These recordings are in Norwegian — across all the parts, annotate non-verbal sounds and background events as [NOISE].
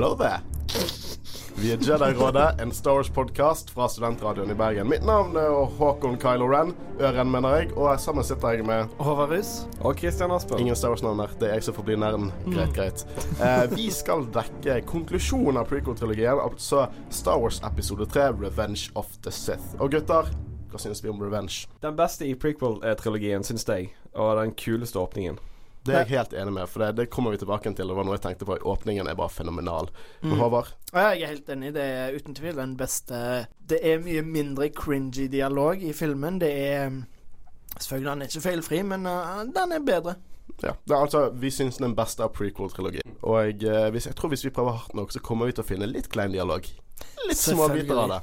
Hello there. Vi er Jedi-rådet, en Star Wars-podkast fra Studentradioen i Bergen. Mitt navn er Håkon Kylo Ren. Øren, mener jeg. Og sammen sitter jeg med Håvard Rus. Og Christian Aspen. Ingen Star Wars-navn her. Det er jeg som får bli nerden. Greit, greit. Eh, vi skal dekke konklusjonen av prequel-trilogien, altså Star Wars episode 3, Revenge of the Sith. Og gutter, hva synes vi om Revenge? Den beste i prequel-trilogien, syns jeg. Og den kuleste åpningen. Det er jeg helt enig med, for det, det kommer vi tilbake til. Det var noe jeg tenkte på. Åpningen er bare fenomenal. Men Mm. Håvard? Ja, jeg er helt enig. Det er uten tvil den beste Det er mye mindre cringy dialog i filmen. Det er Selvfølgelig han er ikke feilfri, men uh, den er bedre. Ja, det er altså, Vi syns den beste av prequel-trilogien. Og jeg, eh, hvis, jeg tror hvis vi prøver hardt nok, så kommer vi til å finne litt klein dialog. Litt små biter av det.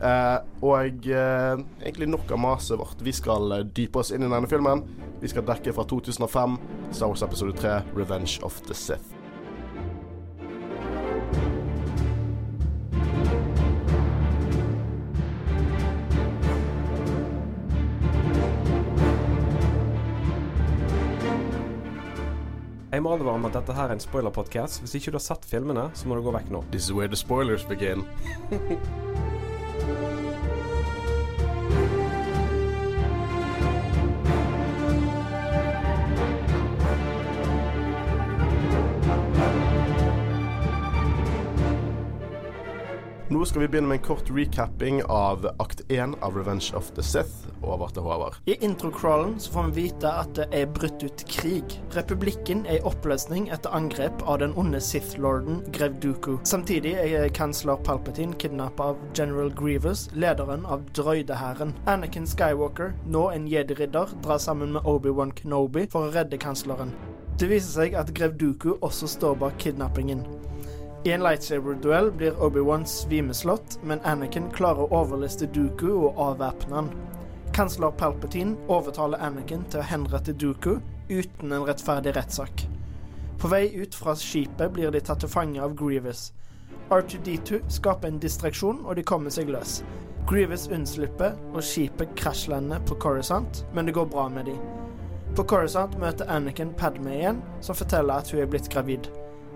Eh, og eh, egentlig nok av maset vårt. Vi skal eh, dype oss inn i denne filmen. Vi skal dekke fra 2005, Star Wars episode 3, 'Revenge of the Sith'. Jeg må advare om at dette her er en spoiler-podkast. Hvis ikke du har sett filmene, så må du gå vekk nå. This is where the spoilers begin. [LAUGHS] Nå skal vi begynne med en kort recapping av akt 1 av Revenge of the Sith. Over til Håvard. I introcrawlen så får vi vite at det er brutt ut krig. Republikken er i oppløsning etter angrep av den onde Sith-lorden Grev Dooku. Samtidig er kansler Palpatine kidnappa av General Grievous, lederen av drøydehæren. Anakin Skywalker, nå en jedi-ridder, drar sammen med Obi-Wan Kenobi for å redde kansleren. Det viser seg at Grev Dooku også står bak kidnappingen. I en lightsaber-duell blir Obi-Wan svimeslått, men Anakin klarer å overliste Dooku og avvæpne han. Kansler Palpatine overtaler Anakin til å henrette Dooku uten en rettferdig rettssak. På vei ut fra skipet blir de tatt til fange av Grievous. R2D2 skaper en distraksjon, og de kommer seg løs. Grievous unnslipper, og skipet krasjlander på Coruscant, men det går bra med de. På Coruscant møter Anakin Padme igjen, som forteller at hun er blitt gravid.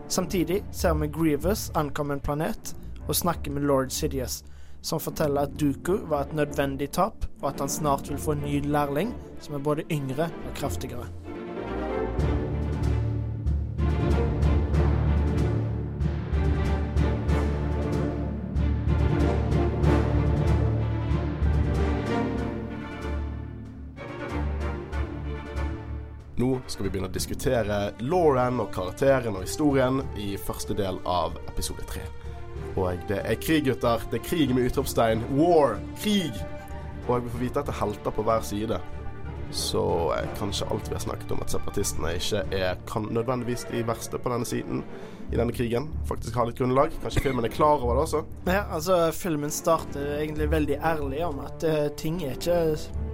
Samtidig ser vi Grievous ankomme en planet og snakke med lord Sidious, som forteller at Dooku var et nødvendig tap, og at han snart vil få en ny lærling som er både yngre og kraftigere. Nå skal vi begynne å diskutere Lauren og karakteren og historien i første del av episode tre. Og det er krig, gutter. Det er krig med utropstegn. War. Krig. Og vi får vite at det er helter på hver side. Så eh, kanskje alt vi har snakket om at separatistene ikke er kan nødvendigvis de verste på denne siden i denne krigen, faktisk har litt grunnlag. Kanskje filmen er klar over det også. Ja, altså, filmen starter egentlig veldig ærlig om at uh, ting er ikke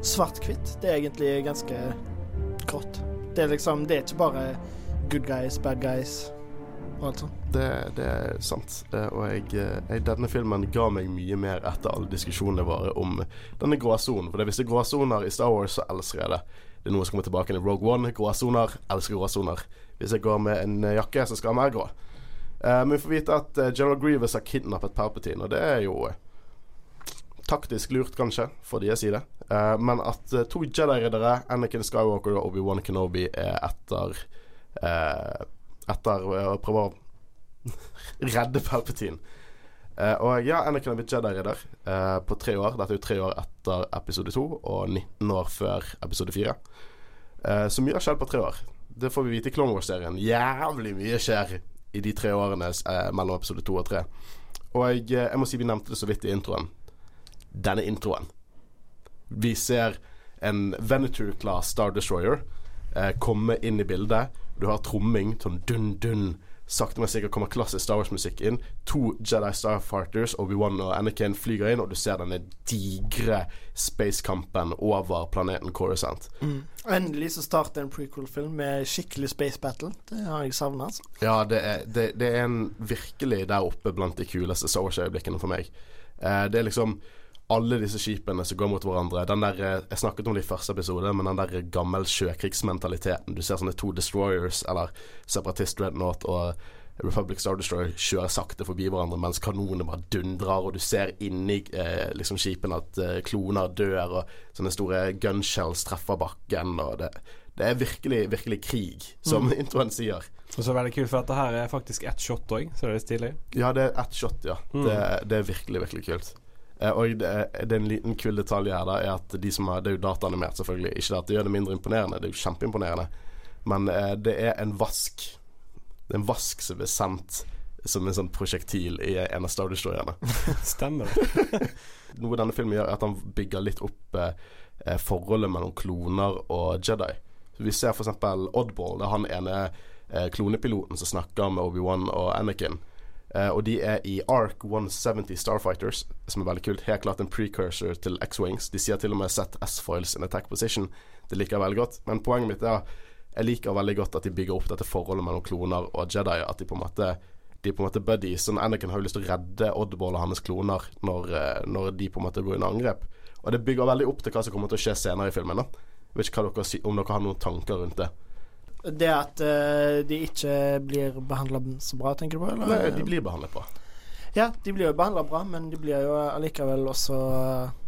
svart-hvitt. Det er egentlig ganske grått. Det er liksom Det er ikke bare good guys, bad guys og alt sånt. Det, det er sant. Eh, Og jeg, eh, jeg, denne filmen ga meg mye mer etter alle diskusjonene våre om denne gråsonen. For det er visse gråsoner i Star Wars, så elsker jeg det. Det er noe som kommer tilbake i Rogue One. Gråsoner. Elsker gråsoner. Hvis jeg går med en eh, jakke, så skal den være grå. Men vi får vite at General Grievous har kidnappet Palpatine, og det er jo taktisk lurt, kanskje, for deres side. Uh, men at uh, to Jedi-riddere, Anakin Skywalker og Obi-Wan Kenobi, er etter uh, Etter å prøve å [LAUGHS] redde Palpatine. Og ja, Anakin har blitt Jedi-ridder på tre år. Dette er jo tre år etter episode to og 19 år før episode fire. Så mye har skjedd på tre år. Det får vi vite i Clone Wars-serien. Jævlig mye skjer i de tre årene mellom episode to og tre. Og jeg, jeg må si vi nevnte det så vidt i introen. Denne introen. Vi ser en Venature-class Star Destroyer eh, komme inn i bildet. Du har tromming, sånn dun-dun. Sakte, men sikkert kommer klassisk Star Wars-musikk inn. To Jedi Starfighters, Obi-Wan og Anakin, flyger inn, og du ser denne digre spacekampen over planeten Coruscant. Mm. endelig så starter en prequel-film med skikkelig space battle. Det har jeg savna, altså. Ja, det er, det, det er en virkelig der oppe blant de kuleste Star Wars-øyeblikkene for meg. Eh, det er liksom alle disse skipene som går mot hverandre. Den der, eh, Jeg snakket om det i første episode, men den der gammel sjøkrigsmentaliteten. Du ser sånne to destroyers, eller separatist dreadnought, og Republic Star Destroyer kjører sakte forbi hverandre mens kanonene bare dundrer, og du ser inni eh, liksom skipene at eh, kloner dør, og sånne store gunshells treffer bakken, og det, det er virkelig, virkelig krig, som Mm. introen sier. Og så veldig kult, for dette her er faktisk ett shot òg, så det er litt stilig. Ja, det er ett shot, ja. Mm. Det, det er virkelig, virkelig kult. Eh, og det, er- det er en liten kul detalj her, da, er at de som har Det er jo dataanimert, selvfølgelig. Ikke at det gjør det mindre imponerende, det er jo kjempeimponerende. Men eh, det er en vask. Det er en vask som er sendt som en sånn prosjektil i en av Star Destroyerne. [LAUGHS] Stemmer det. [LAUGHS] Noe denne filmen gjør, er at han bygger litt opp eh, forholdet mellom kloner og Jedi. Vi ser f.eks. Oddball. Det er han ene klonepiloten som snakker med Obi-Wan og Anakin. Eh, og de er i Ark 170 Starfighters, som er veldig kult. Helt klart en precursor til X-Wings. De sier til og med 'set S-foils in attack position'. Det liker jeg veldig godt. Men poenget mitt er jeg liker veldig godt at de bygger opp dette forholdet mellom kloner og Jedi. At de på en måte de er på en måte buddies. Sånn Anakin har jo lyst til å redde Oddball og hans kloner når, eh, når de på en måte går under angrep. Og det bygger veldig opp til hva som kommer til å skje senere i filmen. da vet ikke dere, om dere har noen tanker rundt det. Det at uh, de ikke blir behandla så bra, tenker du på? Eller? Nei, de blir behandlet bra. Ja, de blir jo behandla bra, men de blir jo allikevel også uh,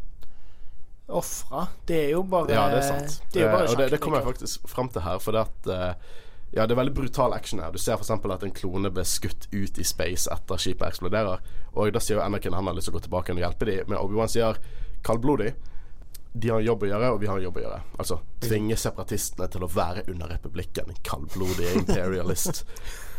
ofra. Det er jo bare Ja, det er sant. Det er bare Eh, og det, det kommer jeg faktisk fram til her, for det at eh, Ja, det er veldig brutal action her. Du ser f.eks. at en klone ble skutt ut i space etter skipet eksploderer. Og da sier jo Anakin han har lyst til å gå tilbake og hjelpe dem, men Obi-Wan sier kaldblodig. De har en jobb å gjøre, og vi har en jobb å gjøre. Altså tvinge separatistene til å være under republikken. Kaldblodig imperialist. [LAUGHS]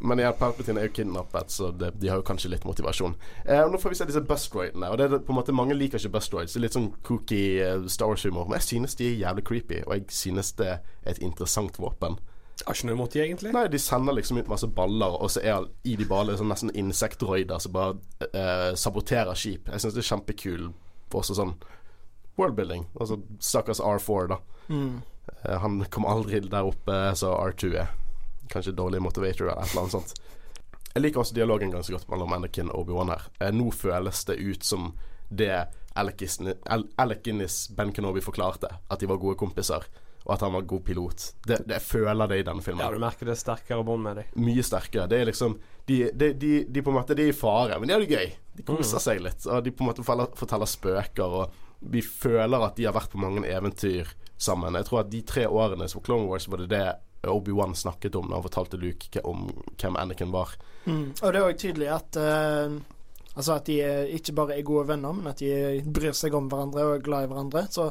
Men igjen, Palpatine er jo kidnappet, så det, de har jo kanskje litt motivasjon. Eh, Nå får vi se disse bustroidene. Og det er på en måte Mange liker ikke bustroids. Litt sånn kooky uh, Star Wars-humor. Men jeg synes de er jævlig creepy, og jeg synes det er et interessant våpen. Har ikke noe imot de, egentlig. Nei, de sender liksom ut masse baller, og så er i de ballene sånn nesten insektroider som bare uh, saboterer skip. Jeg synes det er kjempekul også sånn worldbuilding. Altså stakkars R4, da. Mm. Eh, han kom aldri der oppe så R2 er. Kanskje dårlig motivator eller et eller annet sånt. Jeg liker også dialogen ganske godt mellom Anakin og Obi-Wan her. Eh, nå føles det ut som det Alec Guinness- Al- Alec Guinness Ben Kenobi forklarte, at de var gode kompiser, og at han var god pilot. Det, det jeg føler det i denne filmen. Ja, du merker det er sterkere bånd med dem. Mye sterkere. Det er liksom De, de, de, de på en måte De er i fare, men de har det gøy. De koser Mm. seg litt. Og de på en måte forteller spøker, og vi føler at de har vært på mange eventyr sammen. Jeg tror at de tre årene som Clone Wars var det det Obi-Wan snakket om da han fortalte Luke om hvem Anakin var. Mm. Og det er òg tydelig at uh, Altså at de ikke bare er gode venner, men at de bryr seg om hverandre og er glad i hverandre. Så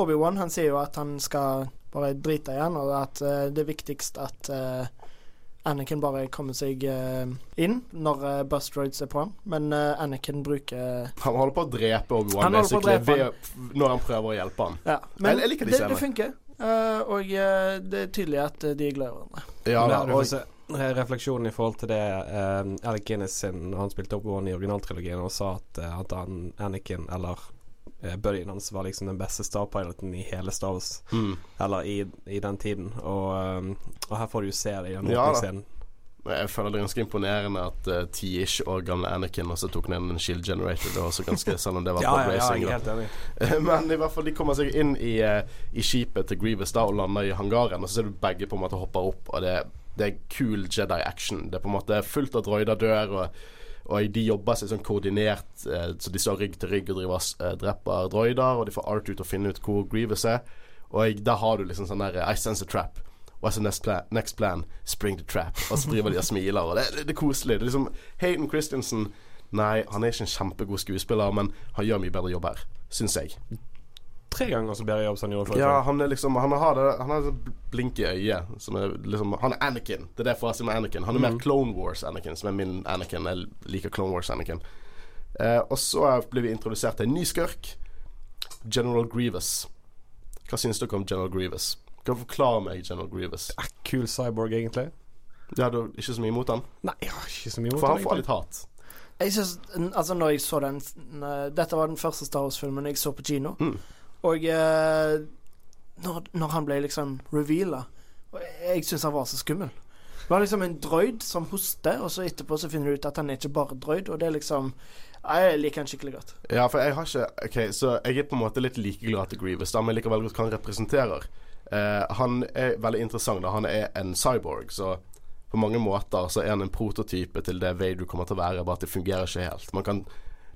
Obi-Wan han sier jo at han skal bare drite igjen, og at uh, det er viktigst at eh, Anakin bare kommer seg uh, inn når uh, Bustroids er på ham. Men uh, Anakin bruker Han holder på å drepe Obi-Wan Han holder på å basically drepe ved- når han prøver å hjelpe ham. Ja. Men jeg liker de det, det funker. Eh, og eh, det er tydelig at eh, de er glad i hverandre. Ja, da, der og, refleksjonen i forhold til det uh, Alec Guinness sin han spilte Obi-Wan i originaltrilogien og sa at, eh, at han, Anakin eller uh, buddyen hans var liksom den beste starpiloten i hele Star Wars. mm. Eller i, i den tiden. Og, um, og her får du jo se det i den Ja åpningsscenen. Jeg føler det er ganske imponerende at uh, ti-ish år gamle Anakin også tok ned en shield generator. Det var også ganske [LAUGHS] Selv om det var ja, ja, ja, racing. er helt enig. Men i hvert fall de kommer seg inn i, eh, i skipet til Grievous da og lander i hangaren. Og så ser du begge på en måte hopper opp, og det, det er cool Jedi action. Det er på en måte fullt av droider dør, og, og de jobber seg sånn koordinert, eh, så de står rygg til rygg og driver eh, dreper droider. Og de får Art ut og finne ut hvor Grievous er. Og da har du liksom sånn der I sense a trap. What's the next plan? Next plan? Spring the trap. Og så driver de og smiler, og det, det, det er koselig. Det er liksom Hayden Christensen Nei, han er ikke en kjempegod skuespiller, men han gjør mye bedre jobb her, syns jeg. Tre ganger så bedre jobb som han gjorde forrige Ja, han er liksom Han har det Han har blink i øyet som er liksom Han er Anakin. Det er derfor jeg sier med Anakin. Han er mer Mhm. Clone Wars Anakin, som er min Anakin. Jeg liker Clone Wars Anakin. Eh, og så blir vi introdusert til en ny skurk. General Grievous. Hva syns dere om General Grievous? Kan du forklare meg General Grievous? Ja, Kul cyborg, egentlig. Ja, du har ikke så mye imot han? Nei, jeg har ikke så mye mot For han, han får litt hat. Jeg synes, altså når jeg så den Dette var den første Star Wars-filmen jeg så på kino. Mm. Og eh, når, når han ble liksom reveala Jeg syns han var så skummel. Det var liksom en droid som hoster, og så etterpå så finner du ut at han er ikke bare droid. Og det er liksom Jeg liker han skikkelig godt. Ja, for jeg har ikke Ok, så jeg er på en måte litt likeglad til Grievous, da, men veldig godt hva han representerer. Eh, han er veldig interessant. da Han er en cyborg, så på mange måter så er han en prototype til det Vader kommer til å være, bare at det fungerer ikke helt. Man kan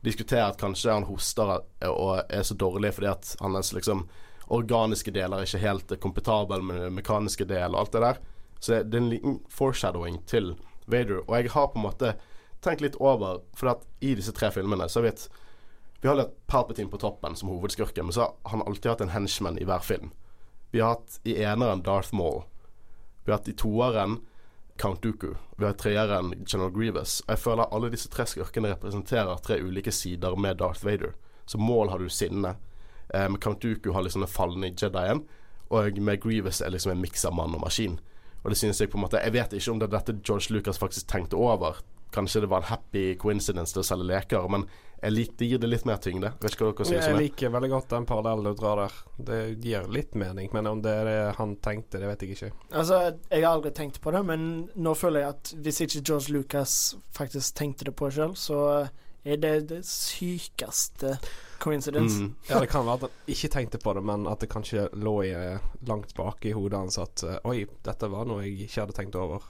diskutere at kanskje han hoster og er så dårlig fordi at hans liksom organiske deler er ikke helt kompetabel med mekaniske del og alt det der. Så det er en liten foreshadowing til Vader. Og jeg har på en måte tenkt litt over For at i disse tre filmene så vet vi har litt Palpatine på toppen som hovedskurken, men så har han alltid hatt en henchman i hver film. Vi har hatt i eneren Darth Maul. Vi har hatt i toeren Count Dooku. Vi har treeren General Grievous. Og jeg føler alle disse tre skurkene representerer tre ulike sider med Darth Vader. Så mål har du sinne. Um, Count Dooku har liksom den falne Jedien. Og med Grievous er liksom en miks av mann og maskin. Og det synes jeg på en måte Jeg vet ikke om det er dette George Lucas faktisk tenkte over. Kanskje det var en happy coincidence til å selge leker, men jeg lik, det gir det litt mer tyngde. Vet ikke hva dere synes Jeg om det. liker veldig godt den parallellen du drar der. Det gir litt mening, men om det er det han tenkte, det vet jeg ikke. Altså, jeg har aldri tenkt på det, men nå føler jeg at hvis ikke George Lucas faktisk tenkte det på sjøl, så er det det sykeste coincidence. Mm. Ja, det kan være at han ikke tenkte på det, men at det kanskje lå i, langt bak i hodet hans at eh, Oi, dette var noe jeg ikke hadde tenkt over.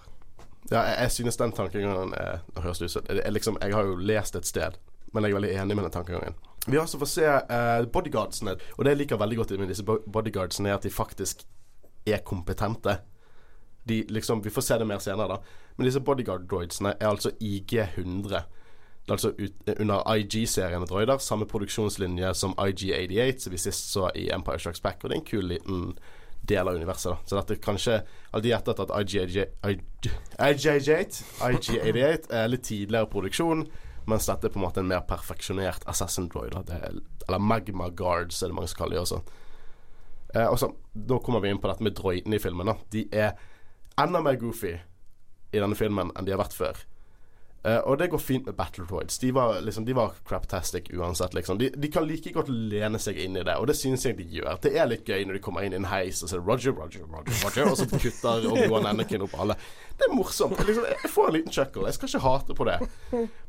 Ja, jeg, jeg synes den tankegangen er høres ut som jeg, jeg liksom, jeg har jo lest et sted, men jeg er veldig enig med den tankegangen. Vi også fått se uh, bodyguardsene, og det jeg liker veldig godt med disse bodyguardsene, er at de faktisk er kompetente. De liksom Vi får se det mer senere, da. Men disse bodyguard droidsene er altså IG100. Det er altså ut, under IG-serien droider. Samme produksjonslinje som IG88, som vi sist så i Empire Strikes Back. Og det er en kul liten del av universet. da Så dette kanskje de gjettet at IG88 IG88 er litt tidligere produksjon, mens dette er på en måte en mer perfeksjonert Assassin Droid. Er, eller Magma Guards, er det mange som kaller de også. Eh, og så, Da kommer vi inn på dette med droidene i filmen. da De er enda mer goofy i denne filmen enn de har vært før. Eh, og det går fint med Battle Droids. De var, liksom, de var craptastic uansett, liksom. De, de kan like godt lene seg inn i det, og det synes jeg de gjør. Det er litt gøy når de kommer inn i en heis og så er det Roger, Roger, Roger, Roger, og så kutter Obi-Wan [LAUGHS] Anakin opp alle. Det er morsomt. Liksom, jeg får en liten chuckle. Jeg skal ikke hate på det.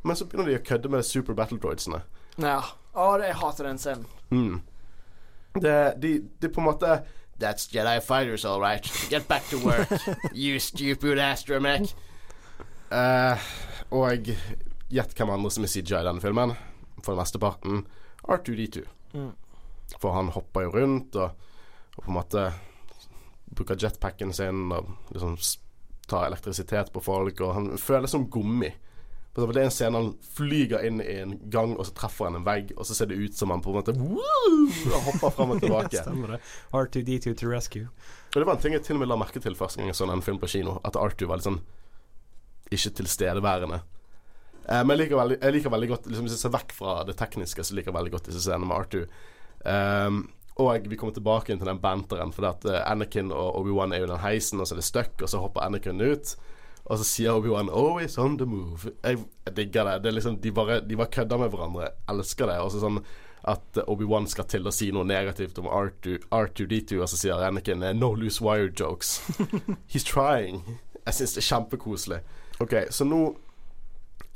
Men så begynner de å kødde med Super Battle Droidsene. Ja. Å, jeg hater den scenen. Mm. Det, de, de på en måte That's Jedi fighters, all right. Get back to work, you stupid astromech. Uh, [LAUGHS] og gjett hvem andre som er CJ i denne filmen. For den meste parten R2D2. Mm. For han hopper jo rundt og, og på en måte bruker jetpacken sin og liksom tar elektrisitet på folk, og han føles som gummi. For Det er en scene han flyger inn i en gang, og så treffer han en vegg, og så ser det ut som han på en måte og hopper fram og [LAUGHS] tilbake. Stemmer det. R2D2 to rescue. Og det var en ting jeg til og med la merke til første gang jeg så en film på kino, at R2 var litt sånn ikke tilstedeværende. Eh, men veldig, jeg liker veldig godt liksom, Hvis jeg ser vekk fra det tekniske, så liker jeg veldig godt disse scenene med Arthur. Um, og vi kommer tilbake inn til den banteren, for at eh, Anakin og Obi-Wan er jo den heisen, og så er det stuck, og så hopper Anakin ut. Og så sier Obi-Wan 'Always on the move'. Jeg, jeg digger det. det liksom, de, bare, de bare kødder med hverandre. Jeg elsker det. Og så sånn at Obi-Wan skal til å si noe negativt om R2, R2D2, og så sier Anakin 'No loose wire jokes'. [LAUGHS] He's trying. Jeg syns det er kjempekoselig. Ok, så nå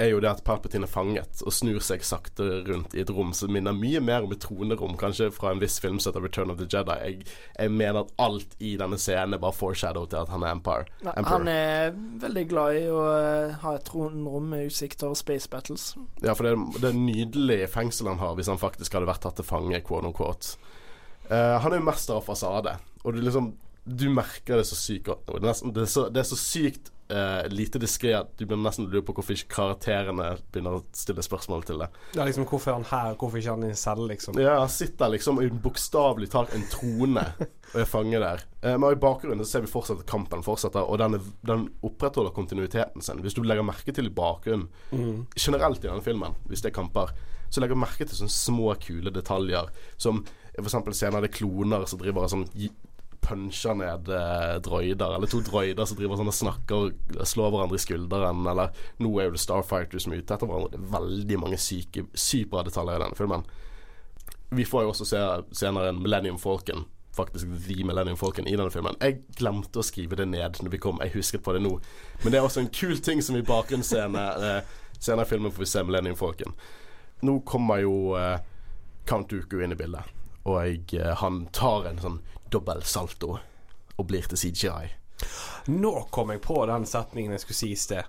er jo det at Palpatine er fanget og snur seg sakte rundt i et rom som minner mye mer om et tronerom, kanskje fra en viss film som heter Return of the Jedi. Jeg, jeg mener at alt i denne scenen er bare foreshadow til at han er Empire. Nei, Emperor. Han er veldig glad i å eh, ha et tronrom med utsikt over space battles. Ja, for det det er nydelig fengsel han har, hvis han faktisk hadde vært tatt til fange, quote on quote. Uh, han er jo mester av fasade, og du liksom Du merker det så sykt godt det er, så, det er så sykt eh, lite diskré at du begynner nesten å lure på hvorfor ikke karakterene begynner å stille spørsmål til det. Ja, liksom, hvorfor er han her? Hvorfor ikke han i en celle, liksom? Ja, han sitter liksom i bokstavelig talt en trone og er fange der. Uh, men i bakgrunnen så ser vi fortsatt at kampen fortsetter, og den, er, den opprettholder kontinuiteten sin. Hvis du legger merke til i bakgrunnen Mm. generelt i denne filmen, hvis det er kamper, så legger jeg merke til sånne små, kule detaljer. Som for eksempel senere det er kloner som driver og sånn puncher ned eh, droider, eller to droider som driver sånn og snakker og slår hverandre i skulderen, eller nå er jo det Starfighter som er ute etter hverandre. Det er veldig mange syke, sykt bra detaljer i denne filmen. Vi får jo også se senere en Millennium Falcon. Faktisk The Millennium Falcon i denne filmen. Jeg glemte å skrive det ned når vi kom. Jeg husket på det nå. Men det er også en kul ting som i bakgrunnsscene eh, senere i filmen får vi se Millennium Falcon. Nå kommer jo eh, Count Dooku inn i bildet, og jeg, eh, han tar en sånn dobbel salto og blir til CGI. Nå kom jeg på den setningen jeg skulle si i sted.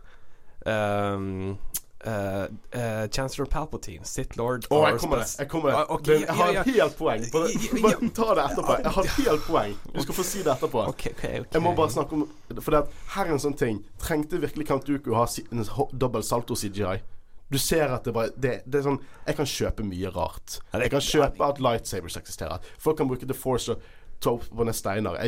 Um, uh, uh, Chancellor Palpatine, Sith Lord oh, jeg kommer Jeg kommer det. Ah, ok, Det- ja, jeg har ja. ja. helt poeng. Bare, bare ta det etterpå. Jeg har helt poeng. Du skal få si det etterpå. OK, OK. ok Jeg må bare snakke om For det her er en sånn ting. Trengte virkelig Count Duku ha si- en dobbel salto-CGI? Du ser at det bare det, det er sånn Jeg kan kjøpe mye rart. Jeg kan kjøpe at lightsabers eksisterer. Folk kan bruke The Force og ta opp på ned.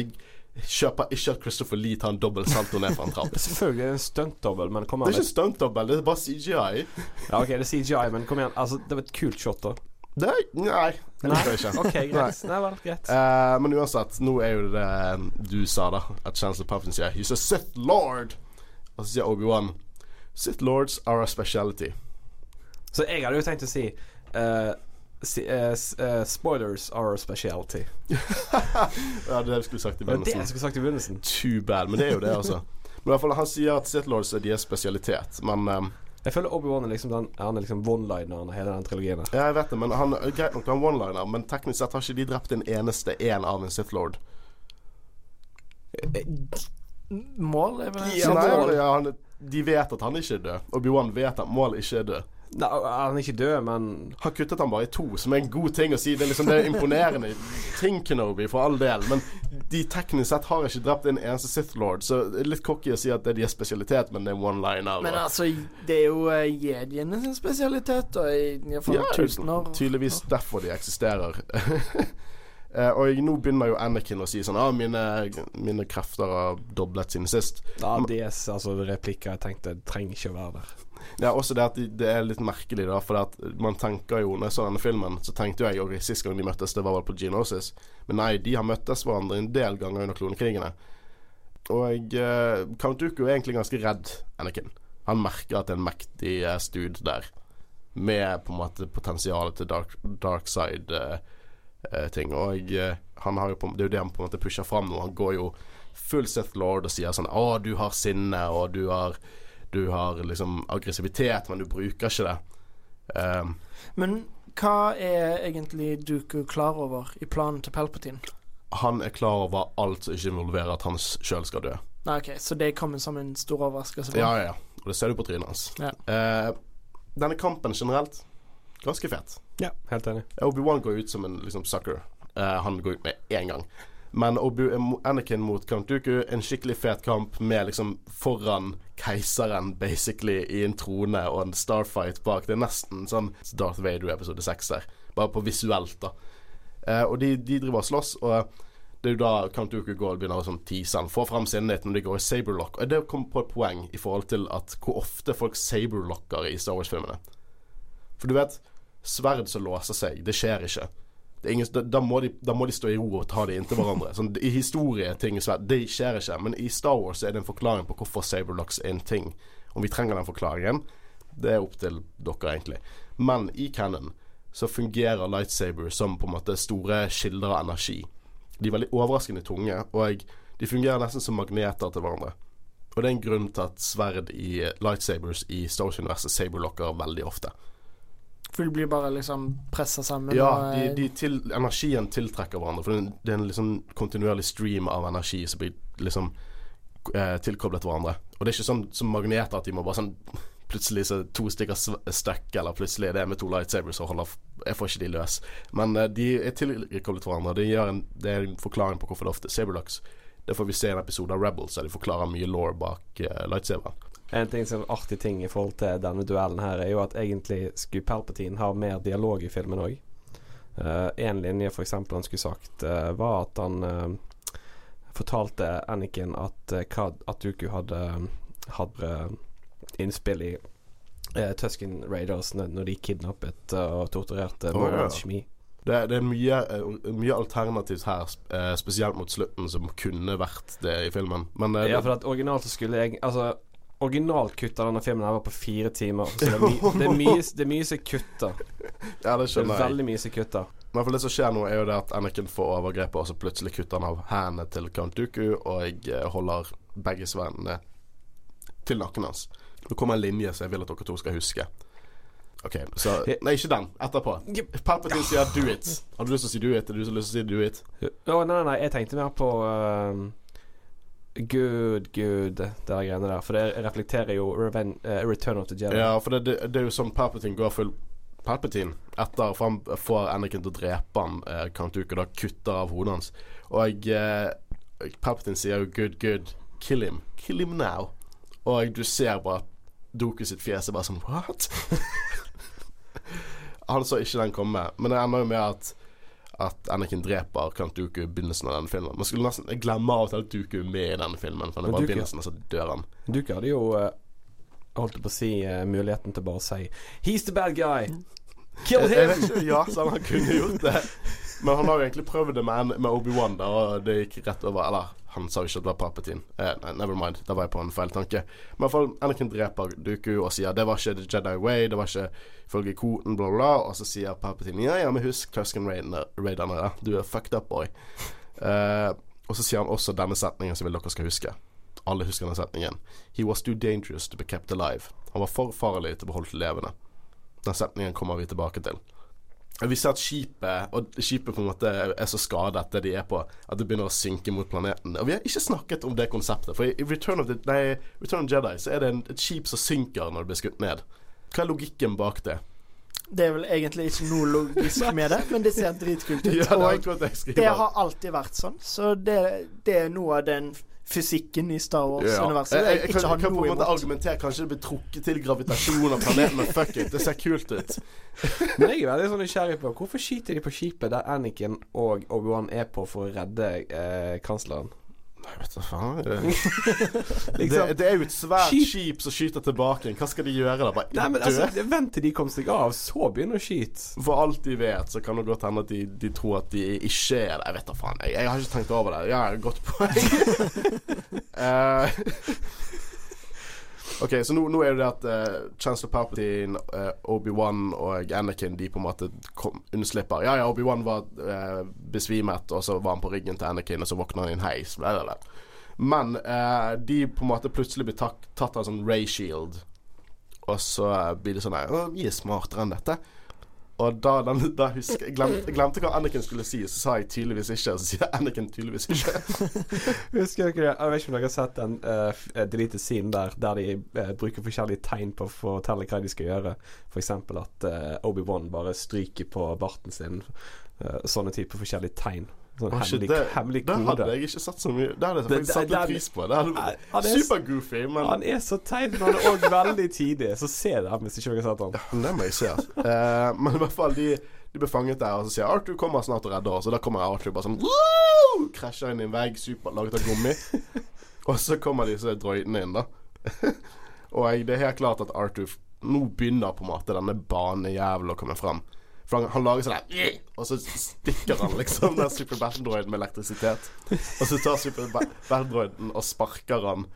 Jeg kjøper ikke at Christopher Lee tar en dobbel salto ned fra en trapp. [LAUGHS] Selvfølgelig er det en stuntdobbel, men kom Det er ikke stunt-dobbel, det er bare CGI. Ja, OK, det er CGI, men kom igjen. Altså, det var et kult shot, da. Det er, Nei, det liker jeg ikke. okay, greit. Nei vel, greit. Uh, men uansett, nå er jo det du sa, da. At Chancellor Puffin sier He's a Sith Lord. Og så sier Obi-Wan Sith Lords are a speciality. Så jeg hadde jo tenkt å si eh, eh, eh, Spoilers are a speciality. [LAUGHS] Ja, det er det vi skulle sagt i var det jeg skulle sagt i begynnelsen. Too bad. Men det er jo det, altså. Men i hvert fall, han sier at Sith Lords er deres spesialitet. Men um, Jeg føler Obi-Wan er liksom den Han er liksom one-lineren av hele den trilogien. Ja, jeg vet det, men han greit nok han er one-liner, men teknisk sett har ikke de drept en eneste en av en Sith Lord. Mål er vel Ja, Nei, Mål. ja, han, de vet at han ikke er død. Obi-Wan vet at Mål ikke er død. Nei, han er ikke død, men Han kuttet han bare i to, som er en god ting å si. Det er liksom det er imponerende ting, Kenobi, for all del. Men de teknisk sett har ikke drept en eneste Sith Lord, så det er litt cocky å si at det er deres spesialitet, men det er one-liner. Men altså, det er jo uh, jediene sin spesialitet, og i iallfall Ja, tusen år. Tydeligvis derfor de eksisterer. Uh, [LAUGHS] og nå begynner jo Anakin å si sånn ah, mine, mine krefter har doblet siden sist. ja, DS, altså replikker jeg tenkte trenger ikke å være der. Ja, også det at det er litt merkelig, da. For at man tenker jo Når jeg så denne filmen, så tenkte jo jeg òg sist gang de møttes, det var vel på Genosis. Men nei, de har møttes hverandre en del ganger under klonekrigene. Og eh, Count Dooku er egentlig ganske redd Anakin. Han merker at det er en mektig eh, stud der. Med på en måte potensialet til dark, dark side eh, eh. Og eh, han har jo på, det er jo det han på en måte pusher fram nå. Han går jo full Sith Lord og sier sånn Å, du har sinne, og du har Du har liksom aggressivitet, men du bruker ikke det. Um, Men hva er egentlig Duku klar over i planen til Palpatine? han er klar over alt som ikke involverer at han sjøl skal dø. Nei, ok, Så det kommer som en stor overraskelse? Ja, ja, ja. Og det ser du på trynet hans. Ja. Uh, denne kampen generelt, ganske fet. Ja, helt enig. Obi-Wan går ut som en liksom sucker. Uh, han går ut med én gang. Men Obu Anakin mot Count Dooku, en skikkelig fet kamp med liksom foran keiseren, basically, i en trone og en starfight bak. Det er nesten sånn Darth Vader episode 6 der. Bare på visuelt, da. Eh, og de, de driver og slåss, og det er jo da Count Dooku går begynner å sånn tease han. Få fram sinnet når de går i saberlock. Og det kom på et poeng i forhold til at hvor ofte folk saberlocker i Star Wars-filmene. For du vet, sverd som låser seg, det skjer ikke. Ingen, da, da, må de, da må de stå i ro og ta det inntil hverandre. Sånn, I historie ting det skjer ikke. Men i Star Wars er det en forklaring på hvorfor saberlocks er en ting. Om vi trenger den forklaringen, det er opp til dere, egentlig. Men i canon så fungerer lightsaber som på en måte store kilder av energi. De er veldig overraskende tunge, og de fungerer nesten som magneter til hverandre. Og det er en grunn til at sverd i lightsabers i Star Wars-universet saberlocker veldig ofte. For de blir bare liksom pressa sammen? Ja, de, eh, de til, energien tiltrekker hverandre. For det er en- er liksom kontinuerlig stream av energi som blir liksom eh, tilkoblet hverandre. Og det er ikke sånn som magneter at de må bare sånn Plutselig så er to stykker stuck, eller plutselig er det med to lightsabers og holder Jeg får ikke de løs. Men eh, de er tilkoblet hverandre. Det, en, det er en forklaring på hvorfor det ofte er saberlocks. Det får vi se i en episode av Rebels, der de forklarer mye law bak eh, lightsaberen. En ting som er artig ting i forhold til denne duellen her, er jo at egentlig skulle Palpatine ha mer dialog i filmen òg. en linje for eksempel han skulle sagt, uh, var at han uh, fortalte Anakin at, uh, at Duku hadde, hadde innspill i uh, Tusken Raiders når de kidnappet og torturerte oh, Morgan ja. Shmi. Det, det er mye, mye alternativt her, sp- spesielt mot slutten, som kunne vært det i filmen. Men Ja, for at originalt så skulle jeg Altså Originalkutt av denne filmen her var på fire timer. Så det er, my, det er, mye, [LAUGHS] det er mye som kutta. ja, det Det er veldig mye som er kutta. Men for det som skjer nå, er jo det at Anakin får overgrepet, og så plutselig kutter han av hendene til Count Dooku, og jeg eh, holder begge svennene til nakken hans. Nå kommer en linje som jeg vil at dere to skal huske. OK, så Nei, ikke den. Etterpå. Palpatine sier 'do it'. [LAUGHS] Har du lyst til å si 'do it'? Har du lyst til å si 'do it'? Å, nei, nei, nei, jeg tenkte mer på uh, Good, good, det der greiene der. For det reflekterer jo Reven uh, Return of the Jedi. Ja, for det, det, det er jo sånn Palpatine går full Palpatine etter For han får Anakin til å drepe han eh, Count Dooku, da kutter av hodet hans. Og eh, Palpatine sier jo 'good, good, kill him'. Kill him now. Og du ser bare Doku sitt fjes er bare sånn What? [LAUGHS] han så ikke den komme. Men det ender jo med at at Anakin dreper Count Duku i begynnelsen av denne filmen. Man skulle nesten glemme av og til at Duku er med i denne filmen. For det er bare Duke, begynnelsen, og så dør han. Duke hadde jo eh, holdt på å si eh, muligheten til bare å si He's the bad guy! Kill him! ja, så han kunne gjort det. Men han har jo egentlig prøvd det med, med Obi-Wan, og det gikk rett over. Eller, han sa jo ikke at det var Palpatine. Eh, nei, never mind. Da var jeg på en feil tanke. Men i hvert fall, Anakin dreper Dooku og sier det var ikke The Jedi Way, det var ikke ifølge koden, bla, bla. Og så sier Palpatine ja, ja, men husk Tusken Raiderne, ja. Du er fucked up, boy. Eh, og så sier han også denne setningen som vil dere skal huske. Alle husker denne setningen. He was too dangerous to be kept alive. Han var for farlig til å bli holdt levende. Den setningen kommer vi tilbake til. Vi ser at skipet Og skipet på en måte er så skadet, det de er på, at det begynner å synke mot planeten. Og vi har ikke snakket om det konseptet. For i Return of, the, nei, Return of Jedi så er det en, et skip som synker når det blir skutt ned. Hva er logikken bak det? Det er vel egentlig ikke noe logisk med det, men det ser dritkult ut. [LAUGHS] Ja, det det har alltid vært sånn, så det, det er noe av den fysikken i Star Wars-universet Jeg, jeg, jeg, kan, ikke kan på en måte argumentere Kanskje det blir trukket til gravitasjon av planeten, men fuck it, det ser kult ut. [LAUGHS] Men jeg er veldig sånn nysgjerrig på hvorfor skyter de på skipet der Anakin og Obi-Wan er på for å redde eh, kansleren? Jeg vet da faen. Det, [LAUGHS] Liksom. det, det er jo et svært Skip- skip som skyter tilbake. Hva skal de gjøre da? Bare Nei, men altså, vent til de kommer seg av, så begynner å skyte. For alt de vet, så kan det godt hende at de, de tror at de ikke er det. Jeg vet da faen. Jeg, jeg har ikke tenkt over det. Ja, godt poeng. Eh, ok, så nå, nå er det at uh, Chancellor Palpatine, uh, Obi-Wan og Anakin De på en måte kom, unnslipper. Ja, ja, Obi-Wan var uh, besvimet, og så var han på ryggen til Anakin, og så våkner han i en heis. Bla, bla, bla. Men uh, de på en måte plutselig blir tatt, tatt av en sånn ray shield. Og så blir det sånn «Å, Vi er smartere enn dette. Og da, den, da husker jeg glemte, jeg glemte hva Anakin skulle si, så sa jeg tydeligvis ikke. Og så sier Anakin tydeligvis ikke. [LAUGHS] Husker dere? Jeg vet ikke om dere har sett den uh, deleted scenen der Der de uh, bruker forskjellige tegn på å fortelle hva de skal gjøre. F.eks. at uh, Obi-Wan bare stryker på barten sin. Uh, sånne typer forskjellige tegn. Sånn hemmelig, det, hemmelig det hadde jeg ikke satt så mye Det hadde jeg Det- faktisk satt litt pris på. Det hadde han er supergoofy, men Han er så teit, men han er òg veldig tidig. Så se det hvis ikke dere har sett han. Det må jeg se. Altså. Eh, men i hvert fall, de, de ble fanget der, og så sier Arthur kommer snart og redder oss. Og da kommer Arthur bare sånn Woo! Krasjer inn i en vegg, super, laget av gummi. [LAUGHS] og så kommer disse droidene inn, da. [LAUGHS] og jeg, det er helt klart at Arthur Nå begynner på en måte denne banejævelen å komme fram. For han, han lager sånn der [CLEARS THROAT] Og så stikker han liksom den Super Battle-droiden med elektrisitet. Og så tar Super Battle-droiden og sparker han.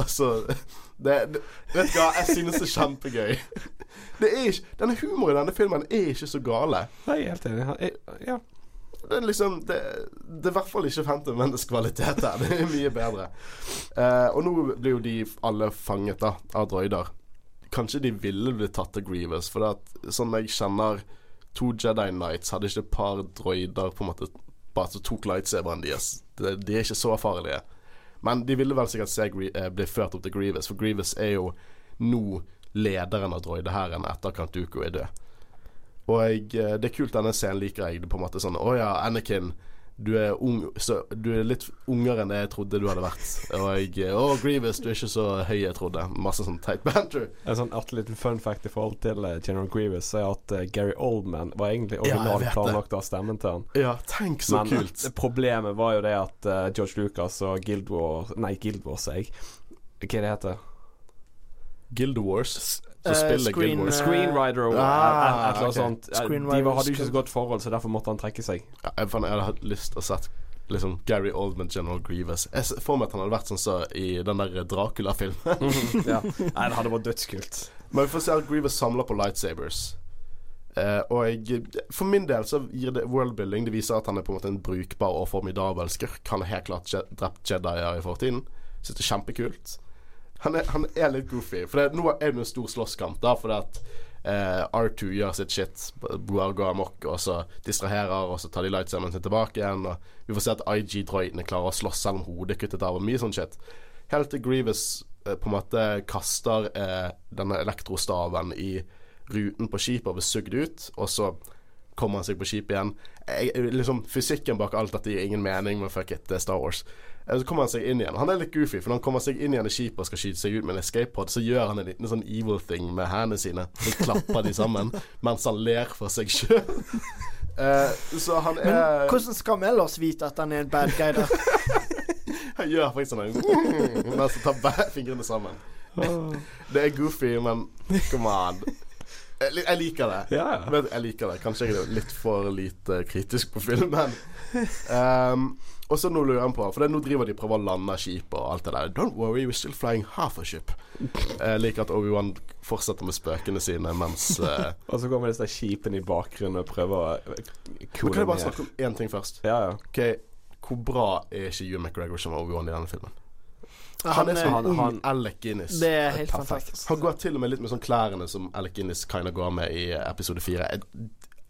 Og så det, det, Vet du hva, jeg synes det er kjempegøy. Det er ikke, denne humoren i denne filmen er ikke så gale. Nei, helt enig. Ja. Det er liksom Det, det er i hvert fall ikke Phantom Menace kvalitet her. Det er mye bedre. Uh, og nå blir jo de alle fanget da av droider. Kanskje de ville blitt tatt til Grievous, for det at, sånn jeg kjenner to Jedi Knights, hadde ikke et par droider på en måte bare tok lightsaberen deres. De, de er ikke så farlige. Men de ville vel sikkert se eh, bli ført opp til Grievous, for Grievous er jo nå lederen av droidehæren etter Count Duco er død. Og jeg, eh, det er kult, denne scenen liker jeg. Det på en måte sånn Å ja, Anakin. Du er, ung, så, du er litt ungere enn jeg trodde du hadde vært. Og jeg Å, Grievous, du er ikke så høy jeg trodde. Masse sånn teit banter. En sånn artig liten fun fact i forhold til eh, General Grievous er at eh, Gary Oldman var egentlig originalt ja, planlagt ha stemmen til han. Ja, tenk så Men kult. problemet var jo det at eh, George Lucas og Guild War Nei, Guild War, sier jeg. Hva er det heter Guild Wars. Så Eh, spiller screen, Guild Wars. eh, Screenwriter og Ah, et, et eller annet sånt. Eh, De var, hadde jo ikke så godt forhold, så derfor måtte han trekke seg. Ja, jeg, jeg hadde hatt lyst til å sett liksom Gary Oldman, General Grievous. Jeg ser for meg at han hadde vært sånn så i den der Dracula-filmen. [LAUGHS] ja. [LAUGHS] Nei, det hadde vært dødskult. Men vi får se at Grievous samler på lightsabers. Uh, og jeg, for min del så gir det worldbuilding. Det viser at han er på en måte en brukbar og formidabel skurk. Han har helt klart je drept Jedier i fortiden. Syns det er kjempekult. Han er, han er litt goofy. For det, nå er det en stor slåsskamp. Da, fordi at Eh, R2 gjør sitt shit, bare går amok, og så distraherer, og så tar de lightsamen sin tilbake igjen. Og vi får se at IG-droidene klarer å slåss selv om hodet er kuttet av, og mye sånn shit. Helt til Grievous eh, på en måte kaster eh, denne elektrostaven i ruten på skipet og blir sugd ut, og så kommer han seg på skipet igjen. Jeg, liksom, fysikken bak alt dette gir ingen mening, men fuck it, det er Star Wars. Eh, Så kommer han seg inn igjen. Han er litt goofy, for når han kommer seg inn igjen i skipet og skal skyte seg ut med en escape pod, så gjør han en liten sånn evil thing med hendene sine. Så klapper de sammen [LAUGHS] mens han ler for seg sjøl. [LAUGHS] så han er Men hvordan skal vi ellers vite at han er en bad guy, da? [LAUGHS] Han gjør faktisk sånn en- mens han tar fingrene sammen. Det er goofy, men come on. Jeg, jeg liker det. Men jeg liker det. Kanskje jeg er litt for lite kritisk på filmen. Um, og så nå lurer jeg på For det, nå driver de prøver å lande skipet og alt det der. Don't worry, we're still flying half a ship. Jeg liker at Obi-Wan fortsetter med spøkene sine mens uh, Og så kommer disse skipene i bakgrunnen og prøver å eh, Kan jeg bare snakke om én ting først? Ja, ja. Ok, Hvor bra er ikke Hugh McGregor som Obi-Wan i denne filmen? Han, Han er som han- han- Alec Guinness. Det er helt Perfekt. fantastisk. Han går til og med litt med sånn klærne som Alec Guinness kinda går med i episode fire.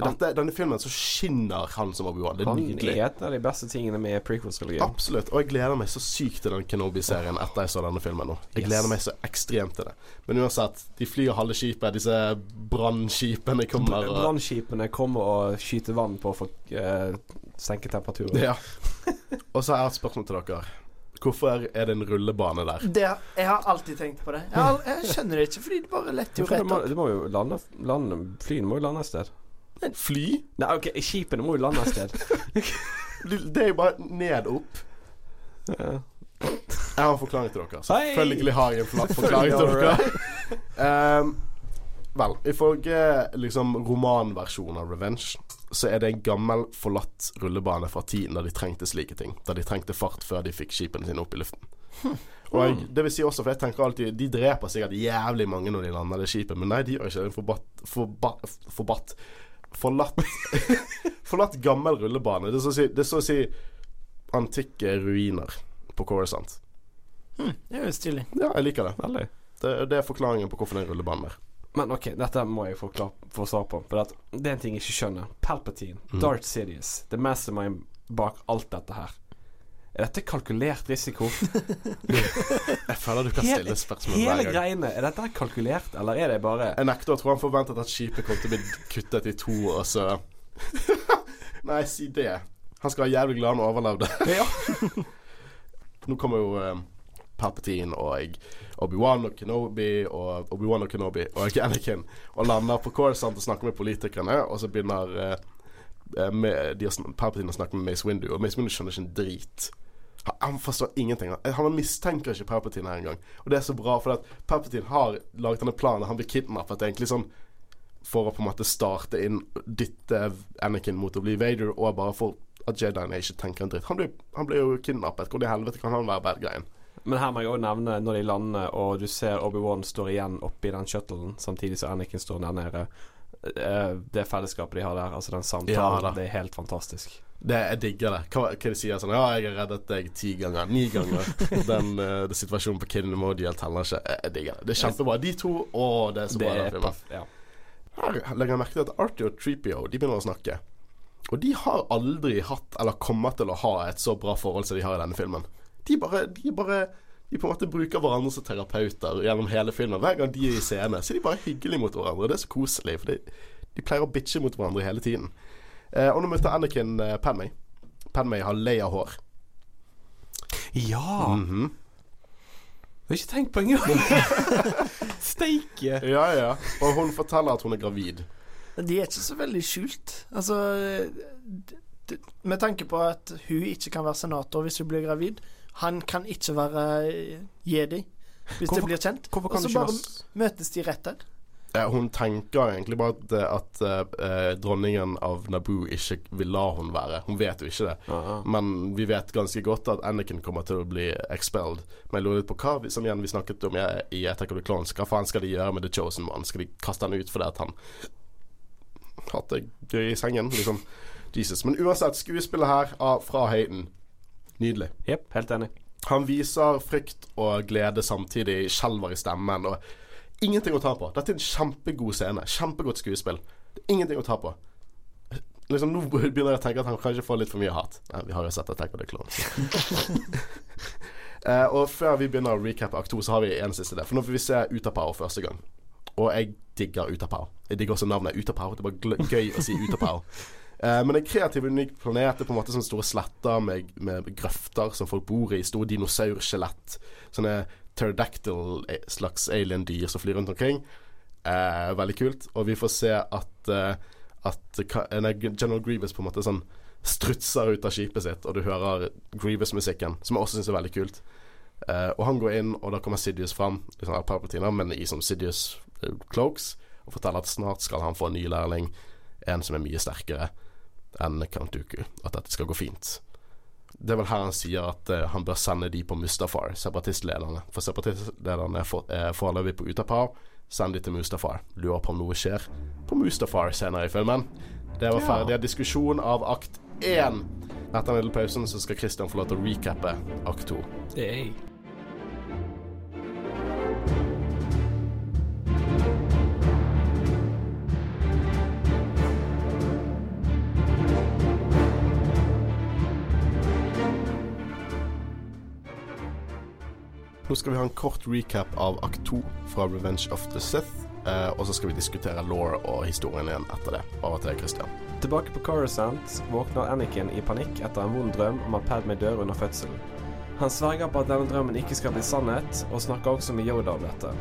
Dette, denne filmen så skinner han som Obi-Wan. Det er Han nydelig. er et av de beste tingene med prequels-trilogien. Absolutt. Og jeg gleder meg så sykt til den Kenobi-serien etter jeg så denne filmen nå. Jeg Yes. gleder meg så ekstremt til det. Men uansett, de flyr halve skipet. Disse brannskipene kommer og Brannskipene kommer og skyter vann på for å uh, senke temperaturen. Ja. [LAUGHS] Og så har jeg et spørsmål til dere. Hvorfor er det en rullebane der? Det, jeg har alltid tenkt på det. Jeg, jeg skjønner det ikke, fordi det bare letter rett må, opp. må jo lande, lande Flyene må jo lande et sted. Fly? Nei, OK, skipene må jo lande et sted. [LAUGHS] Det er jo bare ned opp. Ja. Jeg har en forklaring til dere. Selvfølgelig har jeg en forklaring til dere. um, [LAUGHS] vel, ifølge liksom romanversjonen av Revenge så er det en gammel, forlatt rullebane fra tiden da de trengte slike ting. Da de trengte fart før de fikk skipene sine opp i luften. Og jeg, det vil si også, for jeg tenker alltid De dreper sikkert jævlig mange når de lander det skipet, men nei, de gjør ikke det. Forbatt Forbatt, forbatt Forlatt [LAUGHS] Forlatt gammel rullebane. Det er så å si, det er så å si antikke ruiner på Coruscant. Hmm, det er jo stilig. Ja, jeg liker det. Veldig. Det, det er forklaringen på hvorfor det er rullebane der. Men OK, dette må jeg få, klar, få svar på. For det er en ting jeg ikke skjønner. Palpatine, Mm. Darth Sidious, the mastermind bak alt dette her. Er dette kalkulert risiko? [LAUGHS] Jeg føler du kan Hele- stille spørsmål hver gang. Hele greiene, er dette kalkulert, eller er det bare Jeg nekter å tro han forventet at skipet kom til å bli kuttet i to, og så [LAUGHS] Nei, si det. Han skal være jævlig glad han overlevde. Ja. [LAUGHS] Nå kommer jo um, Palpatine og Obi-Wan og Kenobi og Obi-Wan og Kenobi og Anakin og lander på Corsant og snakker med politikerne, og så begynner eh, med, de har Palpatine å snakke med Mace Windu, og Mace Windu skjønner ikke en drit. Han, forstår ingenting. Han, mistenker ikke Palpatine her engang. Og det er så bra, for at Palpatine har laget denne planen. Han blir kidnappet egentlig sånn for å på en måte starte inn Dytte Anakin mot å bli Vader, og bare for at Jediene ikke tenker en dritt. Han blir, han blir jo kidnappet. Hvordan i helvete kan han være bad guyen? Men her må jeg også nevne når de lander, og du ser Obi-Wan står igjen oppi den shuttlen, samtidig som Anakin står der nede. Eh, Det fellesskapet de har der, altså den samtalen, ja, det er helt fantastisk. Det, jeg digger det. Hva, hva de sier sånn Ja, jeg har reddet deg ti ganger. Ni ganger. [LAUGHS] Den, uh, den situasjonen på Kid Modiel teller ikke. Jeg, digger det. Det er kjempebra. De to Å, det er så Det bra. er ja. Her legger jeg merke til at Artie og Treepio De begynner å snakke. Og de har aldri hatt, eller kommer til å ha, et så bra forhold som de har i denne filmen. De bare De bare De på en måte bruker hverandre som terapeuter gjennom hele filmen. Hver gang de er i scene, så er de bare hyggelige mot hverandre. Det er så koselig, for de, de pleier å bitche mot hverandre hele tiden. Eh, og nå møter Anakin eh, Padmay. Padmay har Leia-hår. Ja! Mhm. Jeg har ikke tenkt på engang. [LAUGHS] Steike! Ja, ja. Og hun forteller at hun er gravid. De er ikke så veldig skjult. Altså d- Med tanke på at hun ikke kan være senator hvis hun blir gravid. Han kan ikke være eh, jedi hvis Hvorfor- det blir kjent. Hvorfor Og så ikke bare være møtes de rett der. Ja, hun tenker egentlig bare at, at eh, dronningen av Naboo ikke vil la hun være. Hun vet jo ikke det. Ja. Men vi vet ganske godt at Anakin kommer til å bli expelled. Men jeg lurer litt på hva vi- som igjen vi snakket om jeg, i Attack of the Clones. Hva faen skal de gjøre med The Chosen One? Skal de kaste han ut fordi at han hatt det gøy i sengen? Liksom. Jesus. Men uansett, skuespillet her av, fra Hayden. Nydelig. Jepp, helt enig. Han viser frykt og glede samtidig, skjelver i stemmen. Og ingenting å ta på. Dette er en kjempegod scene. Kjempegodt skuespill. Det er ingenting å ta på. Liksom Nå begynner jeg å tenke at han kanskje får litt for mye hat. Nei, vi har jo sett Attack of the Clones. Uh, og før vi begynner å recappe akt 2, så har vi en siste idé. For nå får vi se Utapau første gang. Og jeg digger Utapau. Jeg digger også navnet Utapau. Det er bare gøy å si Utapau. Eh, men en kreativ, unik planet er på en måte sånne store sletter med, med grøfter som folk bor i. Store dinosaurskjelett. Sånne pterodactyl eh, alien-dyr som flyr rundt omkring. Eh, veldig kult. Og vi får se at, eh, at General Grievous på en måte sånn strutser ut av skipet sitt, og du hører Grievous-musikken, som jeg også syns er veldig kult. Eh, og han går inn, og da kommer Sidious fram, liksom Palpatine, men i som Sidious eh, cloaks, og forteller at snart skal han få en ny lærling, en som er mye sterkere enn Count Dooku, at dette skal gå fint. Det er vel her han sier at uh, han bør sende de på Mustafar, separatistlederne. For separatistlederne er for- er foreløpig på Utapar. Send de til Mustafar. Lurer på om noe skjer på Mustafar senere i filmen. Det var ferdig diskusjon av akt én. Etter den lille pausen så skal Christian få lov til å recappe akt to. Hey. Nå skal vi ha en kort recap av akt to fra Revenge of the Sith. Uh, og så skal vi diskutere law og historien igjen etter det. Over til Christian. Tilbake på Coruscant våkner Anakin i panikk etter en vond drøm om at Padme dør under fødselen. Han sverger på at denne drømmen ikke skal bli sannhet, og snakker også med Yoda om dette.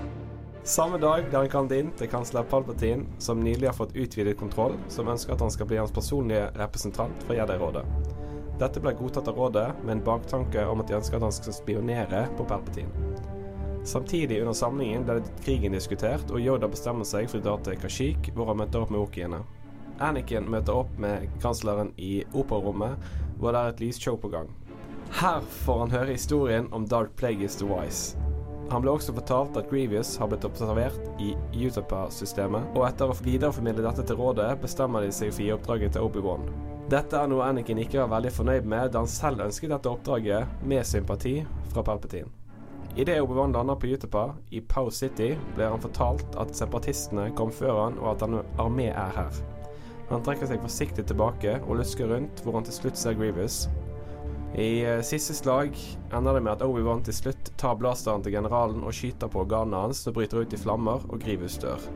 Samme dag blir han kalt inn til kansler Palpatine, som nylig har fått utvidet kontroll, som ønsker at han skal bli hans personlige representant for Jedi-rådet. Dette ble godtatt av rådet, med en baktanke om at de ønsker at han skal spionere på Palpatine. Samtidig under samlingen ble krigen diskutert, og Yoda bestemmer seg for å dra til Kashyyyk, hvor han møter opp med Wookieene. Anakin møter opp med kansleren i operarommet, hvor det er et lysshow på gang. Her får han høre historien om Dark Plagueis the Wise. Han ble også fortalt at Grievous har blitt observert i Utapa-systemet, og etter å videreformidle dette til rådet, bestemmer de seg for å gi oppdraget til Obi-Wan. Dette er noe Anakin ikke var veldig fornøyd med, da han selv ønsket dette oppdraget med sympati fra Palpatine. Idet Obi-Wan lander på Utapa, i Pow City, blir han fortalt at separatistene kom før han, og at en armé er her. Han trekker seg forsiktig tilbake og lusker rundt, hvor han til slutt ser Grievous. I eh, siste slag ender det med at Obi-Wan til slutt tar blasteren til generalen og skyter på organene hans, som bryter ut i flammer, og Grievous dør.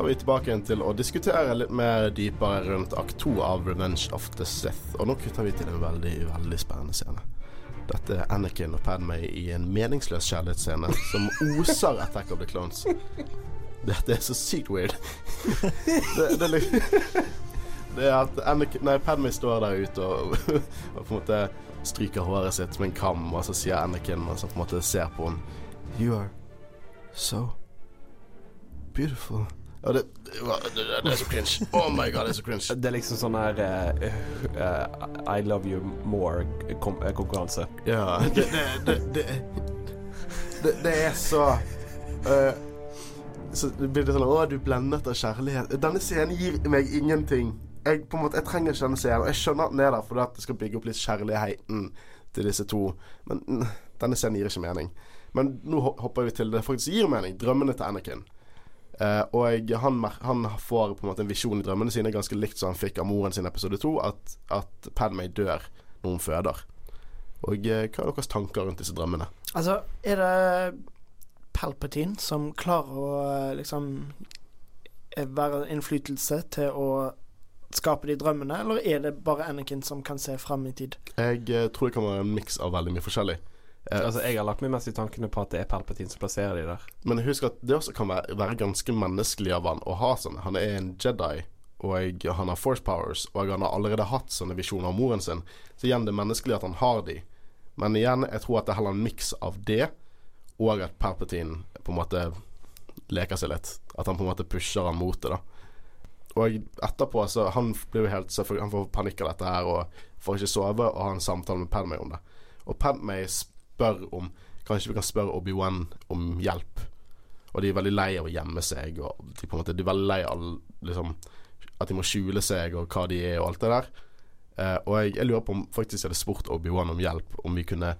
Er vi tilbake igjen til å diskutere litt mer dypere rundt akt to av Revenge of the Sith. Og nå kutter vi til en veldig, veldig spennende scene. Dette er Anakin og Padme i en meningsløs kjærlighetsscene som oser [LAUGHS] Attack of the Clones. Dette er så sykt weird. Det, det, det er at Anakin, nei, Padme står der ute og, [LAUGHS] og på en måte stryker håret sitt med en kam, og så sier Anakin, mens han på en måte ser på henne You are so beautiful. Og det, det, det, er så cringe. Oh my god, det er så cringe. Det er liksom sånn her uh, uh, I love you more-konkurranse. Ja, det Det, det, det, det, det er så uh, Så det blir det sånn Å, du blendet av kjærlighet. Denne scenen gir meg ingenting. Jeg, på en måte, jeg trenger ikke denne scenen. Og jeg skjønner at den er der fordi at det skal bygge opp litt kjærligheten til disse to. Men denne scenen gir ikke mening. Men nå hopper vi til det faktisk gir mening. Drømmene til Anakin. Eh, og han, han får på en måte en visjon i drømmene sine, ganske likt som han fikk av moren sin i episode to, at, at Padmay dør når hun føder. Og uh, hva er deres tanker rundt disse drømmene? Altså, er det Palpatine som klarer å eh, liksom være en innflytelse til å skape de drømmene, eller er det bare Anakin som kan se fram i tid? Jeg uh, tror det kan være en miks av veldig mye forskjellig. Altså, jeg har lagt meg mest i tankene på at det er Palpatine som plasserer de der. Men husk at det også kan være, være ganske menneskelig av han å ha sånn. Han er en Jedi, og jeg, han har force powers, og han har allerede hatt sånne visjoner av moren sin. Så igjen, det er menneskelig at han har de. Men igjen, jeg tror at det er heller en miks av det, og at Palpatine på en måte leker seg litt. At han på en måte pusher han mot det, da. Og etterpå så Han blir jo helt Han får panikk av dette her og får ikke sove, og har en samtale med Padmay om det. Og Padmay spør om Kanskje vi kan spørre Obi-Wan om hjelp. Og de er veldig lei av å gjemme seg, og de, på en måte, de er veldig lei av liksom, at de må skjule seg og hva de er, og alt det der. Uh, og jeg, jeg lurer på om faktisk jeg hadde spurt Obi-Wan om hjelp, om vi kunne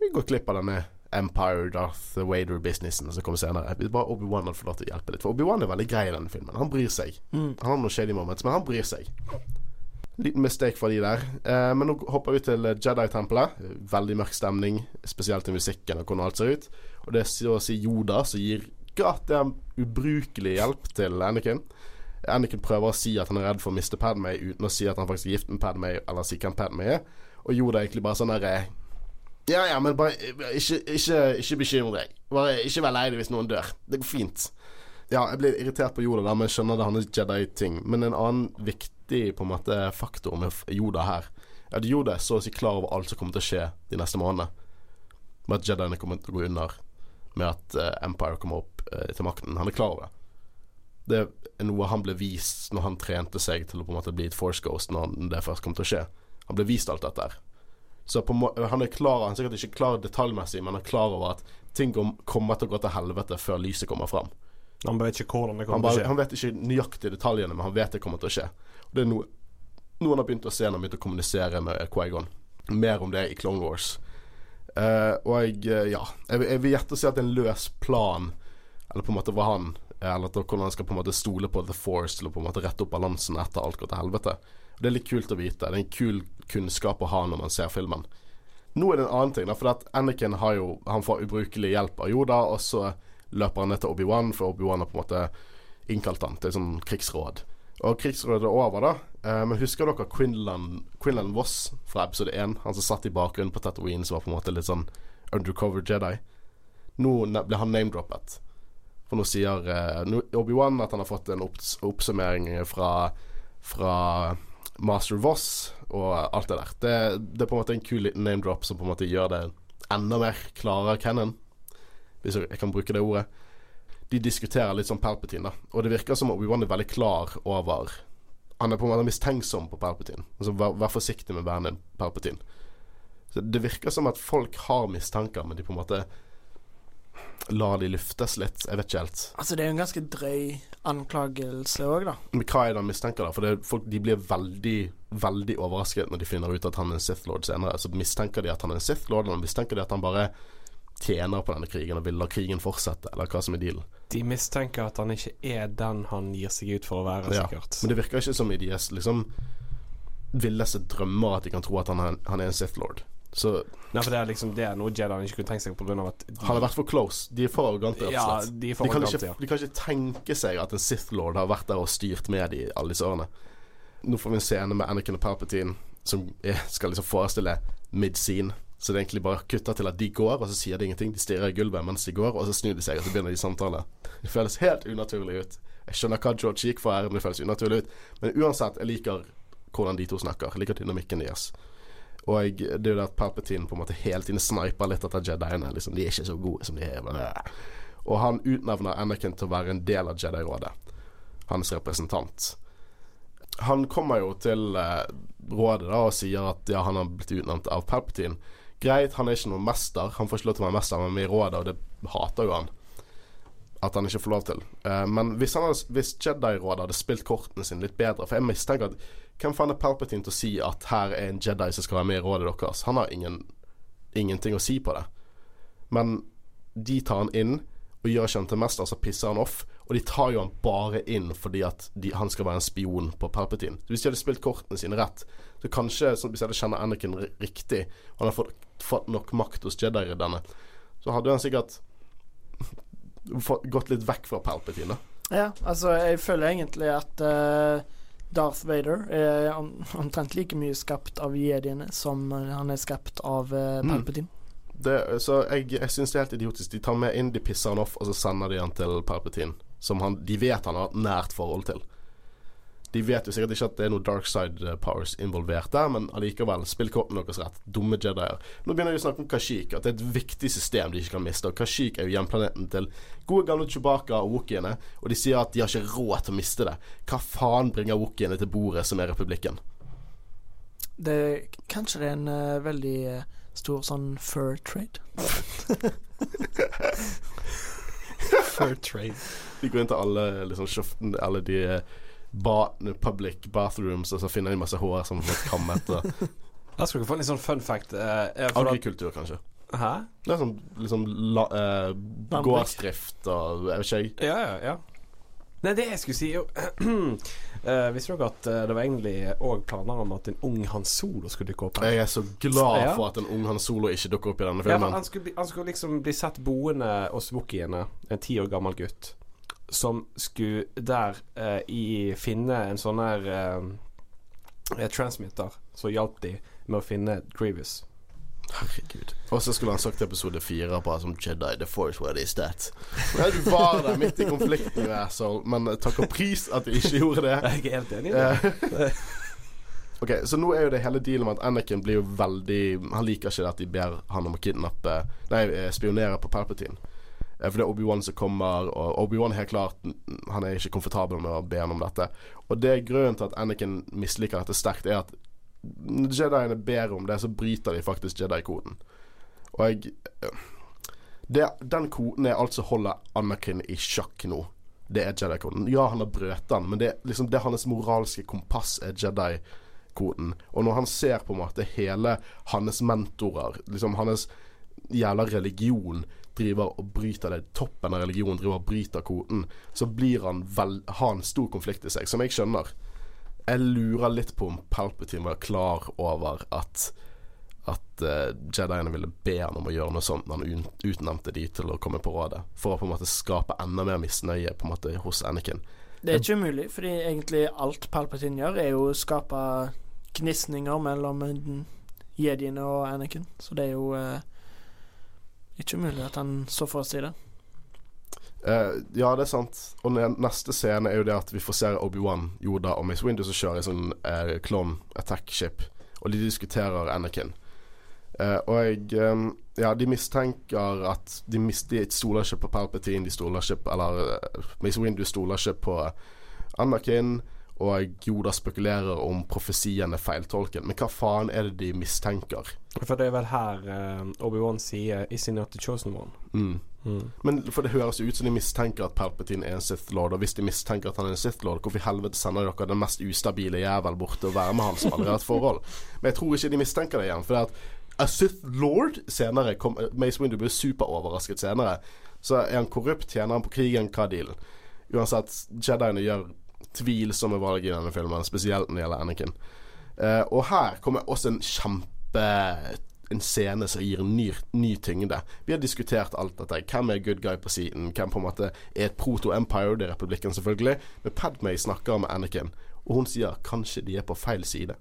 vi gå glipp av denne Empire Darth Vader-businessen som kommer senere. Hvis bare Obi-Wan hadde fått lov til å hjelpe litt. For Obi-Wan er veldig grei i denne filmen. Han bryr seg. Mm. Han har noen shady moments, men han bryr seg. Liten mistake for de der. Eh, men nå hopper vi til Jedi-tempelet. Veldig mørk stemning, spesielt i musikken og hvordan alt ser ut. Og det er så å si Yoda som gir gratis ubrukelig hjelp til Anakin. Anakin prøver å si at han er redd for å miste Padmay, uten å si at han faktisk er gift med Padmay, eller si hvem Padmay er. Og Yoda er egentlig bare sånn derre Ja, ja, men bare ikke, ikke, ikke bekymre deg. Bare ikke vær lei deg hvis noen dør. Det går fint. Ja, jeg blir irritert på Yoda, da, men skjønner det er hans Jedi-ting. Men en annen viktig på en måte faktor med Yoda her, er at Yoda er så å si klar over alt som kommer til å skje de neste månedene. Med at Jediene kommer til å gå under, med at uh, Empire kommer opp uh, til makten. Han er klar over det. Det er noe han ble vist når han trente seg til å på en måte bli et Force Ghost, når det først kom til å skje. Han ble vist alt dette her. Så han er klar Han er sikkert ikke klar detaljmessig, men han er klar over at ting kommer til å gå til helvete før lyset kommer fram. Han vet ikke hvordan det Han, kommer bare, til å skje. han vet ikke nøyaktig detaljene, men han vet det kommer til å skje. Og det er noe, noen har begynt å se når han begynte å kommunisere med Quaigon. Mer om det i Clone Wars. Uh, og jeg, uh, ja Jeg, jeg vil gjette å si at en løs plan, eller på en måte hva han Eller at hvordan han skal på en måte stole på The Force til å på en måte rette opp balansen etter alt går til helvete. Og Det er litt kult å vite. Det er en kul kunnskap å ha når man ser filmen. Nå er det en annen ting, da, for at Anakin har jo Han får ubrukelig hjelp av Yoda, og så løper han ned til Obi-Wan, for Obi-Wan har på en måte innkalt han til sånn krigsråd. Og krigsrådet er over, da. Eh, men husker dere Quinlan, Quinlan Voss fra episode 1? Han som satt i bakgrunnen på Tatooine, som var på en måte litt sånn undercover Jedi. Nå ble han name-droppet. For nå sier eh, Obi-Wan at han har fått en opps oppsummering fra, fra Master Voss og alt det der. Det, det er på en måte en kul liten name-drop som på en måte gjør det enda mer klarere canon, hvis jeg kan bruke det ordet. De diskuterer litt sånn Palpatine, da. Og det virker som Obi-Wan er veldig klar over Han er på en måte mistenksom på Palpatine. Altså vær, vær forsiktig med bandet Palpatine. Så det virker som at folk har mistanker, men de på en måte lar de luftes litt. Jeg vet ikke helt. Altså, det er jo en ganske drøy anklagelse òg, da. Men hva er det han mistenker, da? For det, folk de blir veldig veldig overrasket når de finner ut at han er en Sith Lord senere. Så mistenker de at han er en Sith Lord, eller mistenker de at han bare tjener på denne krigen og vil la krigen fortsette, eller hva som er dealen. De mistenker at han ikke er den han gir seg ut for å være, Ja, sikkert. Men det virker ikke som i deres liksom villeste drømmer at de kan tro at han han er en Sith Lord. Så Nei, for det er liksom Det er noe Jedi ikke kunne tenkt seg pga. at de, han har vært for close. De er for arrogante, Ja, de De kan, ikke, ja. de kan ikke tenke seg at en Sith Lord har vært der og styrt med de alle disse årene. Nå får vi en scene med Anakin og Palpatine som skal liksom forestille mid-scene. Så det er egentlig bare kutta til at de går, og så sier de ingenting. De stirrer i gulvet mens de går, og så snur de seg, og så begynner de samtale. Det føles helt unaturlig ut. Jeg skjønner hva George gikk for her, men det føles unaturlig ut. Men uansett, jeg liker hvordan de to snakker. Jeg liker dynamikken deres. Og jeg, det er jo det at Palpatine på en måte hele tiden sniper litt etter Jediene. Liksom, de er ikke så gode som de er. Bla. Og han utnevner Anakin til å være en del av Jedi-rådet. Hans representant. Han kommer jo til eh, rådet da og sier at ja, han har blitt utnevnt av Palpatine. Greit, han er ikke noen mester. Han får ikke lov til å være mester, men med i rådet, og det hater jo han. At han ikke får lov til. Uh, men hvis, hvis Jedi-rådet hadde spilt kortene sine litt bedre For jeg mistenker at hvem faen er Palpatine til å si at her er en Jedi som skal være med i rådet deres? Han har ingen, ingenting å si på det. Men de tar han inn og gjør ikke han til mester, så pisser han off. Og de tar jo han bare inn fordi at de, han skal være en spion på Palpatine. Så hvis de hadde spilt kortene sine rett, så kanskje sånn, hvis jeg hadde kjenner Anakin riktig, og han har fått, fått nok makt hos Jedi-ridderne, så hadde han sikkert [LAUGHS] fått, gått litt vekk fra Palpatine. Ja, altså, jeg føler egentlig at uh, Darth Vader er om, omtrent like mye skapt av jediene som han er skapt av Mm. Palpatine. Det, så jeg, jeg syns det er helt idiotisk. De tar med inn, de pisser han off, og så sender de han til Palpatine. Som han, de vet han har et nært forhold til. De vet jo sikkert ikke at det er noe dark side eh, powers involvert der, men allikevel, spill kortene deres rett. Dumme jedier. Nå begynner vi å snakke om Kashik, at det er et viktig system de ikke kan miste. Og Kashik er jo hjemplaneten til gode gamle Chewbacca og Wookieene, og de sier at de har ikke råd til å miste det. Hva faen bringer Wookieene til bordet, som er republikken? Det, kanskje det er en uh, veldig eh, stor sånn fur trade. [LAUGHS] [LAUGHS] [LAUGHS] Fair trade. De går inn til alle liksom, kjøften, alle de ba public bathrooms, og så finner de masse hår som har fått kammet. Da skal dere få en litt sånn fun fact. eh, eh, agrikultur, kanskje. hæ? Det er sånn liksom la, eh, gårdsdrift og jeg vet ikke jeg. Ja, ja, ja. Nei, det jeg skulle si jo [CLEARS THROAT] [CLEARS THROAT] eh, Visste dere at uh, det var egentlig òg planer om at en ung Han Solo skulle dukke opp her? Jeg er så glad Ja. for at en ung Han Solo ikke dukker opp i denne Ja, filmen. han, skulle han skulle liksom bli sett boende hos Wookieene, en ti år gammel gutt, som skulle der uh, i finne en sånn her transmitter som hjalp de med å finne Grievous. Herregud. Og så skulle han sagt episode fire bare som Jedi The Force, what is that? Nei, du var der midt i konflikten, du asshole. Men takk og pris at du ikke gjorde det. Jeg er helt enig i det. Eh, [LAUGHS] Ok, Så nå er jo det hele dealen med at Anakin blir jo veldig Han liker ikke det at de ber han om å kidnappe Nei, eh, spionere på Palpatine. Eh, For det er Obi-Wan som kommer, og Obi-Wan helt klart Han er ikke komfortabel med å be han om dette. Og det grunnen til at Anakin misliker dette sterkt, er at Jediene ber om det, så bryter de faktisk Jedi-koden. Og jeg eh, det, Den koden er altså holder Anakin i sjakk nå. Det er Jedi-koden. Ja, han har brøt den, men det, liksom, det hans moralske kompass er Jedi-koden. Og når han ser på en måte hele hans mentorer, liksom hans jævla religion driver og bryter det, toppen av religionen driver og bryter koden, så blir han vel, har en stor konflikt i seg, som jeg skjønner. Jeg lurer litt på om Palpatine var klar over at at uh, Jediene ville be han om å gjøre noe sånt når han utnevnte de til å komme på rådet. For å på en måte skape enda mer misnøye på en måte hos Anakin. Det er ikke umulig, fordi egentlig alt Palpatine gjør, er jo å skape gnisninger mellom jediene og Anakin. Så det er jo uh, ikke umulig at han så for seg det. Eh, ja, det er sant. Og neste scene er jo det at vi får se Obi-Wan, Yoda og Miss Windu som kjører i sånn uh, clone attack ship, og de diskuterer Anakin. Uh, og jeg um, Ja, de mistenker at de, de stoler ikke på Palpatine, de stoler ikke på Eller uh, Miss Windu stoler ikke på Anakin, og Yoda spekulerer om profesien er feiltolket. Men hva faen er det de mistenker? For det er vel her Obi-Wan sier 'Is he not the chosen one'? Mm. Mm. Men for det høres ut som de mistenker at Palpatine er en Sith Lord, og hvis de mistenker at han er en Sith Lord, hvorfor i helvete sender dere den mest ustabile jævel bort til å være med han som aldri har et forhold? Men jeg tror ikke de mistenker det igjen, for det at A Sith Lord senere kom, Mace Windu blir superoverrasket senere. Så er han korrupt, tjener han på krigen, hva er dealen? Uansett, Jediene gjør tvilsomme valg i denne filmen, spesielt når det gjelder Anakin. Uh, og her kommer også en kjempe En scene som gir en ny, ny tyngde. Vi har diskutert alt dette. Hvem er good guy på siden? Hvem på en måte er et proto-empire? Det er republikken, selvfølgelig. Men Padmay snakker med Anakin, og hun sier kanskje de er på feil side.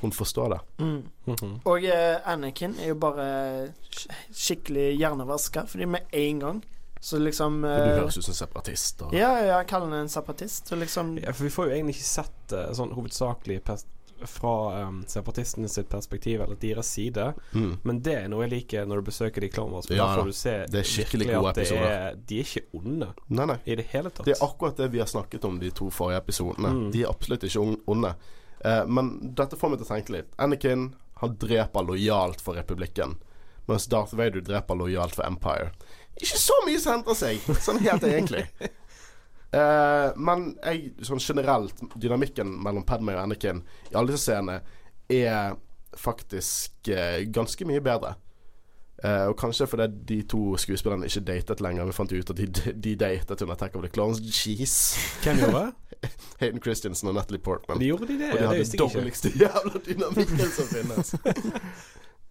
Hun forstår det. Mm. Mhm. Og uh, Anakin er jo bare sk skikkelig hjernevaska, fordi med en gang så liksom uh, du eh, høres ut som separatist. Og Ja, ja, kaller han en separatist. Liksom Ja, for vi får jo egentlig ikke sett uh, sånn hovedsakelig pers fra um, separatistene sitt perspektiv, eller deres side. mm. Men det er noe jeg liker når du besøker de i Clone Wars. Ja, da får du se Det er skikkelig gode episoder. Er, de er ikke onde Nei, nei. i det hele tatt. Det er akkurat det vi har snakket om de to forrige episodene. Mm. De er absolutt ikke onde. Eh, men dette får meg til å tenke litt. Anakin han dreper lojalt for republikken, mens Darth Vader dreper lojalt for Empire. Ikke så mye som henter seg, sånn helt egentlig. [LAUGHS] Eh, men jeg, sånn generelt, dynamikken mellom Padmay og Anakin i alle disse scenene er faktisk uh, ganske mye bedre. Uh, og kanskje fordi de to skuespillerne ikke datet lenger. Vi fant ut at de, de datet under Attack of the Clones. Jeez. Hvem gjorde det? [LAUGHS] Hayden Christensen og Natalie Portman. De gjorde de det? og de hadde visste dårligste [LAUGHS] jævla dynamikken som finnes.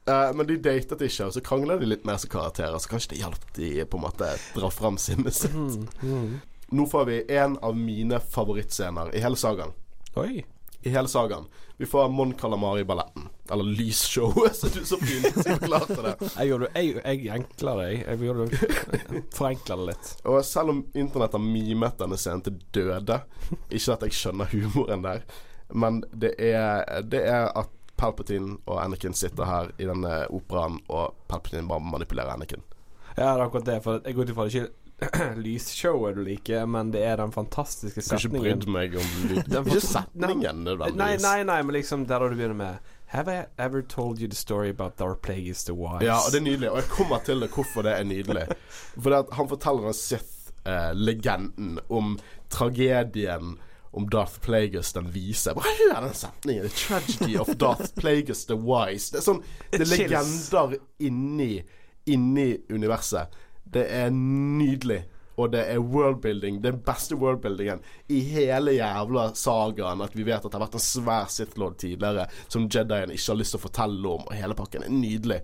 Uh, [LAUGHS] men de datet ikke, og så krangla de litt mer som karakterer. Så kanskje det hjalp de på en måte dra fram sinnet sitt. Mm, mm. Nå får vi en av mine favorittscener i hele sagaen. Oi. I hele sagaen. Vi får Mon Calamari-balletten. Eller lysshowet, [LAUGHS] som du så fint forklarte det. Jeg gjorde jeg, jeg enkler det. Jeg gjorde [LAUGHS] forenkler det litt. Og selv om internett har mimet denne scenen til døde Ikke at jeg skjønner humoren der, men det er, det er at Palpatine og Anakin sitter her i denne operaen, og Palpatine bare manipulerer Anakin. Ja, det er akkurat det. For jeg går ut ifra det ikke [CLEARS THROAT] lysshowet du liker, men det er den fantastiske setningen. ikke brydd meg om [LAUGHS] lyd. Ikke setningen, Nei, nødvendigvis. nei, nei, men liksom der du begynner med Have I ever told you the story about our plague is the Wise? Ja, og det er nydelig. Og jeg kommer til det hvorfor det er nydelig. [LAUGHS] For han forteller den Sith-legenden om tragedien om Darth Plagueis den vise. Hva er den setningen! The tragedy of Darth Plagueis the wise. Det er sånn [LAUGHS] Det er legender inni, inni universet. Det er nydelig. Og det er worldbuilding. Den beste worldbuildingen i hele jævla sagaen. At vi vet at det har vært en svær Sith Lord tidligere som Jedien ikke har lyst til å fortelle om. Og hele pakken er nydelig.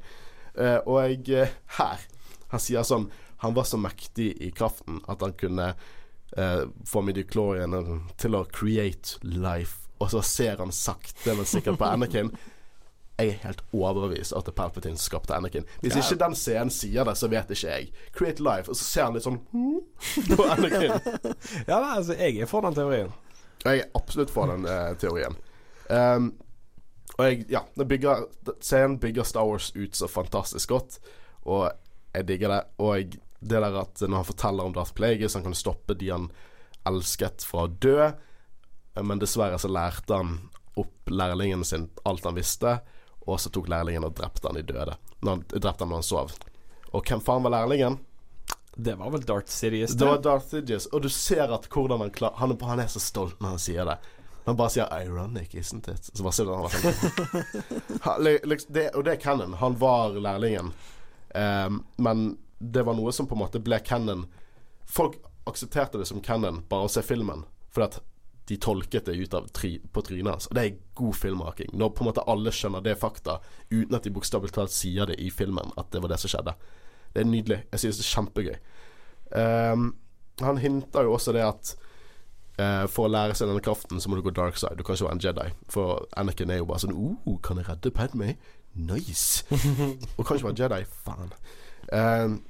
Uh, og jeg, eh, her Han sier sånn Han var så mektig i kraften at han kunne uh, få midichlorian til å create life. Og så ser han sakte, men sikkert på Anakin. Jeg er helt overbevist at Palpatine skapte Anakin. Hvis ikke den scenen sier det, så vet ikke jeg. Create life, og så ser han litt sånn på Anakin. [LAUGHS] Ja, nei, altså, jeg er for den teorien. Jeg er absolutt for den eh, teorien. Um, og jeg, ja, det bygger, scenen bygger Star Wars ut så fantastisk godt, og jeg digger det. Og jeg, det der at når han forteller om Darth Plagueis, han kan stoppe de han elsket fra å dø, eh, men dessverre så lærte han opp lærlingen sin alt han visste, og så tok lærlingen og drepte han i døde. Når han, drepte han når han sov. Og hvem faen var lærlingen? Det var vel Darth Sidious. Det var Darth Sidious, og du ser at hvordan han klarer han, han er så stolt når han sier det. Han bare sier 'ironic, isn't it?' Så bare ser du han var sånn [LAUGHS] liksom, det, Og det er canon. Han var lærlingen. Um, men det var noe som på en måte ble canon. Folk aksepterte det som canon bare å se filmen, fordi at de tolket det ut av tri, på trynet hans. Og det er god filmmaking. Når på en måte alle skjønner det fakta, uten at de bokstavelig talt sier det i filmen, at det var det som skjedde. Det er nydelig. Jeg synes det er kjempegøy. Um, han hinter jo også det at uh, for å lære seg denne kraften, så må du gå dark side. Du kan ikke være en Jedi. For Anakin er jo bare sånn oh, Kan jeg redde Padme? Nice. [LAUGHS] Og kan ikke være Jedi. Faen. Um,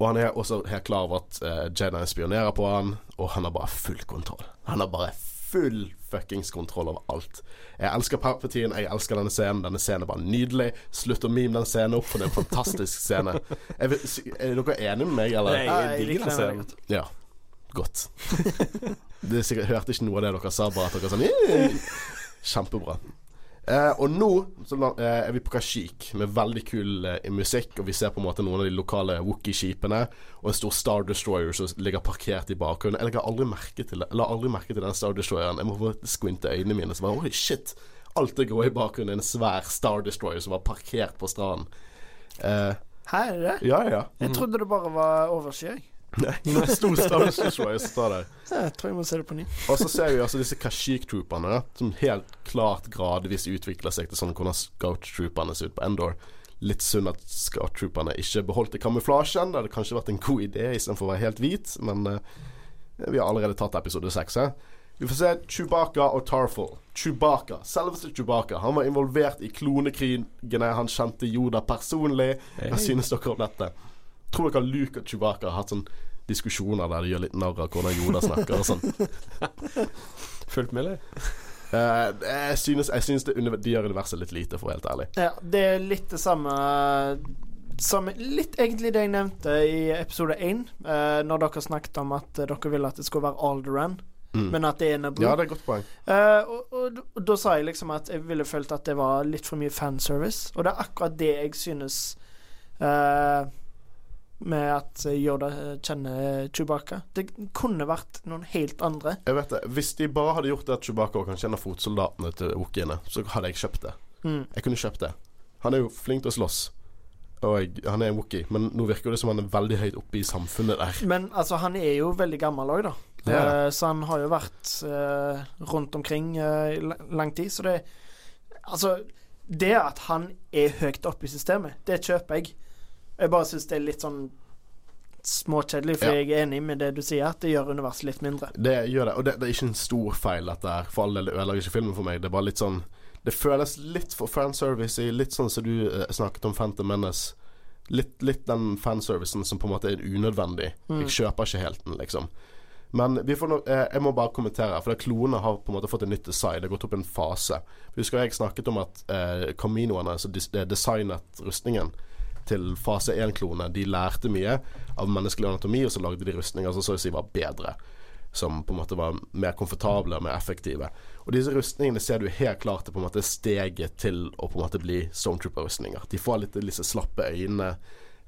og han er også helt klar over at uh, Jedi spionerer på han, og han har bare full kontroll. Han har bare full fuckings kontroll over alt. Jeg elsker Palpatine, jeg elsker denne scenen. Denne scenen er bare nydelig. Slutt å meme den scenen opp, for det er en fantastisk scene. Er, er dere enige med meg, eller? Jeg jeg digger den scenen. Ja. Godt. [LAUGHS] Det er sikkert hørte ikke noe av det dere sa, bare at dere sånn Kjempebra. Eh, og nå så eh, er vi på Kashik med veldig kul eh, musikk, og vi ser på en måte noen av de lokale Wookie-skipene og en stor Star Destroyer som ligger parkert i bakgrunnen. Jeg legger aldri merke til aldri merke til den Star Destroyeren. Jeg må få skvinte øynene mine. Så bare, Oi, shit. Alt det grå i bakgrunnen er en svær Star Destroyer som var parkert på stranden. Eh, Her er det. ja, ja. Jeg trodde det bare var oversky. Nei, som står der. Jeg tror jeg må se det på ny. Og så ser vi altså disse Kashik-trooperne, som helt klart gradvis utvikler seg til sånn hvordan Scout-trooperne ser ut på Endor. Litt synd at Scout-trooperne ikke beholdt kamuflasjen. Det hadde kanskje vært en god idé istedenfor å være helt hvit, men uh, vi har allerede tatt episode seks. Vi får se Chewbacca og Tarful. Chewbacca, selveste Chewbacca. Han var involvert i klonekrigene. Han kjente Yoda personlig. Hva synes dere om dette? Tror dere Luke og Chewbacca har hatt sånn diskusjoner der de gjør litt narr av hvordan Yoda snakker og sånn? Fullt mulig. Uh, jeg synes, jeg synes det, de gjør universet litt lite, for å være helt ærlig. Ja, det er litt det samme som Litt egentlig det jeg nevnte i episode 1, eh, når dere snakket om at dere ville at det skulle være Alderan, Mm. men at det er Naboo. Ja, det er et godt poeng. Eh, og, og, og da sa jeg liksom at jeg ville følt at det var litt for mye fanservice. Og det er akkurat det jeg synes eh, med at Yoda eh, kjenner Chewbacca. Det kunne vært noen helt andre. Jeg vet det. Hvis de bare hadde gjort det at Chewbacca kan kjenne fotsoldatene til Wookieene, så hadde jeg kjøpt det. Mm. Jeg kunne kjøpt det. Han er jo flink til å slåss. Og jeg, han er en Wookie, men nå virker det som han er veldig høyt oppe i samfunnet der. Men altså, han er jo veldig gammel òg, da. Det det. Eh, så han har jo vært uh, rundt omkring eh, i uh, lang tid. Så det Altså, det at han er høyt oppe i systemet, det kjøper jeg. Jeg bare syns det er litt sånn småkjedelig, for Ja. jeg er enig med det du sier, at det gjør universet litt mindre. Det gjør det. Og det, det er ikke en stor feil, dette her. For all del, det ødelegger ikke filmen for meg. Det er bare litt sånn Det føles litt for fanservice i litt sånn som du eh, snakket om Phantom Menace. Litt, litt den fanservicen som på en måte er unødvendig. Mm. Jeg kjøper ikke helt den, liksom. Men vi får no eh, jeg må bare kommentere, for klonene har på en måte fått en nytt design. Det har gått opp en fase. Husker jeg snakket om at eh, Caminoene, som dis eh, designet rustningen til fase 1-klone. de lærte mye av menneskelig anatomi, og så lagde de rustninger som så å si var bedre. Som på en måte var mer komfortable og mer effektive. Og disse rustningene ser du helt klart er på en måte steget til å på en måte bli Stormtrooper-rustninger. De får litt disse slappe øynene.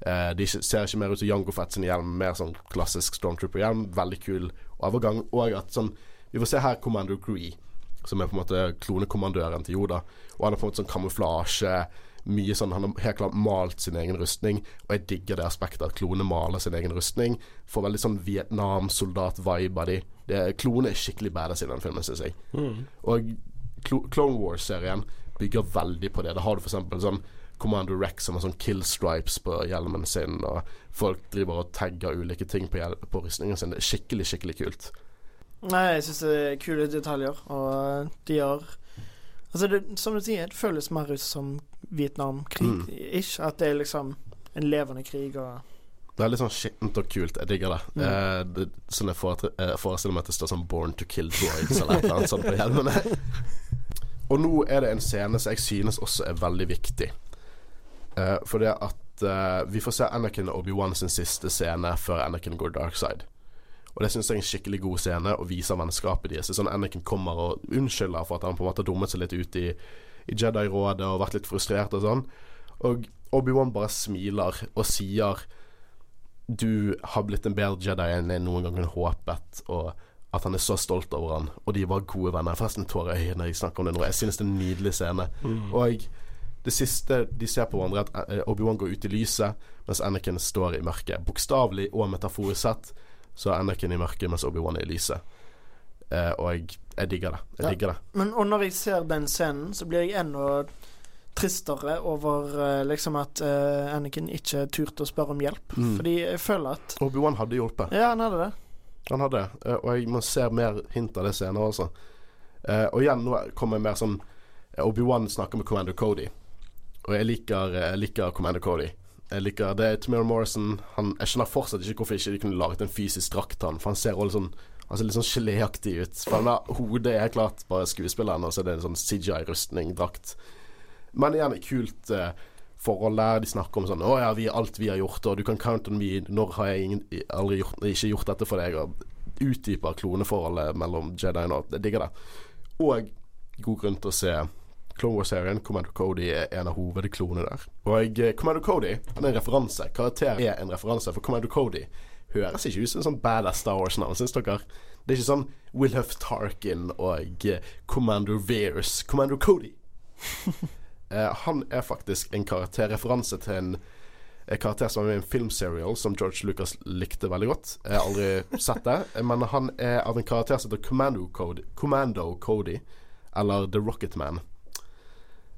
Eh, de ser ikke mer ut som Jango Fett sin hjelm, mer sånn klassisk Stormtrooper-hjelm. Veldig kul overgang. Og at sånn Vi får se her Commander Gree, som er på en måte klonekommandøren til Yoda. Og han har på en måte sånn kamuflasje. Mye sånn, Han har helt klart malt sin egen rustning, og jeg digger det aspektet at klone maler sin egen rustning. Får veldig sånn Vietnam-soldat-vibe av de. Klone er skikkelig badass i den filmen, syns jeg. Og Clone Wars-serien bygger veldig på det. Da har du f.eks. sånn Commander Rex som har sånn kill stripes på hjelmen sin, og folk driver og tagger ulike ting på, på rustningen sin. Det er skikkelig, skikkelig kult. Nei, jeg syns det er kule detaljer, og de gjør Altså, det, som du sier, det føles mer ut som Vietnamkrig. Mm. At det er liksom en levende krig og det er litt sånn skittent og kult. Jeg digger det. Mm. Eh, det sånn jeg eh, forestiller meg at det står sånn 'Born to kill droids' eller et eller annet sånt på hjelmene. [LAUGHS] og nå er det en scene som jeg synes også er veldig viktig. Eh, for det at eh, vi får se Anakin og Obi-Wan sin siste scene før Anakin går dark side. Og det syns jeg er en skikkelig god scene, og viser vennskapet deres. Sånn Anakin kommer og unnskylder for at han på en måte har dummet seg litt ut i, i Jedi-rådet og vært litt frustrert og sånn. Og Obi-Wan bare smiler og sier du har blitt en bedre Jedi enn jeg noen gang kunne håpet, og at han er så stolt over han. Og de var gode venner. Forresten tårer jeg når jeg snakker om det nå. Jeg synes det er en nydelig scene. Og det siste de ser på hverandre, er at eh, Obi-Wan går ut i lyset, mens Anakin står i mørket. Bokstavelig og metaforisk sett så er Anakin i mørket, mens Obi-Wan er i lyset. Eh, og jeg, jeg digger det. Jeg Ja. digger det. Men og når jeg ser den scenen, så blir jeg enda tristere over eh, liksom at uh, Anakin ikke turte å spørre om hjelp. Mm. Fordi jeg føler at Obi-Wan hadde hjulpet. Ja, han hadde det. Han hadde det, eh, og jeg må se mer hint av det senere altså. Eh, og igjen, nå kommer jeg mer sånn Obi-Wan snakker med Commander Cody, og jeg liker, jeg liker Commander Cody. Jeg liker det er Tamir Morrison. Han, jeg skjønner fortsatt ikke hvorfor ikke de kunne laget en fysisk drakt til han, for han ser også litt sånn Han ser litt sånn geléaktig ut. For han har hodet er klart bare skuespilleren, og så er det en sånn CGI-rustning, drakt. Men igjen, kult eh, forhold der. De snakker om sånn 'Å ja, vi, alt vi har gjort, og du kan count on me. Når har jeg ingen, aldri gjort, ikke gjort dette for deg?' Og utdyper kloneforholdet mellom Jedi og Jeg digger det. Og god grunn til å se Clone Wars-serien. Commando Cody er en av hovedklonene der. Og eh, Commander Cody han er en referanse. Karakter er en referanse, for Commando Cody høres ikke ut som en sånn badass Star Wars-navn, syns dere? Det er ikke sånn Wilhuff Tarkin og Commando Commander Veers. Commander Cody. [LAUGHS] Eh, han er faktisk en karakterreferanse til en eh, karakter som er med i en filmserial som George Lucas likte veldig godt. Jeg har aldri [LAUGHS] sett det, eh, men han er av en karakter som heter Commando Cody, Commando Cody eller The Rocket Man.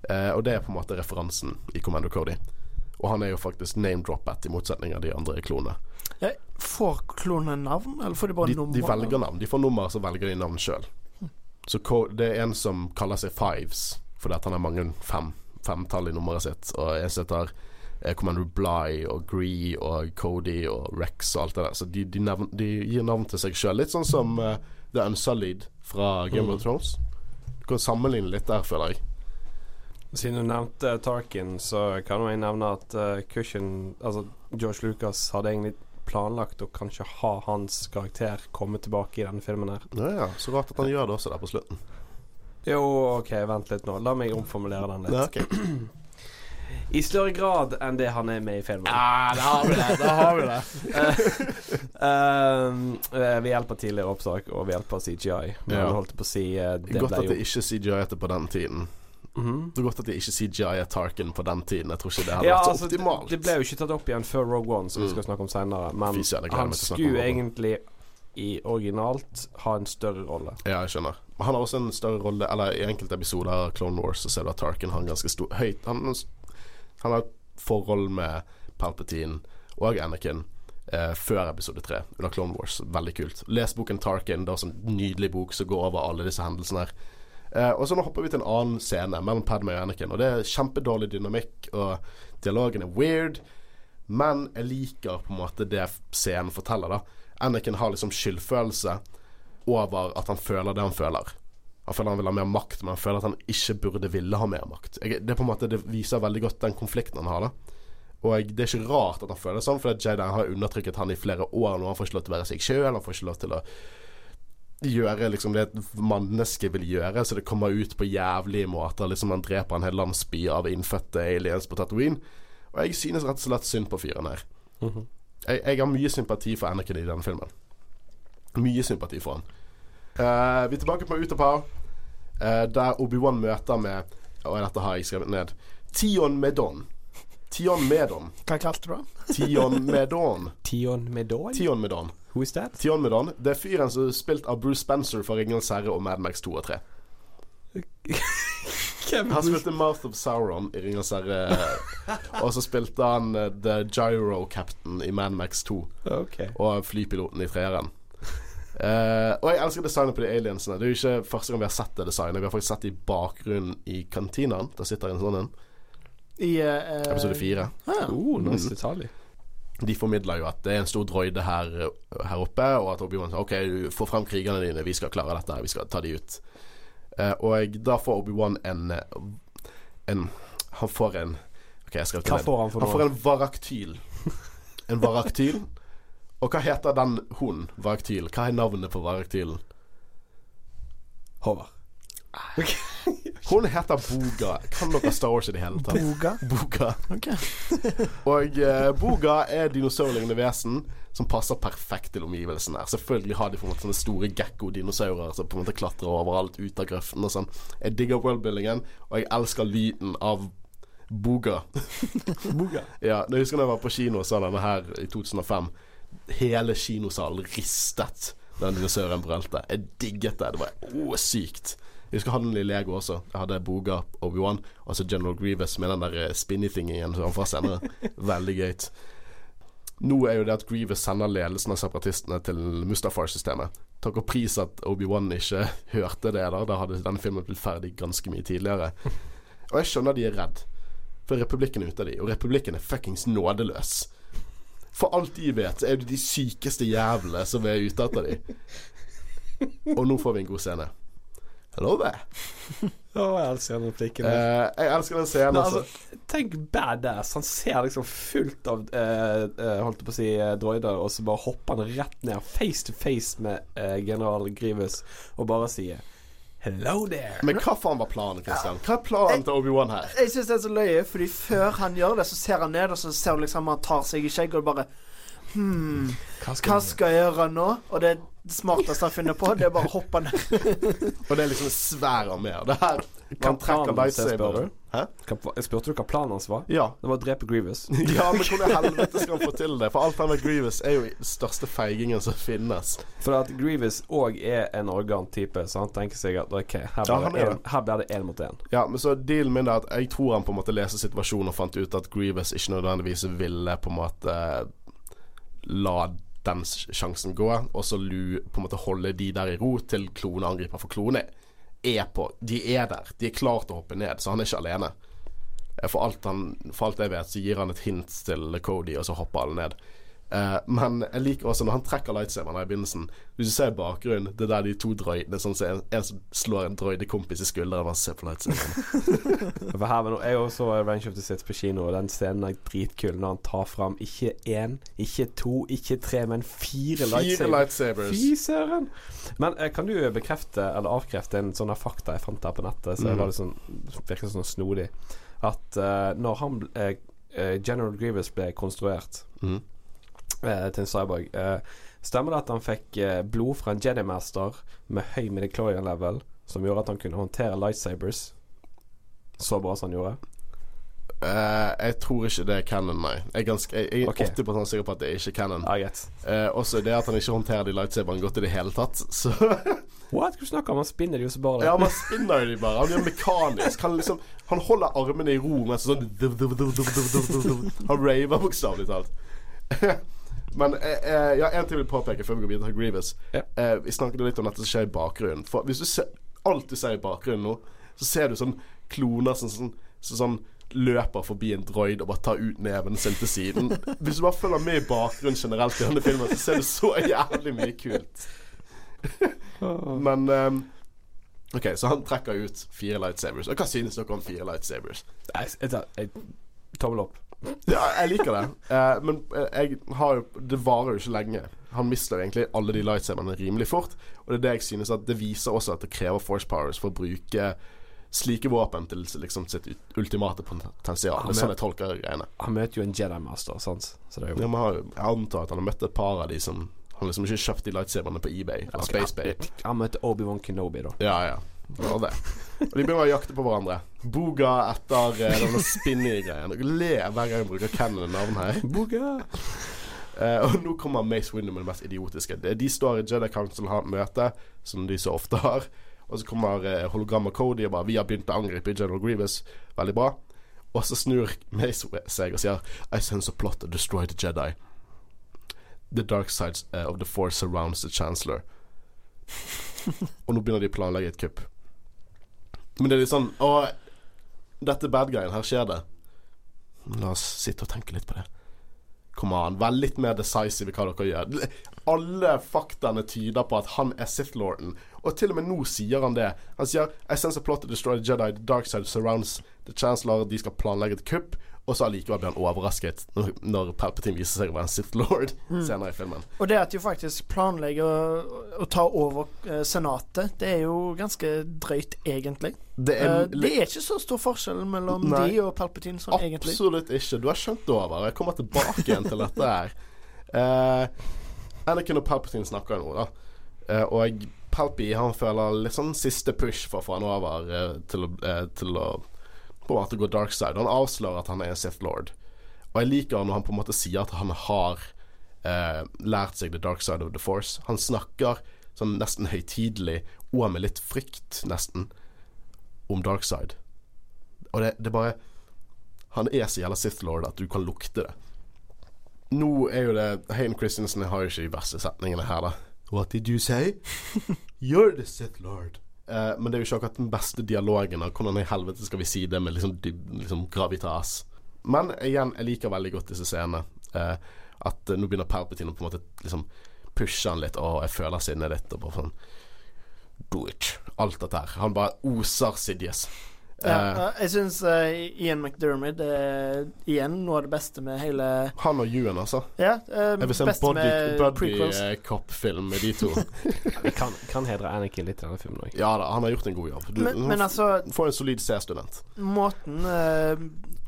Eh, og det er på en måte referansen i Commando Cody. Og han er jo faktisk name-droppet, i motsetning av de andre klonene. Får klonene navn, eller får de bare De, nummer? de velger navn. De får nummer, så velger de navn sjøl. Så det er en som kaller seg Fives, fordi at han har mange fem, femtall i nummeret sitt. Og som heter eh, Commander Bly og Gree og Cody og Rex og alt det der. Så de, de, nevn, de gir navn til seg sjøl. Litt sånn som uh, The Unsullied fra Game of Thrones. Du kan sammenligne litt der, føler jeg. Siden du nevnte Tarkin, så kan jeg nevne at uh, Cushion Altså George Lucas hadde egentlig planlagt å kanskje ha hans karakter komme tilbake i denne filmen her. Ja, ja. Så rart at han gjør det også der på slutten. Jo, OK, vent litt nå. La meg omformulere den litt. Ja, okay. I større grad enn det han er med i filmen. Ja, da har vi det. Da har vi det. uh, [LAUGHS] eh, ved hjelp tidligere opptak og vi hjelper CGI. Men Ja. holdt på å si uh, det Godt ble at jo det ikke er CGI etter på den tiden. Mhm. Det er godt at de ikke CGI er Tarkin på den tiden. Jeg tror ikke det hadde Ja, vært så altså, optimalt. det ble jo ikke tatt opp igjen før Rogue One, som vi Mm. skal snakke om senere. Men han skulle egentlig i originalt ha en større rolle. Ja, jeg skjønner. Men han har også en større rolle Eller i enkelte episoder av Clone Wars så ser du at Tarkin har en ganske stor høyt Han, han har et forhold med Palpatine og Anakin eh, før episode tre, under Clone Wars. Veldig kult. Les boken Tarkin. Det er også en nydelig bok som går over alle disse hendelsene her. Eh, og så nå hopper vi til en annen scene mellom Padme og Anakin, og det er kjempedårlig dynamikk, og dialogen er weird. Men jeg liker på en måte det scenen forteller, da. Anakin har liksom skyldfølelse over at han føler det han føler. Han føler han vil ha mer makt, men han føler at han ikke burde ville ha mer makt. Jeg, det på en måte Det viser veldig godt den konflikten han har, da. Og jeg, det er ikke rart at han føler det sånn, for Jaden har undertrykket han i flere år nå. Han får ikke lov til å være seg sjøl, han får ikke lov til å gjøre liksom det et menneske vil gjøre, så det kommer ut på jævlige måter. Liksom Han dreper en hel landsby av innfødte aliens på Tatooine. Og jeg synes rett og slett synd på fyren her. Mhm. Jeg, jeg har mye sympati for Anakin i denne filmen. Mye sympati for han. Uh, vi er tilbake på Utapau, uh, der Obi-Wan møter med Og dette har jeg skrevet ned. Tion Medon. Tion Medon. Hva kalte du det? Tion Medon. Tion Medon? Tion Medon. Who is that? Tion. Det er fyren som er spilt av Bruce Spencer fra Ringenes herre og Mad Max 2 og 3. [LAUGHS] Han spilte Mouth of Sauron i Ringenes herre. [LAUGHS] og så spilte han eh, The Gyro Captain i Mad Max 2. Okay. og flypiloten i treeren. Uh, og jeg elsker designet på de aliensene. Det er jo ikke første gang vi har sett det designet. Vi har faktisk sett det i bakgrunnen i kantinaen. Der sitter en sånn en. I uh, Episode fire. ah, Oh, nice Mm. detalj. De formidler jo at det er en stor droide her, her oppe, og at Obi-Wan sier OK, du får frem krigerne dine, vi skal klare dette, vi skal ta de ut. Eh, og da får Obi-Wan en, en Han får en OK, jeg skrev Hva det får han for Han får en varaktyl. En varaktyl. Og hva heter den hunden? Varaktyl. Hva er navnet på varaktylen? Håvard. Hun heter Boga. Kan dere Star Wars i det hele tatt? Boga. Boga. Ok. [LAUGHS] Og uh, Boga er dinosaurlignende vesen som passer perfekt til omgivelsene. Selvfølgelig har de på en måte sånne store gekko-dinosaurer som på en måte klatrer overalt ut av grøften og sånn. Jeg digger worldbuildingen, og jeg elsker lyden av Boga. [LAUGHS] Boga. Ja, jeg husker da jeg var på kino og så denne her i 2005. Hele kinosalen ristet da dinosauren brølte. Jeg digget det. Det var å, sykt. Jeg husker han i Lego også. Jeg hadde Boga, Obi-Wan og så General Grievous med den der eh, spinny-thingen som han får senere. [LAUGHS] Veldig gøy. Nå er jo det at Grievous sender ledelsen av separatistene til Mustafar-systemet. Takk og pris at Obi-Wan ikke [LAUGHS] hørte det. Da Da hadde denne filmen blitt ferdig ganske mye tidligere. [LAUGHS] Og jeg skjønner de er redd. For republikken er ute av de, og republikken er fuckings nådeløs. For alt de vet, er det de sykeste jævlene som er ute etter de. Og nå får vi en god scene. Hello there. oh, jeg elsker den replikken. Uh, jeg elsker den scenen. Men Altså. altså, tenk badass. Han ser liksom fullt av uh, uh, Holdt på å si droider, og så bare hopper han rett ned face to face med general Grievous og bare sier Hello there. Men hva faen var planen, Christian? Hva er planen til Obi-Wan her? Jeg syns det er så løye, fordi før han gjør det, så ser han ned, og så ser du liksom han tar seg i skjegget og bare Hmm, hva skal jeg gjøre nå? Og det smarteste han finner på, det er bare å hoppe ned. [LAUGHS] Og det er liksom en svær armé. Det her Han trekker er, lightsaber. Jeg spurte du hva planen hans var? Ja. Det var å drepe Grievous. [LAUGHS] ja, men hvordan i helvete skal han få til det? For alt annet med Grievous er jo den største feigingen som finnes. For at Grievous òg er en arrogant type, så han tenker seg at OK, her blir han det det én mot én. Ja, men så dealen min er at jeg tror han på en måte leser situasjonen og fant ut at Grievous ikke nødvendigvis ville på en måte la den sjansen gå, og så lu på en måte holde de der i ro til klone angriper. For klone er på De er der. De er klar til å hoppe ned, så han er ikke alene. Eh, For alt, han, for alt jeg vet, så gir han et hint til Cody, og så hopper alle ned. Eh, men jeg liker også når han trekker lightsaberen i begynnelsen Hvis du ser bakgrunnen, det er der de to droidene Sånn som en, en som slår en droidekompis i skulderen bare ser på lightsaberen. [LAUGHS] For her Jeg også så Revenge of the Sits på kino, og den scenen er dritkul når han tar fram ikke én, ikke to, ikke tre, men fire, Fire lightsabers. Fy søren! Men uh, kan du bekrefte eller avkrefte en sånn fakta jeg fant her på nettet, så mm. var det sånn sånn snodig, at uh, når han General Grievous ble konstruert Mhm. Eh, til en cyborg. Eh, stemmer det at han fikk eh, blod fra en Jedi Master med høy midichlorian level, som gjorde at han kunne håndtere lightsabers så bra som han gjorde? Uh, jeg tror ikke det er canon, nei. Jeg er, ganske, jeg, jeg er okay. 80 sikker på at det er ikke canon. Ja, uh, også det at han ikke håndterer de lightsaberne godt i det hele tatt. [LAUGHS] Så What? Hva snakker om? Han spinner de jo så bare. Ja, man spinner jo de bare. Han gjør mekanisk. Han liksom Han holder armene i ro mens sånn Han raver bokstavelig talt. [LAUGHS] Men eh, eh, ja, en ting jeg vil påpeke før vi går videre til Grievous. Ja. Eh, vi snakket litt om dette som skjer i bakgrunnen. For hvis du ser alt du ser i bakgrunnen nå, så ser du sånn kloner som sånn, sånn, sånn løper forbi en droid og bare tar ut neven sin til siden. [LAUGHS] Hvis du bare følger med i bakgrunnen generelt i denne filmen, så ser du så jævlig mye kult. Men um, OK, så han trekker ut fire lightsabers. Og hva synes dere om fire lightsabers? Tommel opp. Ja, jeg liker det. Eh, men eh, jeg har jo Det varer jo ikke lenge. Han mister egentlig alle de lightsaberne rimelig fort. Og det er det jeg synes at det viser også at det krever force powers for å bruke slike våpen til liksom sitt ultimate potensial. Det er sånn jeg tolker greiene. Han møter jo en Jedi Master, sant. Så det er jo Ja, har- jeg antar at han har møtt et par av de som Han liksom ikke kjøpt de lightsaberne på eBay eller SpaceBay. Han møtte Obi-Wan Kenobi, da. Ja, ja. Var det. Og de begynner å jakte på hverandre. Boga etter eh, denne spinning-greien. Dere ler hver gang jeg bruker canon-navn her. Boga. Eh, og nå kommer Mace Window med det mest idiotiske. De, står i Jedi Council og har et møte, som de så ofte har. Og så kommer eh, hologram av Cody og bare 'Vi har begynt å angripe General Grievous'. Veldig bra. Og så snur Mace seg og sier 'I sense a plot to destroy the Jedi'. The dark sides uh, of the force surrounds the chancellor. [LAUGHS] og nå begynner de å planlegge et kupp. Men det er litt sånn Å, dette bad guyen. Her skjer det. La oss sitte og tenke litt på det. Kom an, vær litt mer decisive i hva dere gjør. Alle faktaene tyder på at han er Sith-lorden. Og til og med nå sier han det. Han sier I sense a plot to destroy the Jedi. The dark side surrounds the chancellor. De skal planlegge et kupp. Og så allikevel blir han overrasket når, når Palpatine viser seg å være en Sith Lord senere i filmen. Og det at de faktisk planlegger å, å ta over eh, Senatet, det er jo ganske drøyt, egentlig. Det Eh, er, det er ikke så stor forskjell mellom Nei. de og Palpatine sånn, egentlig. Absolutt ikke. Du har skjønt det over. Jeg kommer tilbake igjen til dette her. Uh, Anakin og Palpatine snakker nå, da. Eh, og Palpi han føler litt sånn siste push for å få han over eh, til, å, eh, til å på en måte går dark side. Han avslører at han er Sith Lord. Og jeg liker når han på en måte sier at han har eh, lært seg the dark side of the force. Han snakker sånn nesten høytidelig, og med litt frykt, nesten, om dark side. Og det, det bare Han er så jævla Sith Lord at du kan lukte det. Nå er jo det Hayne Christensen har jo ikke de verste setningene her, da. What did you say? [LAUGHS] You're the Sith Lord. Eh, men det er jo ikke akkurat den beste dialogen av hvordan i helvete skal vi si det med liksom, liksom gravitas. Men igjen, jeg liker veldig godt disse scenene. Uh, at eh, nå begynner Palpatine å på en måte liksom pushe han litt. og jeg føler sinnet ditt.' Og bare sånn Do it. Alt dette her. Han bare oser Sidious. Ja, Eh, eh, jeg syns Ian McDermid er igjen noe av det beste med hele han og Ewan, altså. Ja, eh, Jeg vil se en buddy-cop-film med de to. [LAUGHS] Kan, kan hedre Anakin litt i denne filmen òg. ja da, han har gjort en god jobb. Du, Men, men altså, får en solid C-student. måten uh,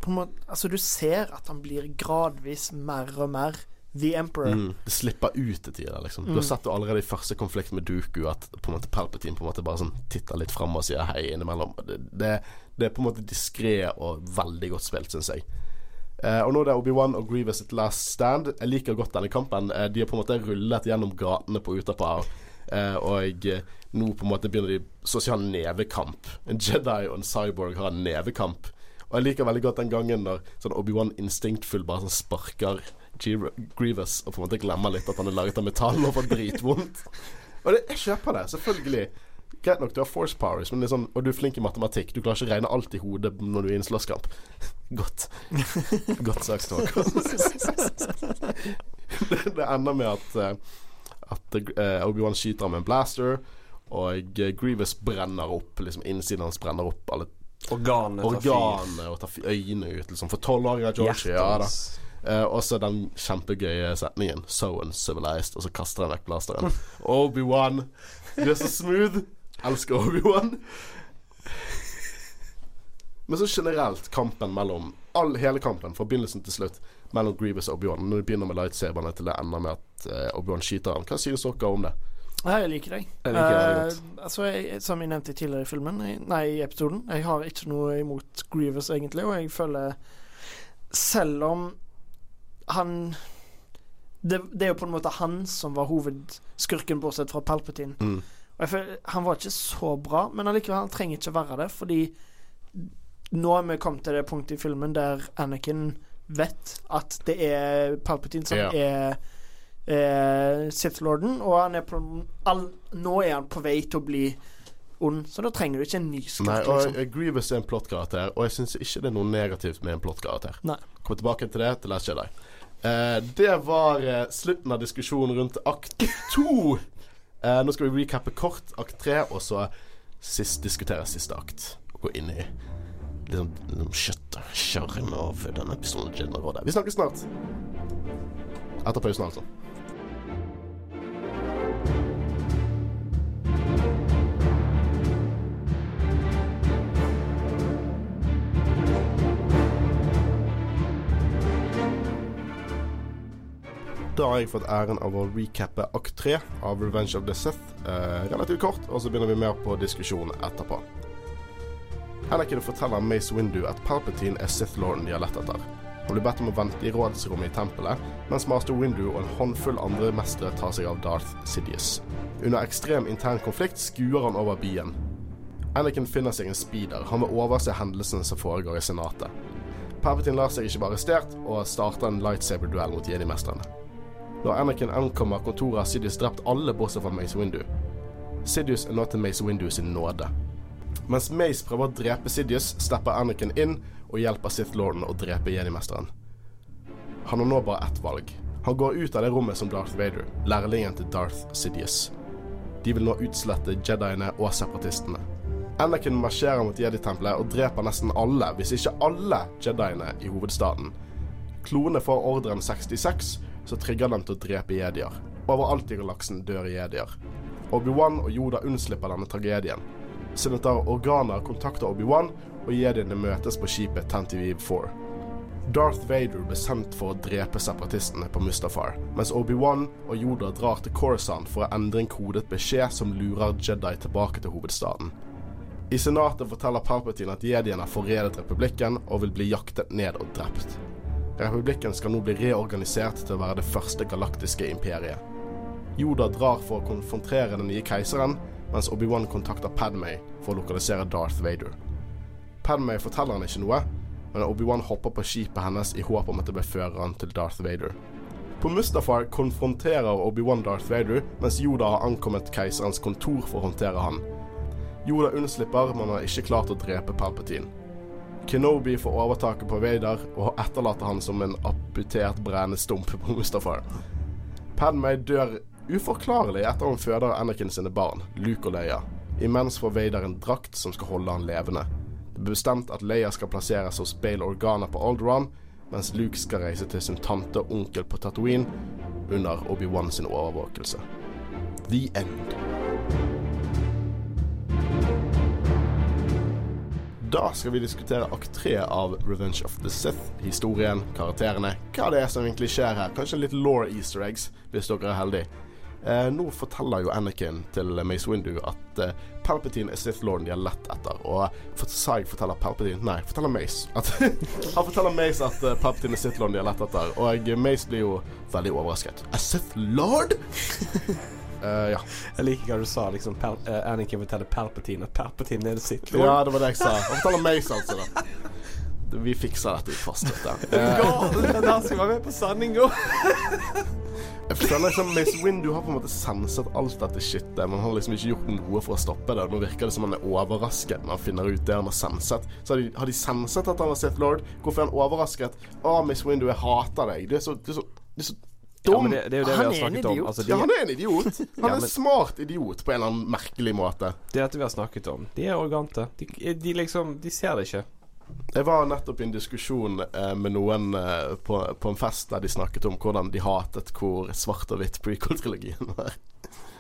måte, Altså, du ser at han blir gradvis mer og mer The Emperor. Mm. Det slipper ut til tider, liksom. Du har sett det allerede i første konflikt med Duku at på en måte Palpatine på en måte bare sånn titter litt fram og sier hei innimellom. Det, det, det er på en måte diskré og veldig godt spilt, syns jeg. Eh, og nå er det Obi-Wan og Grievous at last stand. Jeg liker godt denne kampen. Eh, de har på en måte rullet gjennom gatene på Utapau. Eh, og eh, nå på en måte begynner de så å si ha en nevekamp. En Jedi og en cyborg har en nevekamp. Og jeg liker veldig godt den gangen når sånn Obi-Wan instinktfull bare sånn sparker G Grievous og på en måte glemmer litt at han er laget av metall og får dritvondt. [LAUGHS] Og det, jeg kjøper det, selvfølgelig. Greit nok, du har force powers, men er sånn, og du er flink i matematikk. Du klarer ikke å regne alt i hodet når du er i en slåsskamp. [LAUGHS] Godt. Godt sagt, Håkon. det, [LAUGHS] det ender med at, eh, at uh, Obi-Wan skyter ham med en blaster, og eh, Grievous brenner opp. Liksom Innsiden hans brenner opp alle Organet tar fyr. organer og tar øynene ut. Liksom. For tolvåringer George. Ja da. Eh, og så den kjempegøye setningen 'So uncivilized', og så kaster han vekk blasteren. [LAUGHS] Obi-Wan, du er så smooth. Elsker Obi-Wan. Men så generelt kampen mellom all, Hele kampen, fra begynnelsen til slutt, mellom Grievous og Obi-Wan. Når det begynner med lightsaberne til det ender med at uh, Obi-Wan skyter ham. Hva synes dere om det? Jeg liker deg. Jeg liker det veldig Eh, altså, jeg, som jeg nevnte tidligere i filmen, jeg, nei, i episoden, jeg har ikke noe imot Grievous, egentlig, og jeg føler Selv om han det, det er jo på en måte han som var hovedskurken, bortsett fra Palpatine. Mm. Føler, Han var ikke så bra, men allikevel, han trenger ikke å være det, fordi nå er vi kommet til det punktet i filmen der Anakin vet at det er Palpatine som Ja. er eh, Sith-lorden, og han er på all, nå er han på vei til å bli ond, så da trenger du ikke en ny skurk. Nei, og liksom. eh, Grievous er en plottkarakter, og jeg syns ikke det er noe negativt med en plottkarakter. Kom tilbake til det til Last Jedi. Eh, det var uh, slutten av diskusjonen rundt akt to. Uh, nå skal vi recappe kort akt tre, og så sist diskutere siste akt. Gå inn i liksom, liksom kjøttet, sjarmen av denne episoden. Vi snakkes snart. Etter pausen, altså. Da har jeg fått æren av å recappe akt 3 av Revenge of the Sith eh, relativt kort, og så begynner vi mer på diskusjonen etterpå. Anakin forteller Mace Windu at Palpatine er Sith-lorden de har lett etter. Han blir bedt om å vente i rådsrommet i tempelet, mens master Windu og en håndfull andre mestere tar seg av Darth Sidious. Under ekstrem intern konflikt skuer han over byen. Anakin finner seg en speeder. Han vil overse hendelsene som foregår i senatet. Palpatine lar seg ikke være arrestert, og starter en lightsaber-duell mot jedi-mestrene. Når Anakin ankommer kontoret, har Sidious drept alle bortsett fra Mace Windu. Sidious er nå til Mace Windu sin nåde. Mens Mace prøver å drepe Sidious, stepper Anakin inn og hjelper Sith-lorden å drepe jedi-mesteren. Han har nå bare ett valg. Han går ut av det rommet som Darth Vader, lærlingen til Darth Sidious. De vil nå utslette jediene og separatistene. Anakin marsjerer mot jedi-tempelet og dreper nesten alle, hvis ikke alle, jediene i hovedstaden. Klonene får ordren 66, så trigger dem til å drepe jedier. Overalt i galaksen dør jedier. Obi-Wan og Yoda unnslipper denne tragedien. Senator Organa kontakter Obi-Wan, og jediene møtes på skipet Tantive 4. Darth Vader ble sendt for å drepe separatistene på Mustafar, mens Obi-Wan og Yoda drar til Coruscant for å endre en kodet beskjed som lurer Jedi tilbake til hovedstaden. I senatet forteller Palpatine at jediene har forrædet republikken og vil bli jaktet ned og drept. Republikken skal nå bli reorganisert til å være det første galaktiske imperiet. Yoda drar for å konfrontere den nye keiseren, mens Obi-Wan kontakter Padmay for å lokalisere Darth Vader. Padmay forteller han ikke noe, men Obi-Wan hopper på skipet hennes i håp om at det blir føreren til Darth Vader. På Mustafar konfronterer Obi-Wan Darth Vader, mens Yoda har ankommet keiserens kontor for å håndtere han. Yoda unnslipper, men har ikke klart å drepe Palpatine. Kenobi får overtaket på Vader og etterlater han som en amputert brennestump på Mustafar. Padmay dør uforklarlig etter hun føder Anakin sine barn, Luke og Leia. Imens får Vader en drakt som skal holde han levende. Det er bestemt at Leia skal plasseres hos Bale Organa på Alderaan, mens Luke skal reise til sin tante og onkel på Tatooine under Obi-Wan sin overvåkelse. The End. Da skal vi diskutere akt tre av Revenge of the Sith. Historien, karakterene, hva det er som egentlig skjer her. Kanskje litt law easter eggs, hvis dere er heldige. Eh, nå forteller jo Anakin til Mace Windu at eh, Palpatine er Sith-lorden de har lett etter. Og for, sa forteller Palpatine? Nei, forteller Mace. At, [LAUGHS] han forteller Mace at eh, Palpatine er Sith-lorden de har lett etter. Og Mace blir jo veldig overrasket. A Sith-lord? [LAUGHS] Uh, ja. Jeg liker hva du sa. Liksom, Pal uh, Anakin forteller Palpatine at Palpatine er det sitt. Ja, det var det jeg sa. Han forteller altså. da [LAUGHS] vi fikser dette i fasthet. [LAUGHS] [LAUGHS] Han skal være med på sanninga. Jeg føler liksom Mace Windu har på en måte senset alt dette shitet, men han har liksom ikke gjort noe for å stoppe det. Nå virker det som han er overrasket når han finner ut det han har senset. Så har de, har de senset at han var Sith Lord? Hvorfor er han overrasket? Å, Mace Windu, jeg hater deg. Du er så, du er så, du er så dum. Ja, det, det er Han vi har er en idiot. Altså, Ja, han er en idiot. [LAUGHS] Han Ja, er en smart idiot på en eller annen merkelig måte. det er dette vi har snakket om. De er arrogante. De, de liksom De ser det ikke. Jeg var nettopp i en diskusjon eh, med noen eh, på, på en fest der de snakket om hvordan de hatet hvor svart og hvitt prequel-trilogien var.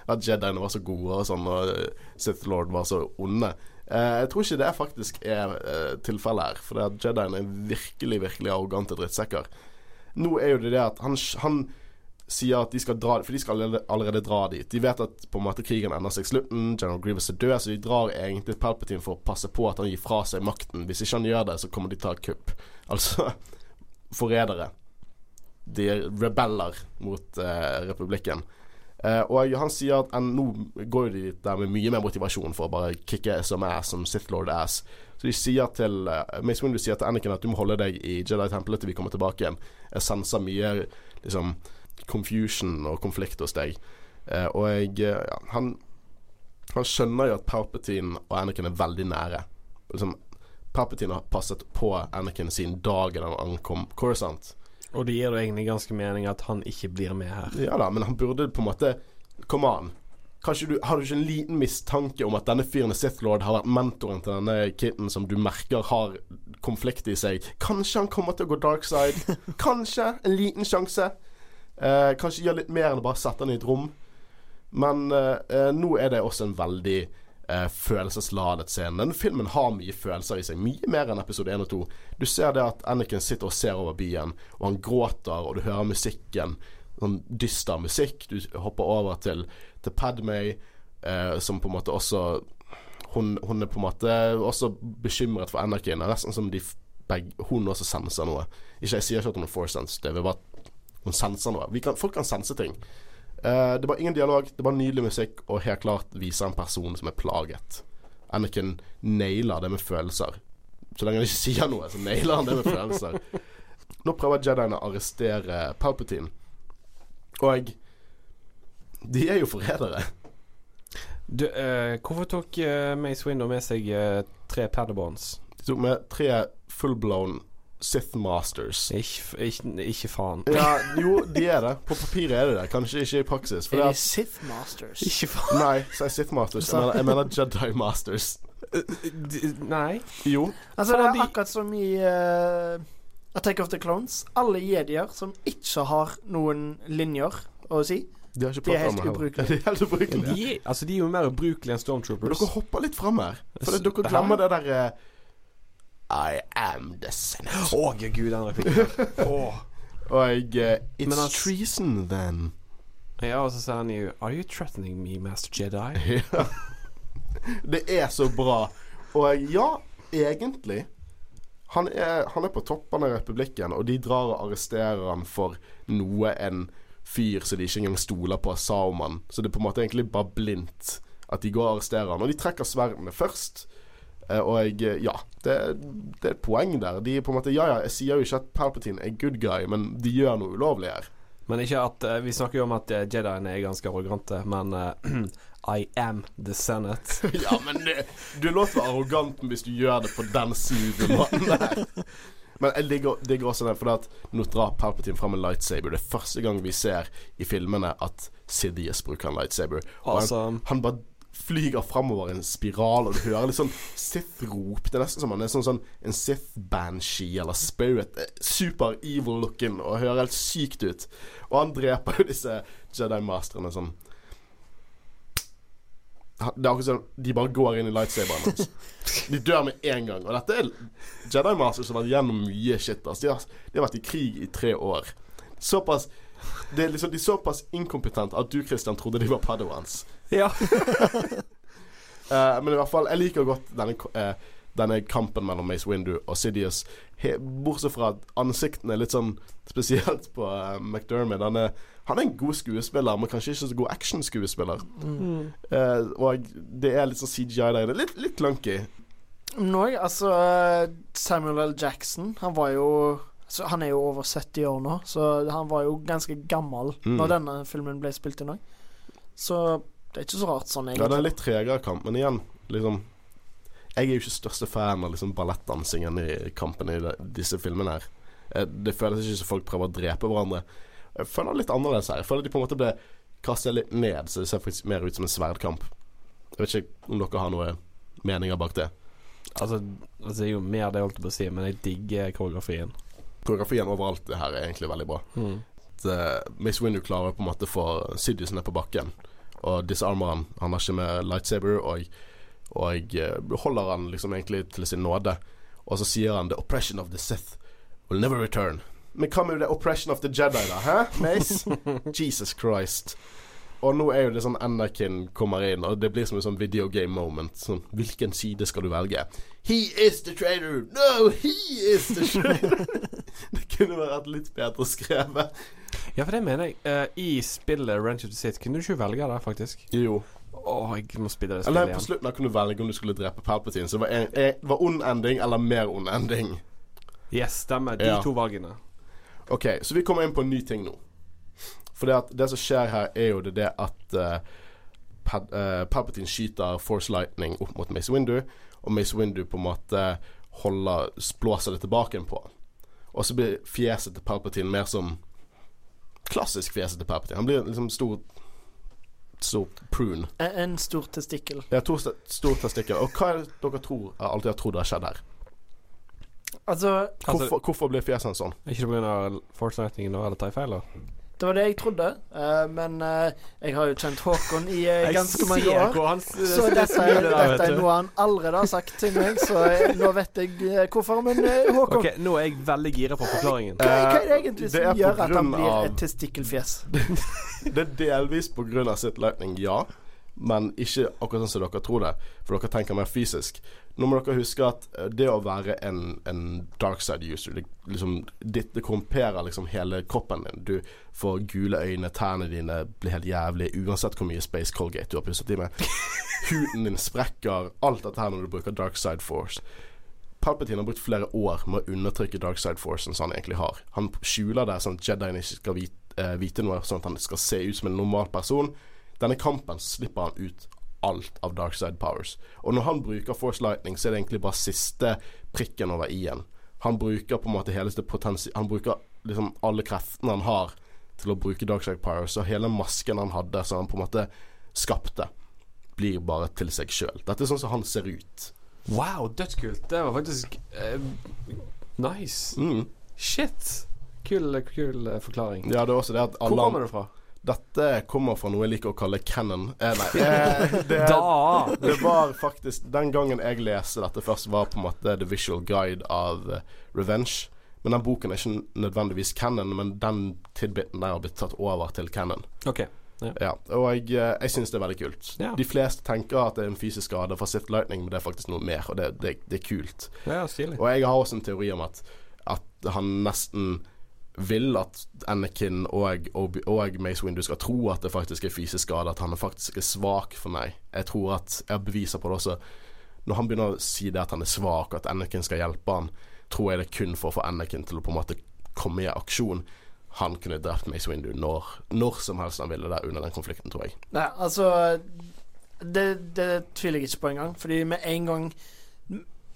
At Jediene var så gode og sånn, og eh, Sith Lord var så onde. Eh, jeg tror ikke det faktisk er eh, tilfellet her, for Jediene er virkelig, virkelig arrogante drittsekker. Nå er jo det det at han, han sier at de skal dra For de skal allerede, allerede dra dit. De vet at på en måte krigen ender seg slutten. General Grievous er død, så de drar egentlig Palpatine for å passe på at han gir fra seg makten. Hvis ikke han gjør det, så kommer de til å ta et kupp. [LAUGHS] Altså forrædere. De er rebeller mot eh, republikken. Eh, og han sier at en, nå går de der med mye mer motivasjon for å bare kicke som ass, som Sith Lord ass. Så de sier til uh, Mace Windu sier til Anakin at du må holde deg i Jedi-tempelet til vi kommer tilbake igjen. Jeg senser mye liksom confusion og konflikt hos deg. Eh, og jeg eh, ja, han, han skjønner jo at Palpatine og Anakin er veldig nære. Liksom, Palpatine har passet på Anakin siden dagen han ankom Corisont. Og det gir jo egentlig ganske mening at han ikke blir med her. Ja da, men han burde på en måte Kom an. Kanskje du, Har du ikke en liten mistanke om at denne fyren Sith Lord har vært mentoren til denne kitten som du merker har konflikt i seg? Kanskje han kommer til å gå dark side? [LAUGHS] Kanskje. En liten sjanse. Eh, kanskje gjøre litt mer enn å bare sette den i et rom. Men eh, eh, nå er det også en veldig eh, følelsesladet scene. Denne filmen har mye følelser i seg. Mye mer enn episode 1 og 2. Du ser det at Anakin sitter og ser over byen, og han gråter, og du hører musikken. sånn dyster musikk. Du hopper over til, til Padmay, eh, som på en måte også hun, hun er på en måte også bekymret for Anakin. Nesten som de begge, hun også senser noe. Ikke, jeg sier ikke at hun er sensitive, det er bare hun senser noe. Vi kan, folk kan sense ting. Uh, det var ingen dialog, det var nydelig musikk, og helt klart viser en person som er plaget. Anakin nailer det med følelser. Så lenge han ikke [LAUGHS] sier noe, så nailer han det med følelser. Nå prøver Jediene å arrestere Palpatine. Og de er jo forrædere. Du, uh, hvorfor tok uh, Mace Window med seg uh, tre Padabons? De tok med tre full-blown Sith Masters. Ikke, ikke, ikke faen. Ja, [LAUGHS] jo, de er det. På papiret er de det. Kanskje ikke i praksis. For Er de at, Sith Masters? Ikke faen. nei, så er Sith Masters. Jeg mener, jeg mener Jedi Masters. [LAUGHS] Nei. Jo. Altså, det er akkurat som i uh, Attack of the Clones. Alle jedier som ikke har noen linjer å si. De har ikke De er helt ubrukelige. [LAUGHS] De er helt ubrukelige. De, altså, de er jo mer ubrukelige enn Men Stormtroopers. dere hopper litt fram her. For dere glemmer det der eh, I am the Senate. Å, gud, den replikken. Åh. Og uh, It's Men treason, then. Ja, og så sier han jo Are you threatening me, Master Jedi? [LAUGHS] Ja. Det er så bra. Og ja, egentlig han er, han er på toppen av republikken, og de drar og arresterer han for noe en fyr som de ikke engang stoler på, sa om han. Så det er på en måte egentlig bare blindt at de går og arresterer han. Og de trekker sverdene først. Eh, Og jeg, ja, det, det er et poeng der. De er på en måte Ja ja, jeg sier jo ikke at Palpatine er good guy, men de gjør noe ulovlig her. Men ikke at eh, Vi snakker jo om at Jediene er ganske arrogante, men eh, [CLEARS THROAT] I am the Senate. [LAUGHS] Ja, men det, du er være arrogant hvis du gjør det på den smoothe måten der. Men jeg digger, digger også den, for at nå drar Palpatine fram en lightsaber. Det er første gang vi ser i filmene at Sidious bruker en lightsaber. Og awesome. han, han bare flyger framover i en spiral, og du hører litt sånn Sith-rop. Det er nesten som han er sånn, sånn en Sith-banshee eller spirit. Eh, Super evil looking og hører helt sykt ut. Og han dreper jo disse Jedi-masterne sånn Det er akkurat som de bare går inn i lightsaberen hans. De dør med en gang. Og dette er Jedi Masters som har vært gjennom mye shit. Altså. De har, de har vært i krig i tre år. Såpass Det er liksom De er såpass inkompetente at du, Christian, trodde de var padawans. Ja. [LAUGHS] Eh, men i hvert fall, jeg liker godt denne, eh, denne kampen mellom Mace Windu og Sidious. He, bortsett fra at ansiktene er litt sånn Spesielt på eh, McDermott. Han er, han er en god skuespiller, men kanskje ikke så god actionskuespiller. Mm. Uh, og det er litt sånn CGI der. Det er litt, litt clunky. Nå, altså Samuel L. Jackson, han var jo så Han er jo over 70 år nå, så han var jo ganske gammel Mm. når denne filmen ble spilt inn òg. Så det er ikke så rart sånn, Ja, det er litt tregere kamp, men igjen, liksom Jeg er jo ikke største fan av liksom ballettdansingen i kampen i de, disse filmene her. Eh, Det føles ikke som folk prøver å drepe hverandre. Jeg føler det litt annerledes her. Jeg føler de på en måte ble kastet litt ned, så det ser faktisk mer ut som en sverdkamp. Jeg vet ikke om dere har noen meninger bak det. Altså, altså, det er jo mer det jeg holdt på å si, men jeg digger koreografien. Koreografien overalt det her er egentlig veldig bra. Mm. Det, Miss Mace Windu klarer på en måte å få Sidious på bakken og disarmer han. Han har ikke med lightsaber, og, og eh, holder han liksom egentlig til sin nåde. Og så sier han 'The oppression of the Sith will never return'. Men hva med the oppression of the Jedi, da? Hæ, Mace? [LAUGHS] Jesus Christ. Og nå er jo det sånn Anakin kommer inn, og det blir som en sånn video game moment. Sånn, hvilken side skal du velge? He is the traitor! No, he is the traitor! [LAUGHS] det kunne vært litt bedre skrevet. Ja, for det mener jeg. Uh, I spillet Ranch of the Sit kunne du ikke velge det, faktisk. Jo. Åh, jeg må spille det Eller spillet på igjen. slutten da kunne du velge om du skulle drepe Palpatine. Så det var, en, en, var ond ending eller mer ond ending. Yes, stemmer. De Ja. to valgene. Ok, så vi kommer inn på en ny ting nå. For det, at det som skjer her, er jo det, det at eh, Pad, eh, Palpatine skyter Force Lightning opp mot Mace Windu, og Mace Windu på en måte holder blåser det tilbake på han. Og så blir fjeset til Palpatine mer som klassisk fjeset til Palpatine. Han blir liksom stor Stor prune. En, en stor testikkel. Ja, to st stor testikkel. Og hva er det dere tror alltid har trodd har skjedd her? Altså Altså- Hvorfor, hvorfor blir fjeset sånn? Ikke pga. Force Lightning eller feil, da? Det var det jeg trodde, uh, men uh, jeg har jo kjent Håkon i [LAUGHS] uh, ganske mange år. han Så dette, er- [LAUGHS] dette er noe han allerede har sagt til meg, så jeg, nå vet jeg hvorfor. Men Håkon, Ok, Nå er jeg veldig gira på forklaringen. hva, hva er det egentlig som det gjør at han blir av- et testikkelfjes? [LAUGHS] Det er delvis på grunn av sitt Lightning, ja. Men ikke akkurat sånn som dere tror det, for dere tenker mer fysisk. Nå må dere huske at eh, det å være en, en dark side user det, liksom, det, det korrumperer liksom hele kroppen din. Du får gule øyne, tærne dine blir helt jævlig uansett hvor mye Space Colgate du har pusset i med. [LAUGHS] Huden din sprekker. Alt dette her når du bruker dark side force. Palpatine har brukt flere år med å undertrykke dark side forcen som han egentlig har. Han skjuler det sånn at Jediene ikke skal vite, eh, vite noe, sånn at han skal se ut som en normal person. Denne kampen slipper han ut alt av dark side powers. Og når han bruker force lightning, så er det egentlig bare siste prikken over i-en. Han bruker på en måte hele sitt Han bruker liksom alle kreftene han har til å bruke dark side powers, og hele masken han hadde, som han på en måte skapte, blir bare til seg sjøl. Dette er sånn som han ser ut. Wow, dødskult. Det var faktisk uh, nice. Mm. Shit. Kul, kul eh, forklaring. Ja, det er også det at Hvor kommer det fra? Dette kommer fra noe jeg liker å kalle canon. Eh, nei, [LAUGHS] eh, det, det var faktisk Den gangen jeg leste dette først, var på en måte The Visual Guide av eh, Revenge. Men den boken er ikke nødvendigvis canon, men den tidbiten der har blitt tatt over til canon. Ok. Ja, og jeg, eh, jeg syns det er veldig kult. Ja. De fleste tenker at det er en fysisk skade fra Sith Lightning, men det er faktisk noe mer, og det, det, det er kult. Ja. Og jeg har også en teori om at, at han nesten vil at Anakin og, og Mace Windu skal tro at det faktisk er fysisk skade, at han faktisk er svak for meg. Jeg tror at Jeg har beviser på det også. Når han begynner å si det at han er svak, og at Anakin skal hjelpe han, tror jeg det er kun for å få Anakin til å på en måte komme i aksjon. Han kunne drept Mace Windu når, når som helst han ville det under den konflikten, tror jeg. Nei, altså det, det tviler jeg ikke på engang. Fordi med en gang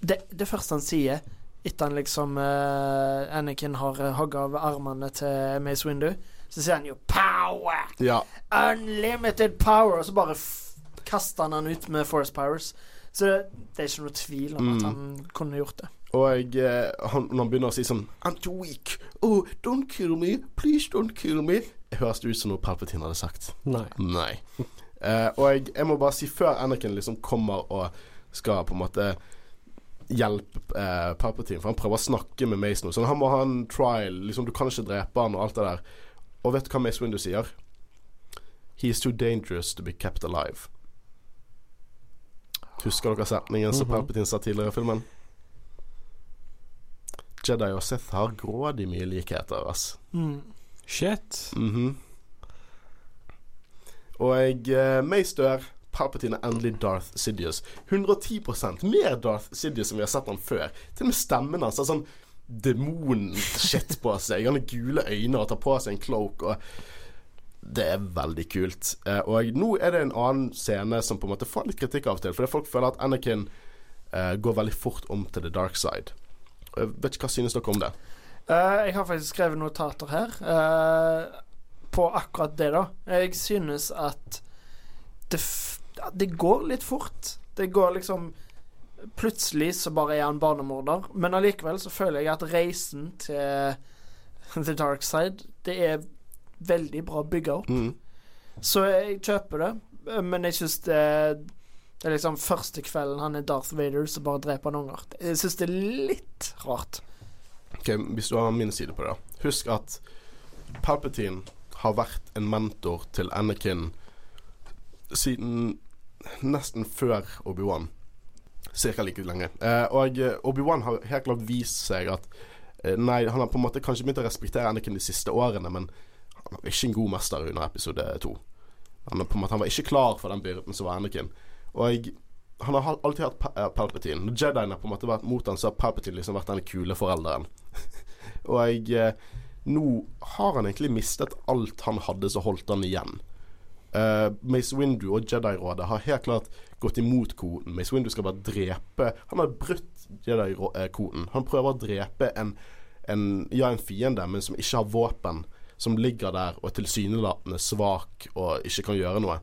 Det, det første han sier etter han liksom uh, Anakin har uh, av armene til Mace Windu, så sier han jo 'power'! Ja, Unlimited power! Og så bare f kaster han han ut med force powers. Så det, det er ikke noe tvil om at Mm. han kunne gjort det. Og jeg, eh, han, når han begynner å si sånn I'm too weak. Oh, don't kill me. Please don't kill me. Høres det ut som noe Palpatine hadde sagt. Nei. Nei. Uh, og jeg, jeg må bare si, før Anakin liksom kommer og skal på en måte hjelpe eh, Palpatine, for han prøver å snakke med Mace nå, så han må ha en trial. Liksom, du kan ikke drepe han og alt det der. Og vet du hva Mace Windu sier? He is too dangerous to be kept alive. Husker dere setningen som Mhm. Palpatine sa tidligere i filmen? Jedi og Sith har grådig mye likheter, ass. Mm. Shit. Mhm. Og jeg eh, Mace dør. Palpatine er endelig Darth Sidious. 110% mer Darth Sidious enn vi har sett han før. Til og med stemmen hans har sånn demon-shit på seg. Han har gule øyne og tar på seg en cloak. Og det er veldig kult. Eh, og nå er det en annen scene som på en måte får litt kritikk av og til. Fordi folk føler at Anakin eh, går veldig fort om til the dark side. Jeg vet ikke hva synes dere om det? Uh, jeg har faktisk skrevet notater her uh, på akkurat det, da. Jeg synes at det, f det går litt fort. Det går liksom Plutselig så bare er han barnemorder, men allikevel så føler jeg at reisen til [LAUGHS] The Dark Side, det er veldig bra bygga opp. Mm. Så jeg kjøper det, men jeg syns det det er liksom første kvelden han er Darth Vader, så bare dreper han unger. Jeg syns det er litt rart. Ok, Hvis du har min side på det, da. Husk at Palpatine har vært en mentor til Anakin siden nesten før Obi-Wan. Cirka like lenge. Eh, og eh, Obi-Wan har helt klart vist seg at eh, Nei, han har på en måte kanskje begynt å respektere Anakin de siste årene, men han var ikke en god mester under episode to. Han, på en måte, han var ikke klar for den byrden som var Anakin. Og han har alltid hatt eh, Palpatine. Når Jedien har på en måte vært mot han, så har Palpatine liksom vært den kule forelderen. [LAUGHS] og jeg eh, Nå har han egentlig mistet alt han hadde som holdt han igjen. Eh, Mace Windu og Jedi-rådet har helt klart gått imot koden. Mace Windu skal bare drepe Han har brutt Jedi-koden. Han prøver å drepe en, en, ja, en fiende, men som ikke har våpen. Som ligger der og er tilsynelatende svak og ikke kan gjøre noe.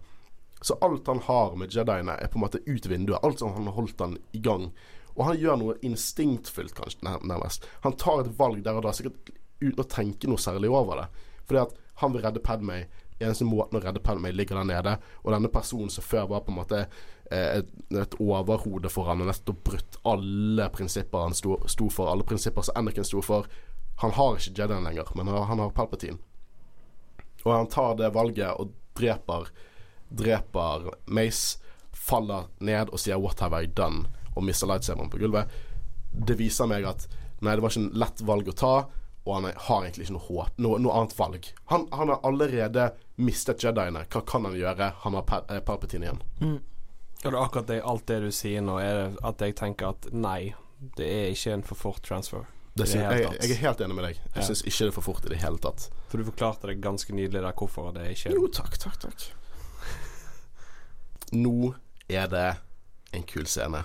Så alt han har med Jediene, er på en måte ut vinduet. Alt som han har holdt han i gang. Og han gjør noe instinktfullt, kanskje, nærmest. Han tar et valg der og da, sikkert uten å tenke noe særlig over det. Fordi at Han vil redde Padmay. Eneste måten å redde Padmay ligger der nede. Og denne personen som før var på en måte eh, et, et overhode for han, og nettopp brutt alle prinsipper han sto, sto for, alle prinsipper som Anakin sto for. Han har ikke Jedien lenger, men han har, Palpatine. Og han tar det valget og dreper Dreper Mace, faller ned og sier 'What have I done?' og mister lightsaberen på gulvet. Det viser meg at nei, det var ikke en lett valg å ta, og han har egentlig ikke noe håp, noe, noe annet valg. Han, han har allerede mistet Jediene. Hva kan han gjøre? Han har pa eh, Palpatine igjen. Er det er akkurat det, alt det du sier nå, er det at jeg tenker at nei, det er ikke en for fort transfer. Det det jeg, jeg er helt enig med deg. Jeg Ja. syns ikke det er for fort i det hele tatt. For du forklarte det ganske nydelig der hvorfor det er ikke Jo, takk, takk, takk. [LAUGHS] Nå er det en kul scene.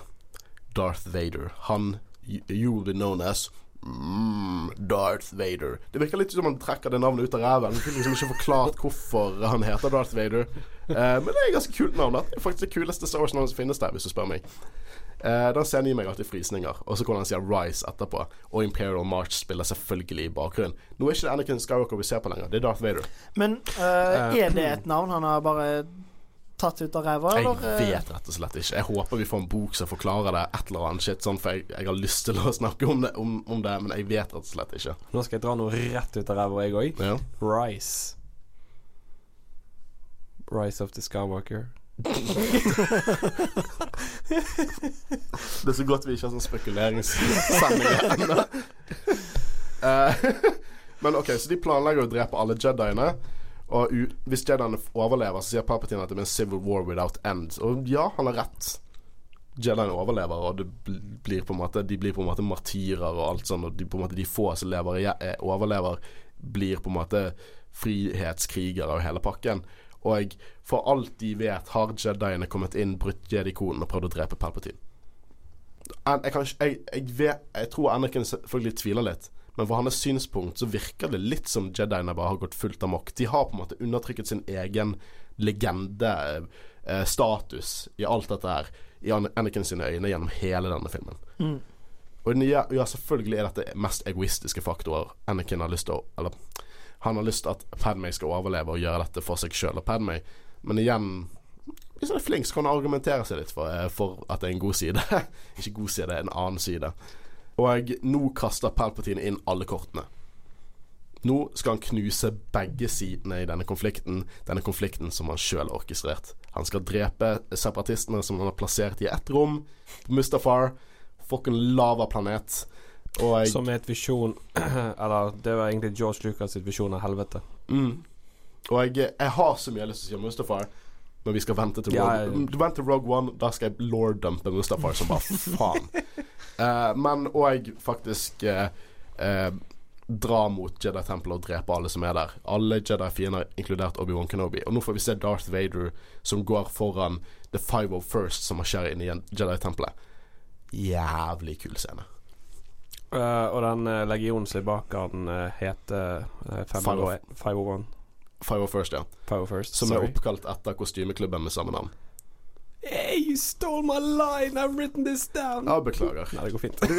Darth Vader. Han you will be known as mm, Darth Vader. Det virker litt som han trekker det navnet ut av ræven. Fikk liksom ikke forklart hvorfor han heter Darth Vader. Uh, men det er et ganske kult navn. Det er faktisk det kuleste Star Wars-navnet som finnes der, hvis du spør meg. Uh, den scenen gir meg alltid frysninger. Og så kommer han sier Rise etterpå. Og Imperial March spiller selvfølgelig i bakgrunnen. Nå er ikke det Anakin Skywalker vi ser på lenger. Det er Darth Vader. Men uh, er det et navn han har bare tatt ut av ræva, Jeg eller? eh? vet rett og slett ikke. Jeg håper vi får en bok som forklarer det, et eller annet shit, sånn, for jeg, jeg har lyst til å snakke om det, om, om det, men jeg vet rett og slett ikke. Nå skal jeg dra noe rett ut av ræva, jeg òg. Ja. Rise. Rise of the Skywalker. Det er så godt vi ikke har sånn spekuleringssending ennå. [LAUGHS] Eh, [LAUGHS] men OK, så de planlegger å drepe alle Jediene. Og hvis Jediene overlever, så sier Palpatine at det blir en civil war without end. Og ja, han har rett. Jediene overlever, og blir måte de blir på en måte martyrer og alt sånt. Og de, måte, de få som lever, eh, overlever, blir på en måte frihetskrigere og hele pakken. Og for alt de vet, har Jediene kommet inn, brutt Jedi-koden og prøvd å drepe Palpatine. Jeg, jeg, jeg, vet, jeg tror Anakin selvfølgelig tviler litt, men fra hans synspunkt så virker det litt som Jediene bare har gått fullt amok. De har på en måte undertrykket sin egen legende-status i alt dette her i Anakin sine øyne gjennom hele denne filmen. Mm. Og ja, ja, selvfølgelig er dette mest egoistiske faktorer. Anakin har lyst til å Eller han har lyst til at Padmay skal overleve og gjøre dette for seg sjøl og Padmay, men igjen hvis han er flink, så kan han argumentere seg litt for, eh, for at det er en god side. [LAUGHS] Ikke god side, en annen side. Og nå kaster Palpatine inn alle kortene. Nå skal han knuse begge sidene i denne konflikten, denne konflikten som han sjøl har orkestrert. Han skal drepe separatistene som han har plassert i ett rom på Mustafar, fucking lavaplanet. Og Som er et visjon [CLEARS THROAT] Eller det var egentlig George Lucas sitt visjon av helvete. mm, og jeg, jeg har så mye lyst til å si om Mustafar, når vi skal vente til Rogue, ja, ja. Til Rogue One. Da skal jeg lord-dumpe Mustafar som bare faen. uh, [LAUGHS] men òg faktisk eh, eh, uh, uh, dra mot Jedi Temple og drepe alle som er der. Alle Jedi-fiender, inkludert Obi-Wan Kenobi. Og nå får vi se Darth Vader som går foran The Five of First som marsjerer inn i Jedi-tempelet. Jævlig kul scene. og den legionen som er bak han, heter 501. Five of First, ja. Five of First, Som sorry. er oppkalt etter kostymeklubben med samme navn. Hey, you stole my line, I've written this down. Ja, beklager. Nei, det går fint. [LAUGHS]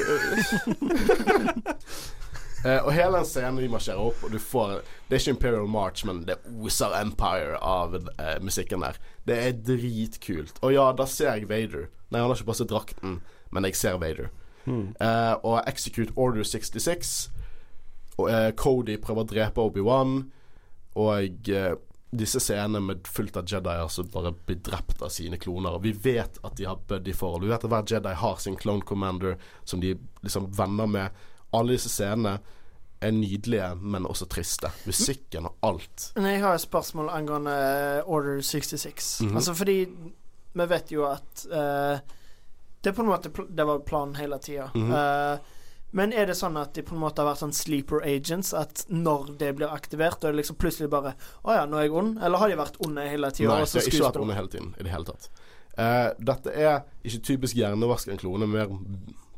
eh, og hele den scenen vi marsjerer opp, og du får Det er ikke Imperial March, men det oser Empire av eh, musikken der. Det er dritkult. Og ja, da ser jeg Vader. Nei, han har ikke på seg drakten, men jeg ser Vader. Mm. Eh, og Execute Order 66. Og, eh, Cody prøver å drepe Obi-Wan. Og eh, disse scenene med fullt av Jedier som bare blir drept av sine kloner. Og vi vet at de har buddy-forhold. Vi vet at hver Jedi har sin clone commander som de liksom venner med. Alle disse scenene er nydelige, men også triste. Musikken og alt. Men jeg har et spørsmål angående eh, Order 66. Mhm. Altså fordi vi vet jo at uh, Det er på en måte Det var planen hele tida. Mhm. Men er det sånn at de på en måte har vært sånn sleeper agents? At når det blir aktivert, da er det liksom plutselig bare Å ja, nå er jeg ond? Eller har de vært onde hele tida? Nei, de har ikke vært onde hele tiden i det hele tatt. Uh, dette er ikke typisk hjernevasking klone, mer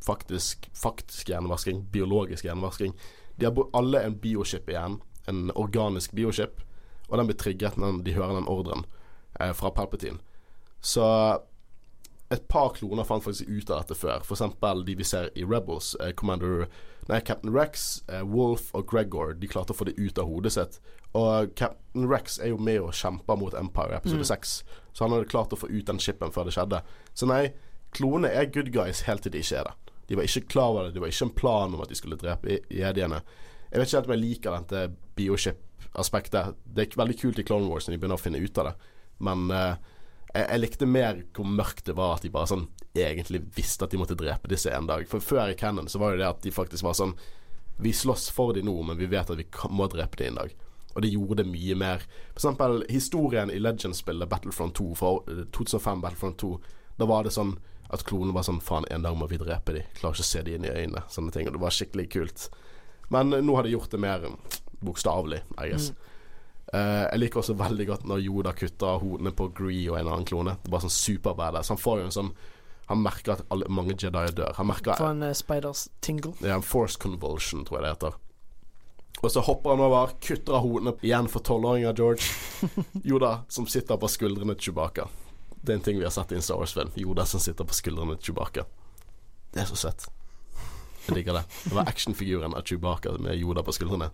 faktisk, faktisk hjernevasking, biologisk hjernevasking. De har alle en biochip igjen, en organisk biochip, og den blir trigget når de hører den ordren uh, fra Palpatine. Så et par kloner fant faktisk ut av dette før. Eksempel de vi ser i Rebels. Eh, Commander Nei, Captain Rex, eh, Wolf og Gregor. De klarte å få det ut av hodet sitt. Og Captain Rex er jo med og kjemper mot Empire i episode Mm. 6, Så han hadde klart å få ut den chipen før det skjedde. Så nei, klonene er good guys helt til de ikke er det. De var ikke klar over det. Det var ikke en plan om at de skulle drepe jediene. Jeg vet ikke helt om jeg liker dette biochip-aspektet. Det er veldig kult i Clone Wars når de begynner å finne ut av det. Men eh, jeg, jeg likte mer hvor mørkt det var at de bare sånn egentlig visste at de måtte drepe disse en dag. For før i Cannon så var det det at de faktisk var sånn Vi slåss for de nå, men vi vet at vi må drepe de en dag. Og det gjorde det mye mer. For eksempel historien i Legends-spillet Battlefront 2 fra eh, 2005 Battlefront 2. Da var det sånn at klonen var sånn Faen, en dag må vi drepe de. Klarer ikke å se de inn i øynene. Sånne ting. Og det var skikkelig kult. Men eh, nå har de gjort det mer eh, bokstavelig, I guess. Eh, jeg liker også veldig godt når Yoda kutter hodene på Gree og en annen klone. Det er bare sånn superbadass. Han får jo en sånn Han merker at alle, mange Jedi dør. Han merker For en uh, spiders tingle. er en force convulsion, tror jeg det heter. Og så hopper han over, kutter av hodene igjen for tolvåringer George. [LAUGHS] Yoda som sitter på skuldrene til Chewbacca. Det er en ting vi har sett i en Star Wars-film. Yoda som sitter på skuldrene til Chewbacca. Det er så søtt. Jeg liker det. Det var actionfiguren av Chewbacca med Yoda på skuldrene.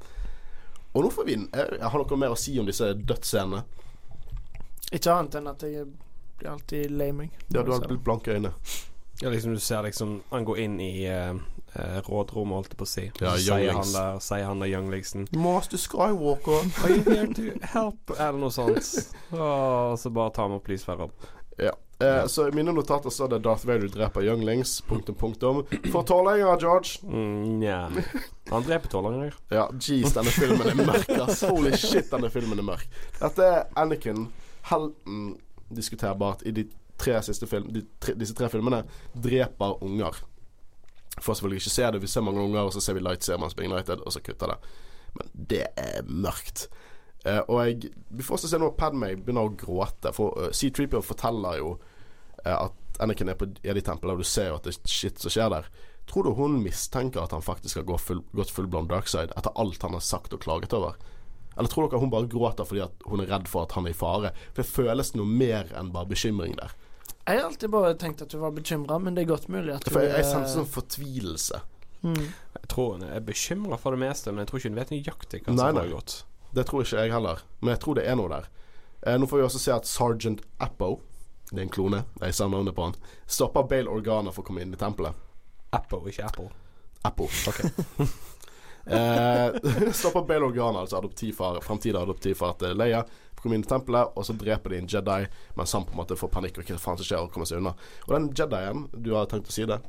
Og nå får vi Har noe mer å si om disse dødsscenene? Ikke annet enn at jeg blir alltid lei meg. Ja, du har blitt blanke øyne. Ja, liksom du ser liksom Han går inn i uh, rådrommet, holdt jeg på å si. Ja, så sier han younglings. der Sier han der younglingsen Master Skywalker. Are you here to help? Eller noe sånt. Og så bare tar han opp lysfærer. Ja. Eh, så i mine notater står det Darth Vader dreper younglings. Punktum, punktum. For tolvåringer, George. Mm, Nja. Han dreper tolvåringer. Ja, jeez, denne filmen er mørk, ass. Holy shit, denne filmen er mørk. Dette er Anakin, helten diskuterbart, i de tre siste film, de tre, disse tre filmene, dreper unger. Får selvfølgelig ikke se det. Vi ser mange unger, og så ser vi lightsaberen som spring ignited, og så kutter det. Men det er mørkt. Uh, og jeg, vi får også se nå Padme begynner å gråte. For uh, C-3PO forteller jo uh, at Anakin er på Jedi-tempelet, og du ser jo at det er shit som skjer der. Tror du hun mistenker at han faktisk har gått full, fullblond darkside etter alt han har sagt og klaget over? Eller tror dere hun bare gråter fordi at hun er redd for at han er i fare? For det føles noe mer enn bare bekymring der. Jeg har alltid bare tenkt at du var bekymra, men det er godt mulig at du For jeg, jeg sendte sånn fortvilelse. mm. Jeg tror hun er bekymra for det meste, men jeg tror ikke hun vet nøyaktig hva som nei. har gått. Det tror ikke jeg heller. Men jeg tror det er noe der. Eh, nå får vi også se at Sergeant Appo, det er en klone, jeg sa navnet på han, stopper Bale Organa for å komme inn i tempelet. Apple, ikke Apple. Apple. Ok. [LAUGHS] eh, [LAUGHS] stopper Bale Organa, altså adoptivfar, fremtidig adoptivfar til Leia. Kommer inn i tempelet, og så dreper de en Jedi, mens han på en måte får panikk og hva faen som skjer, og kommer seg unna. Og den Jedien, du har tenkt å si det?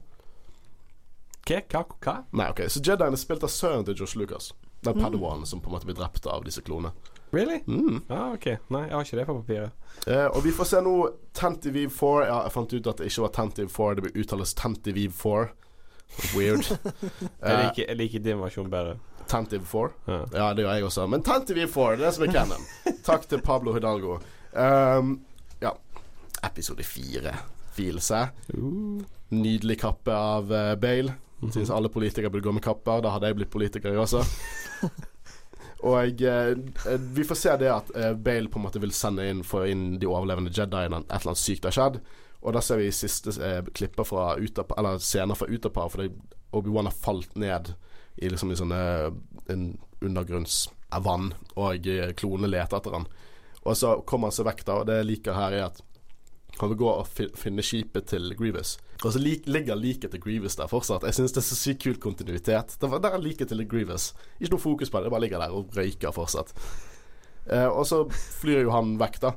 Hva? Hva? Hva? Nei, ok. Så Jedien er spilt av sønnen til Josh Lucas. Den Padawan som på en måte blir drept av disse klonene. Really? Mm. Ja, ok. Nei, jeg har ikke det på papiret. Eh, og vi får se nå Tentive 4. Ja, jeg fant ut at det ikke var Tentive 4, det blir uttales Tentive 4. Weird. [LAUGHS] Jeg Eh, liker, jeg liker din versjon bedre. Tentiv 4. Ja. Ja, det gjør jeg også. Men Tentiv 4, det er det som er canon. Takk til Pablo Hidalgo. Um, ja. Episode 4. Filse. Uh. Nydelig kappe av uh, Bale. Mhm. Syns alle politikere burde gå med kapper. Da hadde jeg blitt politiker, også. [LAUGHS] Og eh, vi får se det at eh, Bale på en måte vil sende inn få inn de overlevende Jediene. Et eller annet sykt har skjedd. Og da ser vi siste eh, klipper fra Utapa, Eller scener fra Utapar, fordi Obi-Wan har falt ned i liksom i sånne en undergrunnsvann, og eh, klonene leter etter han. Og så kommer han seg vekk, da, og det jeg liker her, er at han vil gå og fi finne skipet til Grievous. Og så ligger liket til Grievous der fortsatt. Jeg syns det er så sykt kul kontinuitet. Det der er liket til Grievous. Ikke noe fokus på det, det bare ligger der og røyker fortsatt. Eh, og så flyr jo han vekk, da.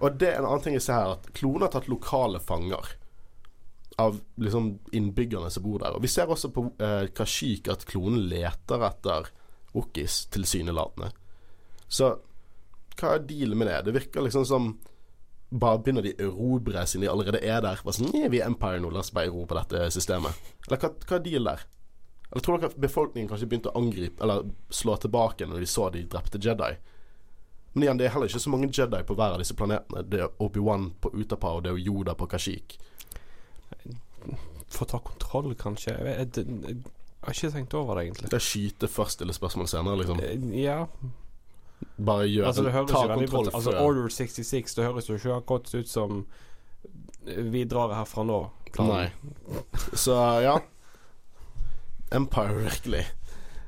Og det er en annen ting jeg ser her, at klonen har tatt lokale fanger. Av liksom innbyggerne som bor der. Og vi ser også på eh, Kashik at klonen leter etter Okis, tilsynelatende. Så hva er dealen med det? Det virker liksom som bare begynner de å erobre siden de allerede er der. Bare sånn, «Nye, vi er Empire nå, la oss bare erobre dette systemet. Eller hva, hva er deal der? Eller tror dere befolkningen kanskje begynte å angripe Eller slå tilbake når de så de drepte Jedi? Men igjen, det er heller ikke så mange Jedi på hver av disse planetene. Det er Obi-Wan på Utapa, og det er Yoda på Kashik. For å ta kontroll, kanskje. Jeg, jeg, jeg, jeg, har ikke tenkt over det, egentlig. Det er skyte først, stille spørsmål senere, liksom. Eh, Ja, Bare gjør altså det høres Ta kontroll Altså. Order 66, det høres jo ikke akkurat ut som Vi drar herfra nå. Nei. Så ja. Empire, virkelig.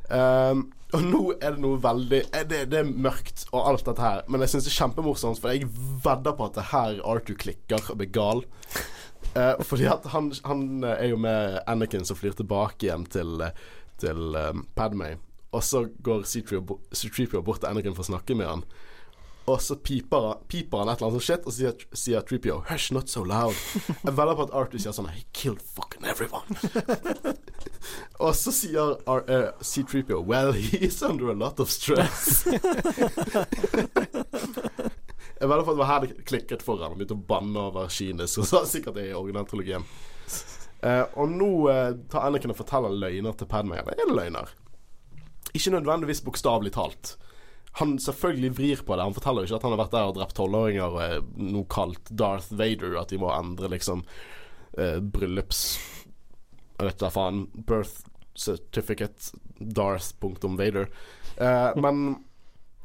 Um, Og nå er det noe veldig eh, det, det er mørkt og alt dette her, men jeg syns det er kjempemorsomt, for jeg vedder på at det her Arthur klikker og blir gal. Eh, fordi at han, han er jo med Anakin som flyr tilbake igjen til, eh, til um, Padmay. Og så går C-3PO bort til Anakin for å snakke med han. Og så piper, han- piper han et eller annet sånt shit, og så sier, sier 3PO 'Hush, not so loud'. Jeg vedder på at Arthur sier sånn 'He killed fucking everyone'. [LAUGHS] og så sier Ar- uh, C-3PO 'Well, he's under a lot of stress'. [LAUGHS] Jeg vedder på at det var her det klikket for ham. Han begynte å banne over Kines, og så sikkert det i originaltrilogien. Uh, og nå uh, tar Anakin og forteller løgner til Padmay. Eller er det løgner? Ikke nødvendigvis bokstavelig talt. Han selvfølgelig vrir på det. Han forteller jo ikke at han har vært der og drept tolvåringer og er noe kalt Darth Vader, at de må endre liksom eh, bryllups... Jeg vet da faen. Birth certificate Darth.vader. Eh, [LAUGHS] men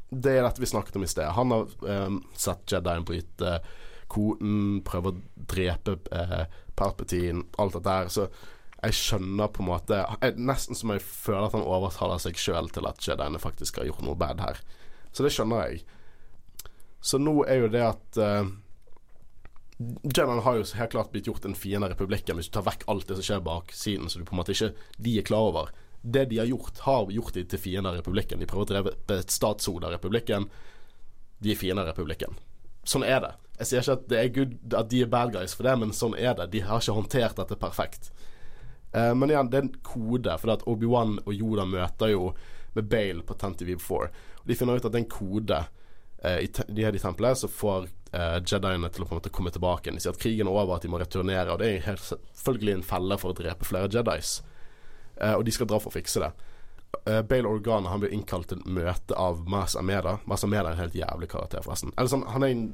det er dette vi snakket om i sted. Han har eh, sett Jedien bryte koden, prøve å drepe eh, Palpatine, alt dette her. Så jeg skjønner på en måte jeg, Nesten som jeg føler at han overtaler seg sjøl til at Jediene faktisk har gjort noe bad her. Så det skjønner jeg. Så nå er jo det at uh, Jediene har jo helt klart blitt gjort en fiende av republikken hvis du tar vekk alt det som skjer bak siden, så du på en måte ikke de er klar over. Det de har gjort, har gjort de til fiender av republikken. De prøver å dreve et statshode av republikken. De er fiender av republikken. Sånn er det. Jeg sier ikke at det er good at de er bad guys for det, men sånn er det. De har ikke håndtert dette perfekt. Eh, men igjen, det er en kode, for Obi-Wan og Yoda møter jo med Bale på Tentive4. Og de finner ut at det er en kode uh, i de her i tempelet som får uh, Jediene til å på en måte komme tilbake. De sier at krigen er over, at de må returnere, og det er helt selvfølgelig en felle for å drepe flere Jedis. Uh, og de skal dra for å fikse det. Uh, Bale Organa han blir innkalt til møte av Mas Ameda. Mas Ameda er en helt jævlig karakter, forresten. Eller sånn, han er en,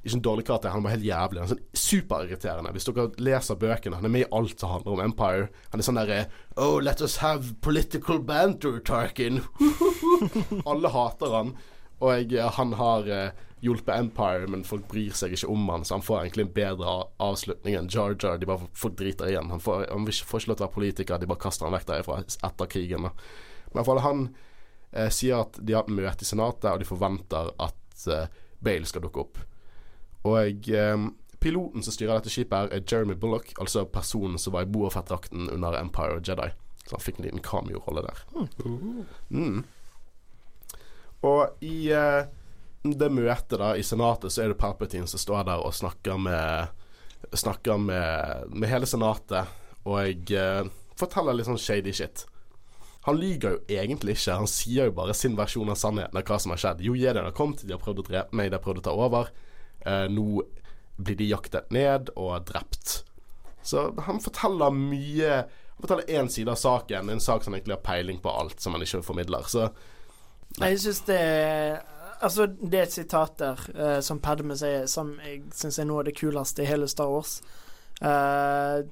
ikke en dårlig karakter, han var helt jævlig. Han er sånn Superirriterende. Hvis dere leser bøkene, han er med i alt som handler om Empire. Han er sånn derre Oh, let us have political banter, Tarkin. [LAUGHS] Alle hater han. Og jeg, han har eh, hjulpet Empire, men folk bryr seg ikke om han, så han får egentlig en bedre avslutning enn Jar Jar. De bare får driter i han. Får, han får ikke lov til å være politiker, de bare kaster han vekk derifra etter krigen. Men i hvert fall han eh, sier at de har møte i Senatet, og de forventer at eh, Bale skal dukke opp. Og eh, piloten som styrer dette skipet, her er Jeremy Bullock, altså personen som var i Boafett-drakten under Empire og Jedi. Så han fikk en liten cameo-rolle der. Mm. Og i eh, det møtet da i Senatet, så er det Palpatine som står der og snakker med Snakker med, med hele Senatet, og eh, forteller litt sånn shady shit. Han lyver jo egentlig ikke, han sier jo bare sin versjon av sannheten av hva som har skjedd. Jo, jediene har kommet, de har prøvd å drepe meg, de har prøvd å ta over. Eh, nå blir de jaktet ned og drept. Så han forteller mye Han forteller én side av saken, en sak som egentlig har peiling på alt som han ikke formidler. Så Jeg syns det Altså, det er et sitat der eh, som Padme sier, som jeg syns er noe av det kuleste i hele Star Wars. Uh,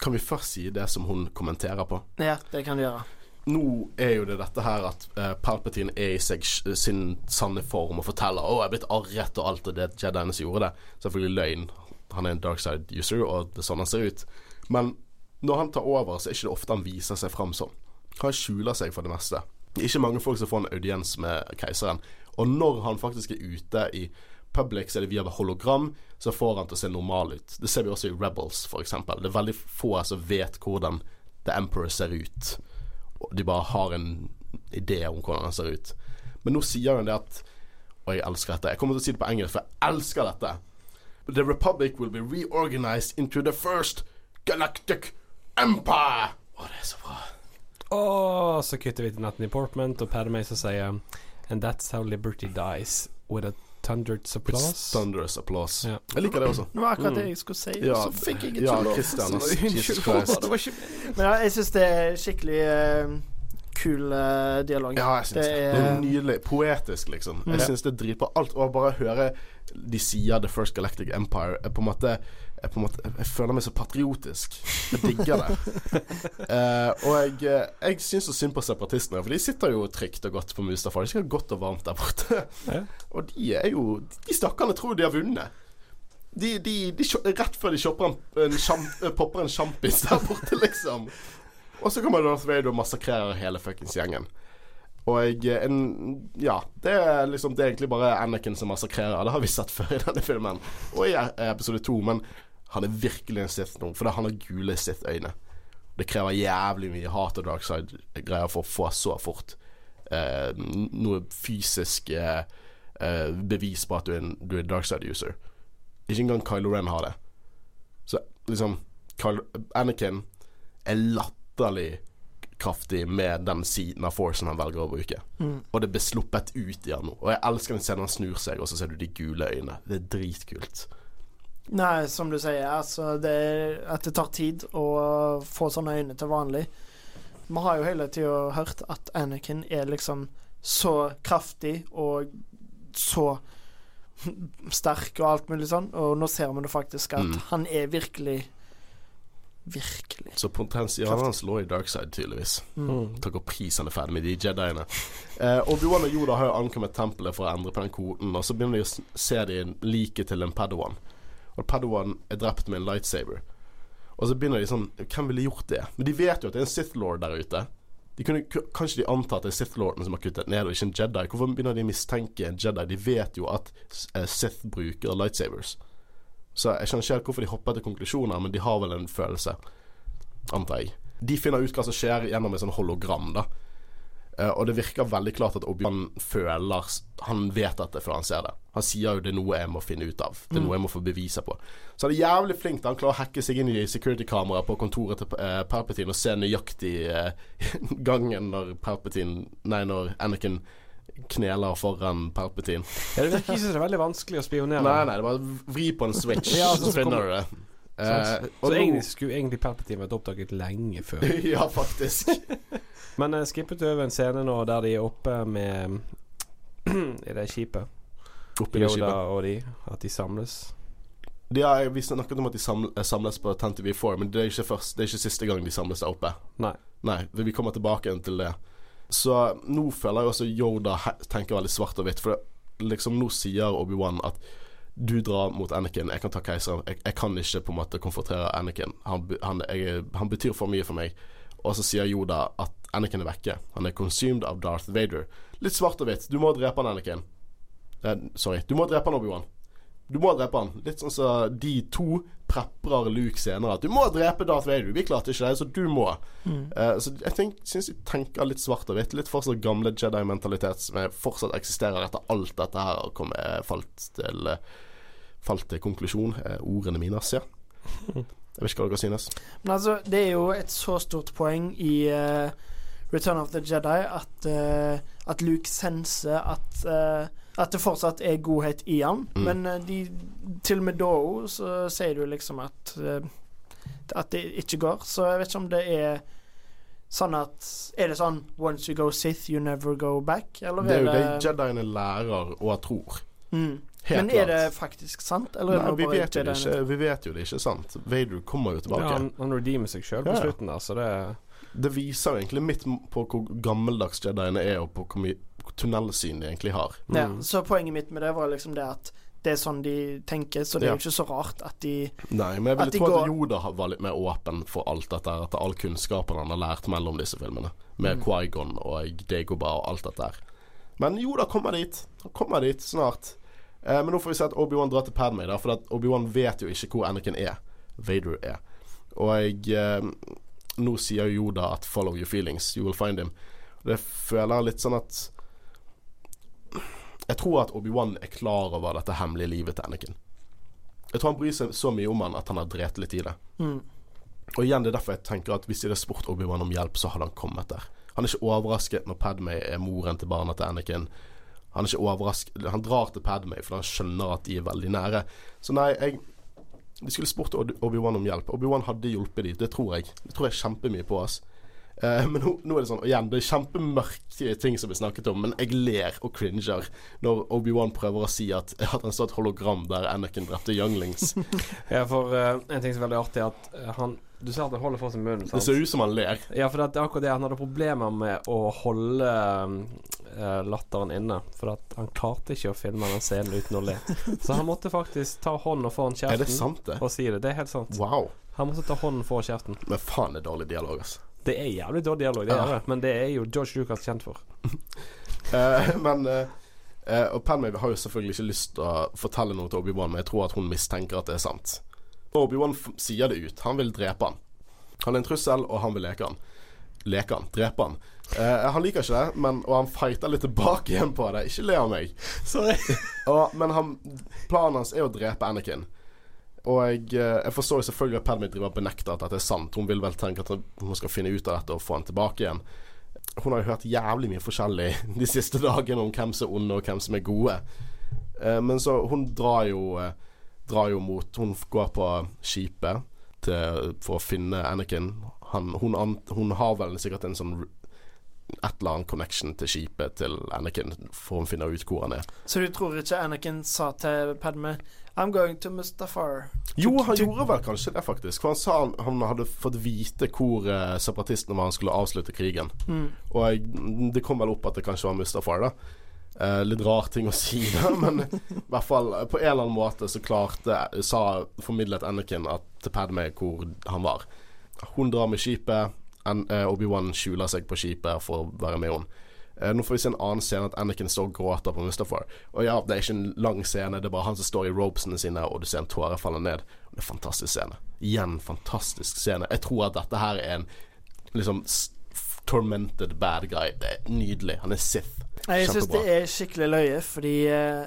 kan vi først si det som hun kommenterer på. ja, det kan vi gjøre. Nå er jo det dette her at uh, Palpatine er i seg sin sanne form og forteller 'Å, jeg er blitt arret', og alt og det Jediene som gjorde det. Selvfølgelig løgn. Han er en dark side user, og det er sånn han ser ut. Men når han tar over, så er ikke det ofte han viser seg fram sånn. Han skjuler seg for det meste. Det er ikke mange folk som får en audiens med keiseren. Og når han faktisk er ute i public, så er det via hologram, så får han til å se normal ut. Det ser vi også i Rebels, f.eks. Det er veldig få som vet hvordan The Emperor ser ut. De bare har en idé om hvordan han ser ut. Men nå sier han det at Og jeg elsker dette. Jeg kommer til å si det på engelsk, for jeg elsker dette. The Republic will be reorganized into the first galactic empire. Å, det er så bra. Og så kutter vi til Natten i Portment og Padmay som sier And that's how liberty dies with a thunderous applause. Thunderous applause. Ja. Jeg liker det også. Det var akkurat det jeg skulle si, Ja, så fikk jeg ikke ja, lov. Unnskyld, Jesus Christ. det var ikke Men ja, jeg syns det er skikkelig uh, kul uh, dialog. Ja, jeg syns det. Det Det er er- nydelig. Poetisk, liksom. Jeg Ja. syns det driter på Alt å bare høre de sier The First Galactic Empire er på en måte jeg, på en måte, jeg føler meg så patriotisk. Jeg digger det. [LAUGHS] Eh, og jeg, eh, jeg syns så synd på separatistene, for de sitter jo trygt og godt på Mustafa. De skal ha godt og varmt der borte. Ja. Og de er jo De stakkarene tror de har vunnet. De, de, de, rett før de en, en sjam, eh, popper en sjampis der borte, liksom. Og så kommer Darth Vader og massakrerer hele fuckings gjengen. Og jeg en, Ja, det er liksom Det er egentlig bare Anakin som massakrerer. Det har vi sett før i denne filmen. Og i e- episode to. Men han er virkelig en Sith nå, fordi han har gule Sith-øyne. Det krever jævlig mye hat og dark side-greier for å få så fort eh, noe fysisk eh, eh, bevis på at du er en, du er en dark side-user. Ikke engang Kylo Ren har det. Så liksom Kylo, Anakin er latterlig kraftig med den siden av forcen han velger å bruke. Mm. Og det blir sluppet ut i han nå. Og jeg elsker den scenen han snur seg, og så ser du de gule øynene. Det er dritkult. Nei, som du sier, altså det, er- At det tar tid å få sånne øyne til vanlig. Vi har jo hele tida hørt at Anakin er liksom så kraftig og så [LAUGHS] sterk og alt mulig sånn, og nå ser vi det faktisk at Mm. han er virkelig Virkelig. Så potensialet hans lå i Darkside, tydeligvis. Mm. Takk og pris han er ferdig med de jediene. Eh, Obi-Wan og Yoda har jo ankommet tempelet for å endre på den koden, og så begynner de å se de liket til en Padawan. Og Padawan er drept med en lightsaber. Og så begynner de sånn Hvem ville gjort det? Men de vet jo at det er en Sith Lord der ute. De kunne, kanskje de antar at det er Sith Lorden som har kuttet ned, og ikke en Jedi. Hvorfor begynner de å mistenke en Jedi? De vet jo at eh, Sith bruker lightsabers. Så jeg skjønner ikke helt hvorfor de hopper til konklusjoner, men de har vel en følelse, antar jeg. De finner ut hva som skjer gjennom et sånn hologram, da. Eh, og det virker veldig klart at Obi-Wan føler Han vet dette før han ser det. Han sier jo det er noe jeg må finne ut av. Det er noe jeg må få beviser på. Så han er jævlig flink. Han klarer å hacke seg inn i security-kameraet på kontoret til uh, Perpetin og se nøyaktig uh, [LAUGHS] gangen når Perpetin Nei, når Anakin kneler foran Perpetin. Ja, det virker ikke er veldig vanskelig å spionere. Nei, nei, det er bare vri på en switch, [LAUGHS] Ja, så så finner du det. Eh, og Så egentlig skulle egentlig Palpatine vært oppdaget lenge før. [LAUGHS] ja, faktisk. [LAUGHS] Men jeg skippet over en scene nå der de er oppe med [CLEARS THROAT] I det skipet. Oppe Yoda skipet. og de. At de samles. De har, vi snakket om at de eh, samles på 10TV4, men det er ikke først Det er ikke siste gang de samles der oppe. Nei. Nei, vi kommer tilbake igjen til det. Så nå føler jeg også Yoda tenker veldig svart og hvitt. For det, liksom nå sier Obi-Wan at du drar mot Anakin, jeg kan ta keiseren. Jeg, jeg kan ikke på en måte konfrontere Anakin. Han, han, jeg, han betyr for mye for meg. Og så sier Yoda at Anakin er vekke. Han er consumed av Darth Vader. Litt svart og hvitt. Du må drepe han, Anakin. Eh, sorry. Du må drepe han, Obi-Wan. Du må drepe han. Litt sånn som de to preprer Luke senere. At du må drepe Darth Vader. Vi klarte ikke det, så du må. Eh, så jeg tenk, syns de tenker litt svart og hvitt. Litt fortsatt gamle Jedi-mentalitet som fortsatt eksisterer etter alt dette her kom, eh, falt til eh, Falt til konklusjon. Ordene mine, ja. [LAUGHS] Jeg vet ikke hva dere synes. Men altså, det er jo et så stort poeng i uh, Return of the Jedi at, uh, at Luke senser at At det fortsatt er godhet i han. Mm. Men eh, de, til og med da òg så sier du liksom at eh, At det ikke går. Så jeg vet ikke om det er sånn at Er det sånn Once you go Sith, you never go back? Eller Det er jo det Jediene lærer og tror. Mm. Helt Men er det faktisk sant? Eller Nei, vi vet, det ikke, vi vet jo det ikke er sant. Vader kommer jo tilbake. Ja, han, han redeemer seg sjøl på Ja. slutten der, så det Det viser egentlig midt på hvor gammeldags Jediene er, og på hvor mye tunnelsyn de egentlig har. Ja, Mm. så poenget mitt med det var liksom det at det er sånn de tenker, så det er jo ikke så rart at de Nei, men jeg ville tro at går- Yoda var litt mer åpen for alt dette At etter all kunnskapen han har lært mellom disse filmene. Med Mm. Quaigon og Degoba og alt dette her. Men Yoda kommer dit. Han kommer dit snart. Eh, men nå får vi se at Obi-Wan drar til Padmay, da, for Obi-Wan vet jo ikke hvor Anakin er. Vader er. Og jeg, eh, nå sier jo Yoda at 'follow your feelings, you will find him'. Det føler jeg litt sånn at Jeg tror at Obi-Wan er klar over dette hemmelige livet til Anakin. Jeg tror han bryr seg så mye om han at han har drept litt i det. mm. Og igjen, det er derfor jeg tenker at hvis de hadde spurt Obi-Wan om hjelp, så hadde han kommet der. Han er ikke overrasket når Padmay er moren til barna til Anakin. Han er ikke overrasket Han drar til Padmay fordi han skjønner at de er veldig nære. Så nei, jeg De skulle spurt Obi- Obi-Wan om hjelp. Obi-Wan hadde hjulpet dem, det tror jeg. Det tror jeg kjempemye på oss. Eh, men nå, nå er det sånn og Igjen, det er kjempemørke ting som blir snakket om, men jeg ler og cringer når Obi-Wan prøver å si at, at han står et hologram der Anakin drepte younglings. [LAUGHS] Ja, for uh, en ting som er veldig artig, er at uh, han Du ser at han holder for seg munnen. Det ser ut som han ler. Ja, for det er akkurat det. Han hadde problemer med å holde uh, latteren inne. For han klarte ikke å filme den scenen uten å le. [LAUGHS] Så han måtte faktisk ta hånden foran kjeften Er det sant, det? og si det. Det er helt sant. Wow. Han måtte ta hånden foran kjeften. Men faen, det er dårlig dialog, altså. Det er jævlig dårlig dialog, det er det. Men det er jo George Lucas kjent for. [LAUGHS] Eh, men eh, eh, Og Padmay har jo selvfølgelig ikke lyst til å fortelle noe til Obi-Wan, men jeg tror at hun mistenker at det er sant. Obi-Wan sier det ut. Han vil drepe han. Han er en trussel, og han vil leke han. Leke han. Drepe han. Eh, han liker ikke det, men, og han fighter litt tilbake igjen på det. Ikke le av meg. Og, men han, planen hans er å drepe Anakin. Og eh, jeg forstår selvfølgelig at Padme driver og benekter at dette er sant. Hun vil vel tenke at hun skal finne ut av dette og få han tilbake igjen. Hun har jo hørt jævlig mye forskjellig [LAUGHS] de siste dagene om hvem som er onde og hvem som er gode. Eh, men så hun drar jo eh, Drar jo mot Hun går på skipet til, for å finne Anakin. Han, hun, hun har vel sikkert en sånn et eller annet connection til skipet til Anakin, for å finne ut hvor han er. Så du tror ikke Anakin sa til Padme I'm going to Mustafar. Jo, han gjorde vel kanskje det, faktisk. For han sa han, han hadde fått vite hvor eh, separatistene var han skulle avslutte krigen. Mm. Og jeg, det kom vel opp at det kanskje var Mustafar, da. Eh, litt rar ting å [LAUGHS] si, da, men i hvert fall eh, på en eller annen måte så klarte sa, formidlet Anakin at, til Padme hvor han var. Hun drar med skipet. Eh, Obi-Wan skjuler seg på skipet for å være med henne. Eh, nå får vi se en annen scene at Anakin står og gråter på Mustafar. Og ja, det er ikke en lang scene, det er bare han som står i ropesene sine, og du ser en tåre falle ned. Det er en fantastisk scene. Igjen fantastisk scene. Jeg tror at dette her er en liksom tormented bad guy. Det er nydelig. Han er Sith. Kjempebra. Jeg syns det er skikkelig løye, fordi eh,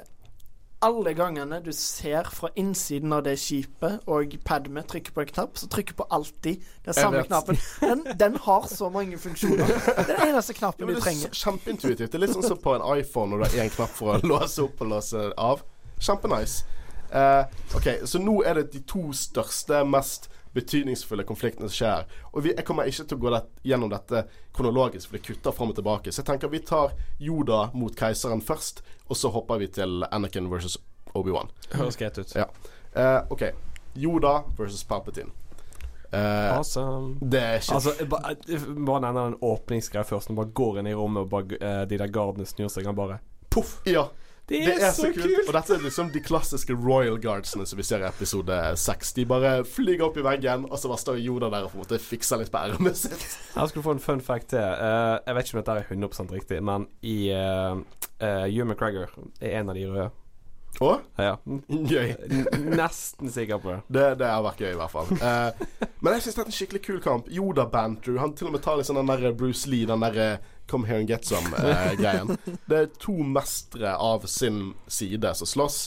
alle gangene du ser fra innsiden av det skipet, og Padme trykker på en knapp, så trykker på alltid den samme knappen. Den, den har så mange funksjoner. Det er den eneste knappen du det er trenger. kjempeintuitivt. Det er litt sånn som på en iPhone når du har én knapp for å låse opp og låse av. Kjempenice. Uh, ok, så nå er det de to største, mest betydningsfulle konfliktene som skjer. Og vi, jeg kommer ikke til å gå det, gjennom dette kronologisk, for det kutter fram og tilbake. Så jeg tenker vi tar Yoda mot keiseren først, og så hopper vi til Anakin versus Obi-Wan. Høres greit ut. Ja. Eh, ok. Yoda versus Palpatine. Uh, Awesome. det er ikke Altså, bare, bare nevner den åpningsgreia først. Når man bare går inn i rommet, og bare, eh, de der gardene snur seg, han bare Poff! Ja. Det Det er, så, så kult. Og dette er liksom de klassiske Royal Guardsene som vi ser i episode seks. De bare flyger opp i veggen, og så bare står Yoda der og på en måte fikser litt på ermet sitt. Her skal du få en fun fact til. Uh, jeg vet ikke om dette er 100 riktig, men i uh, Hugh McGregor er en av de røde. Å? Ja, Gøy. Nesten sikker på det. Det, det har vært gøy, i hvert fall. Eh, men jeg syns det er en skikkelig kul kamp. Yoda Bantrew. Han til og med tar litt sånn den der Bruce Lee, den der eh, Come here and get some-greien. [LAUGHS] det er to mestere av sin side som slåss.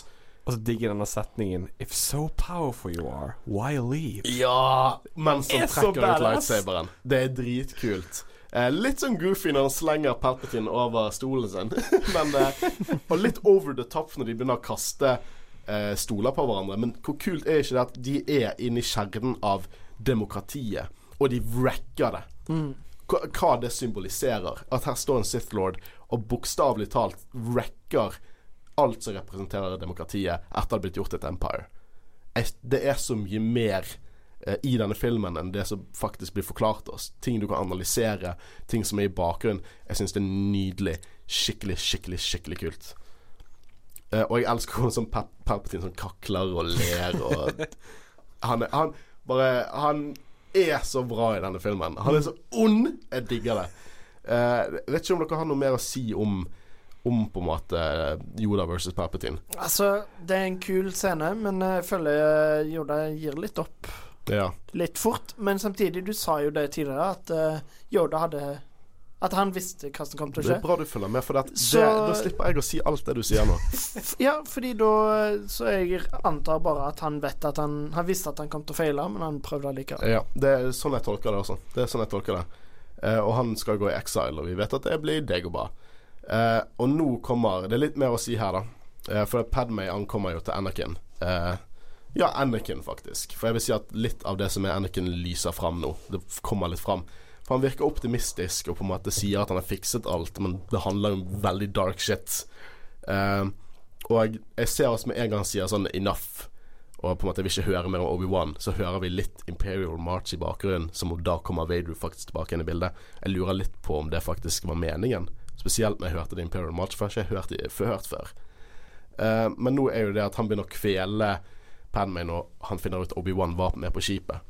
Og så digger denne setningen If so powerful you are, why leave? Ja! Er så trekker ut lightsaberen. Det er dritkult. Eh, litt sånn goofy når han slenger Palpatine over stolen sin. [LAUGHS] Men, eh, og litt over the top når de begynner å kaste eh, stoler på hverandre. Men hvor kult er ikke det at de er inne i kjernen av demokratiet, og de wrecker det. Hva, hva det symboliserer. At her står en Sith Lord og bokstavelig talt wrecker alt som representerer demokratiet etter det har blitt gjort et empire. Det er så mye mer i denne filmen enn det som faktisk blir forklart oss. Ting du kan analysere, ting som er i bakgrunnen. Jeg syns det er nydelig. Skikkelig, skikkelig, skikkelig kult. Uh, og jeg elsker hvordan sånn Pal Palpatine sånn kakler og ler og [LAUGHS] han, er, han bare Han er så bra i denne filmen. Han er så ond! Jeg digger det. Uh, vet ikke om dere har noe mer å si om om på en måte Yoda versus Palpatine. Altså, det er en kul scene, men jeg føler eh, Yoda gir litt opp Ja. litt fort. Men samtidig, du sa jo det tidligere, at uh, Yoda hadde At han visste hva som kom til å skje. Det er bra du følger med, for Så- det, da slipper jeg å si alt det du sier nå. [LAUGHS] Ja, fordi da Så jeg antar bare at han vet at han Han visste at han kom til å feile, men han prøvde allikevel. Ja, det er sånn jeg tolker det også. Det er sånn jeg tolker det. Uh, og han skal gå i exile, og vi vet at det blir deg bra. Eh, og nå kommer Det er litt mer å si her, da. Uh, for Padmay ankommer jo til Anakin. Eh, ja, Anakin, faktisk. For jeg vil si at litt av det som er Anakin, lyser fram nå. Det kommer litt fram. For han virker optimistisk og på en måte sier at han har fikset alt, men det handler om veldig dark shit. Uh, og jeg, ser oss med en gang sier sånn enough, og på en måte vil ikke høre mer om Obi-Wan, så hører vi litt Imperial March i bakgrunnen, som om da kommer Vader faktisk tilbake inn i bildet. Jeg lurer litt på om det faktisk var meningen. Spesielt når jeg hørte det Imperial March, for jeg har ikke hørt det hørt før. Uh, men nå er jo det at han begynner å kvele Padmay når han finner ut Obi-Wan var med på skipet.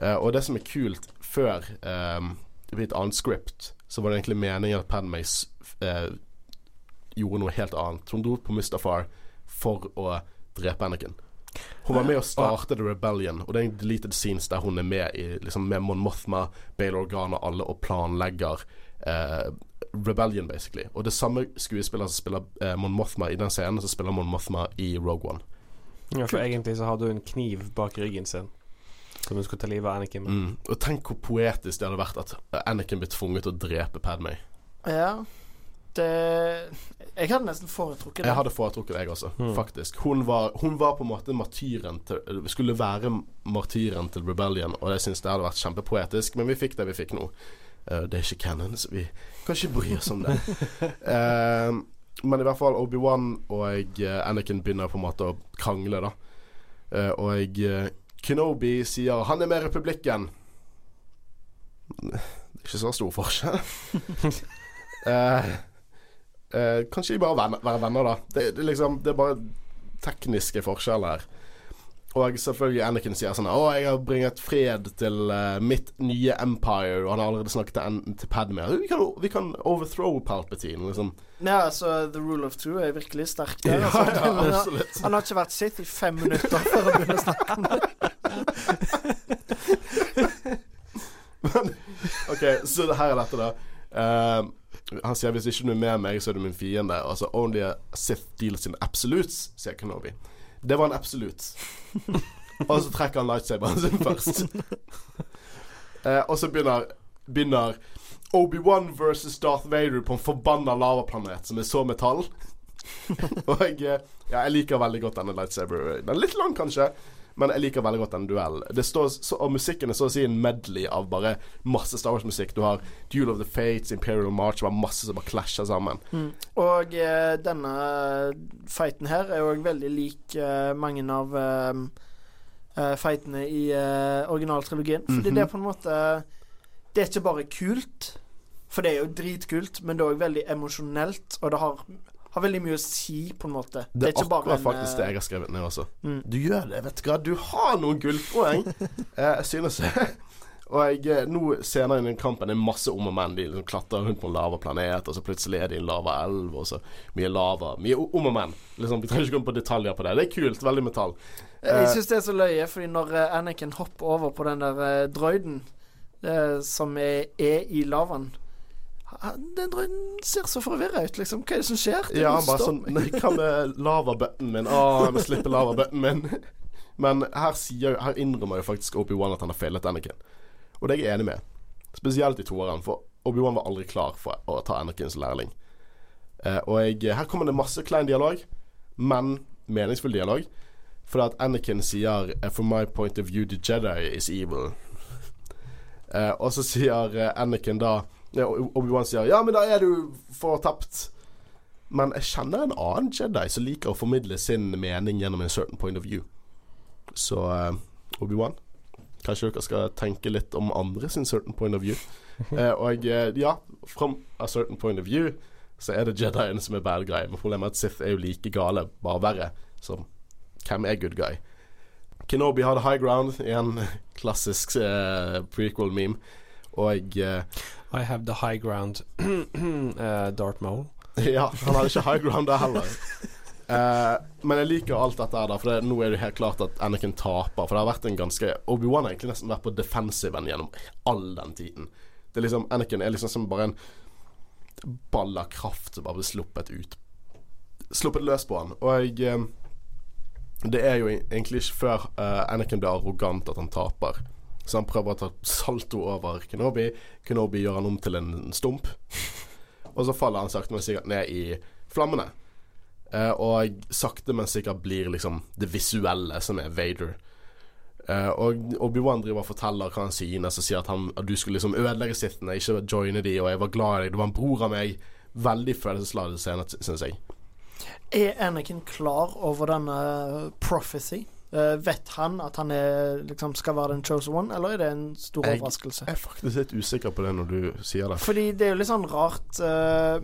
Uh, og det som er kult, før um, i et annet script, så var det egentlig meningen at Padmay s- eh, gjorde noe helt annet. Hun dro på Mustafar for å drepe Anakin. Hun var med og startet The Rebellion, og det er en deleted scenes der hun er med i liksom med Mon Mothma, Bail Organa og alle og planlegger eh, Rebellion, basically. Og det samme skuespiller som spiller eh, Mon Mothma i den scenen, som spiller Mon Mothma i Rogue One. Ja, for egentlig så hadde hun en kniv bak ryggen sin som hun skulle ta livet av Anakin med. Mm. Og tenk hvor poetisk det hadde vært at Anakin ble tvunget til å drepe Padmay. Ja. Det Jeg hadde nesten foretrukket det. Jeg hadde foretrukket det, jeg også, Mm. faktisk. Hun var, hun var på en måte martyren til Skulle være martyren til Rebellion, og jeg syns det hadde vært kjempepoetisk, men vi fikk det vi fikk nå. Uh, det er ikke canon, så vi kan ikke bry oss om det. [LAUGHS] Eh, men i hvert fall Obi-Wan og eh, Anakin begynner på en måte å krangle, da. Eh, og eh, Kenobi sier 'han er med republikken'. Det er ikke så stor forskjell. [LAUGHS] Eh, eh, kanskje de bare venner, være venner, da. Det, det, liksom, det er bare tekniske forskjeller her. Og selvfølgelig Anakin sier sånn 'Å, jeg har bringet fred til uh, mitt nye empire', og han har allerede snakket til, til Padme. Vi kan, vi kan overthrow Palpatine, liksom. Ja, altså, The Rule of Two er virkelig sterk der. Ja, altså. ja, han, absolutt. han har ikke vært sitt i fem minutter før han begynner å snakke om det. Men, OK, så det her er dette, da. Uh, han sier 'hvis ikke du er med meg, så er du min fiende'. Altså 'only a Sith deals in absolutes', sier Kenobi. Det var en absolutt. og så trekker han lightsaberen sin først. Eh, og så begynner, begynner Obi-Wan versus Darth Vader på en forbanna lavaplanet som er så metall. og jeg, eh, ja, jeg liker veldig godt denne lightsaber. Den er litt lang, kanskje. Men jeg liker veldig godt den duellen. Det står, så, og musikken er så å si en medley av bare masse Star Wars-musikk. Du har Duel of the Fates, Imperial March, bare masse som bare klasjer sammen. Mm. Og eh, denne fighten her er òg veldig lik eh, mange av eh, eh, fightene i eh, originaltrilogien. Fordi Mhm. det er på en måte Det er ikke bare kult, for det er jo dritkult, men det er òg veldig emosjonelt, og det har, har veldig mye å si, på en måte. Det er, ikke bare akkurat en, faktisk det eh, jeg har skrevet ned også. Mm. Du gjør det, vet du hva. Du har noen gullpoeng. [LAUGHS] eh, jeg synes Og jeg, eh, nå senere i den kampen er det masse om og men. De liksom klatrer rundt på en lava planet, og så plutselig er de i en lava elv, og så mye lava. Mye om og men. Liksom, vi trenger ikke gå på detaljer på det. Det er kult. Veldig metall. Jeg syns det er så løye, fordi når Anakin hopper over på den der drøyden droiden som er, er i lavaen Den ser så forvirra ut, liksom. Hva er det som skjer? Det Ja, bare sånn Hva med lavabøtten min? Å, jeg må slippe lavabøtten min. [LAUGHS] Men her, sier, her innrømmer jo faktisk Obi-Wan at han har feilet Anakin. Og det er jeg enig med. Spesielt i toeren, for Obi-Wan var aldri klar for å ta Anakins lærling. Eh, og jeg, her kommer det masse klein dialog, men meningsfull dialog. For at Anakin sier eh, 'From my point of view, the Jedi is evil'. Eh, og så sier Anakin da ja, Obi-Wan sier 'Ja, men da er du fortapt'. Men jeg kjenner en annen Jedi som liker å formidle sin mening gjennom en certain point of view. Så uh, Obi-Wan, kanskje dere skal tenke litt om andre sin certain point of view. Uh, [LAUGHS] og uh, ja, from a certain point of view så er det Jedien som er bad guy. Men problemet er at Sith er jo like gale, bare verre. Så hvem er good guy? Kenobi hadde high ground en [LAUGHS] klassisk prequel-meme. Og eh, I have the high ground. uh, Darth Maul. Ja, han hadde ikke high ground der heller. Uh, [LAUGHS] men jeg liker alt dette her, for det, nå er det helt klart at Anakin taper. For det har vært en ganske Obi-Wan har egentlig nesten vært på defensiven gjennom all den tiden. Det er liksom Anakin er liksom som bare en ball av kraft som bare blir sluppet ut. Sluppet løs på han. Og jeg eh, Det er jo egentlig ikke før uh, Anakin blir arrogant at han taper. Så han prøver å ta salto over Kenobi. Kenobi gjør han om til en stump. Og så faller han sakte, men sikkert ned i flammene. Eh, og sakte, men sikkert blir liksom det visuelle som er Vader. Eh, og Obi-Wan driver og forteller hva han synes, og sier at, han, at du skulle liksom ødelegge Sithene, ikke joine de, og jeg var glad i deg, du var en bror av meg. Veldig følelsesladet scene, syns jeg. Er Anakin klar over denne prophecy? Eh, vet han at han er, liksom, skal være den chosen one, eller er det en stor Jeg- overraskelse? Jeg er faktisk litt usikker på det når du sier det. Fordi det er jo litt sånn rart uh,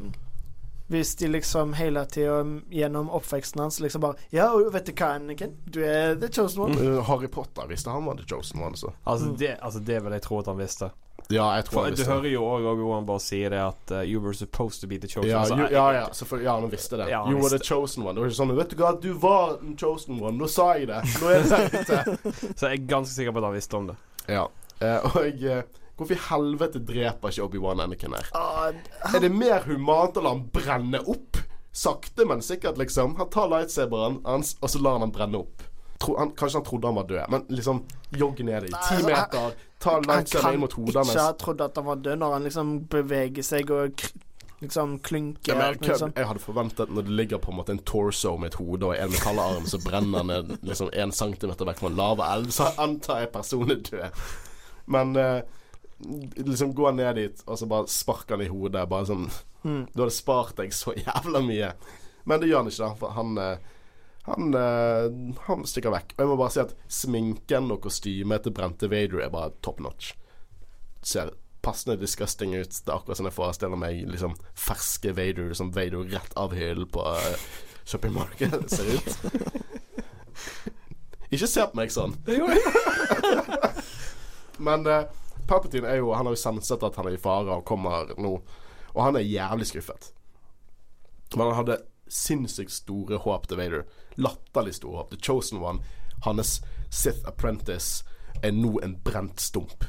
Hvis de liksom hele tida gjennom oppveksten hans liksom bare Ja, og vet du hva, Anakin? Du er the chosen one. Mm. Harry Potter visste han var the chosen one. Så. Altså, Mm. det, altså, det vil jeg tro at han visste. Ja, jeg tror For Du visste det. hører jo òg Obi-Wan bare si det at uh, You were supposed to be the chosen Ja, altså, jo, ja, ja, selvfølgelig. Ja, han visste det. Ja, han you were the chosen one. Det var ikke sånn Vet du hva, du var den chosen one. Nå sa jeg det. Nå er det. [LAUGHS] Så jeg er ganske sikker på at han visste om det. ja. Uh, og uh, hvorfor i helvete dreper ikke Obi-Wan Anakin her? Ah, Er det mer humant å la han brenne opp? Sakte, men sikkert, liksom. Han tar lightsaberen hans, og så lar han han brenne opp. Tro, han, kanskje han trodde han var død, men liksom jogg ned i ti altså, meter, ta han lightsaberen kan inn mot hodet ikke ha trodd at han var død når han liksom beveger seg og liksom klynker. Ja, jeg, liksom. jeg hadde forventet når det ligger på en måte en torso med et hode og en metallarm, så brenner han en- liksom en centimeter vekk fra en lavaelv, så antar jeg personen er død. Men uh, liksom gå ned dit, og så bare sparke han i hodet. Bare sånn Mm. Du hadde spart deg så jævla mye. Men det gjør han ikke, da. For han eh, han, eh, han stikker vekk. Og jeg må bare si at sminken og kostymet til brente Vader er bare top notch. Ser passende disgusting ut. Det er akkurat som jeg forestiller meg liksom ferske Vader, som Vader rett av hyllen på uh, shoppingmarkedet ser ut. [LAUGHS] Ikke se på meg sånn. [LAUGHS] Men uh, Palpatine er jo Han har jo senset at han er i fare og kommer nå. Og han er jævlig skuffet. Men han hadde sinnssykt store håp til Vader. Latterlig store håp. The Chosen One, hans Sith Apprentice, er nå en brent stump.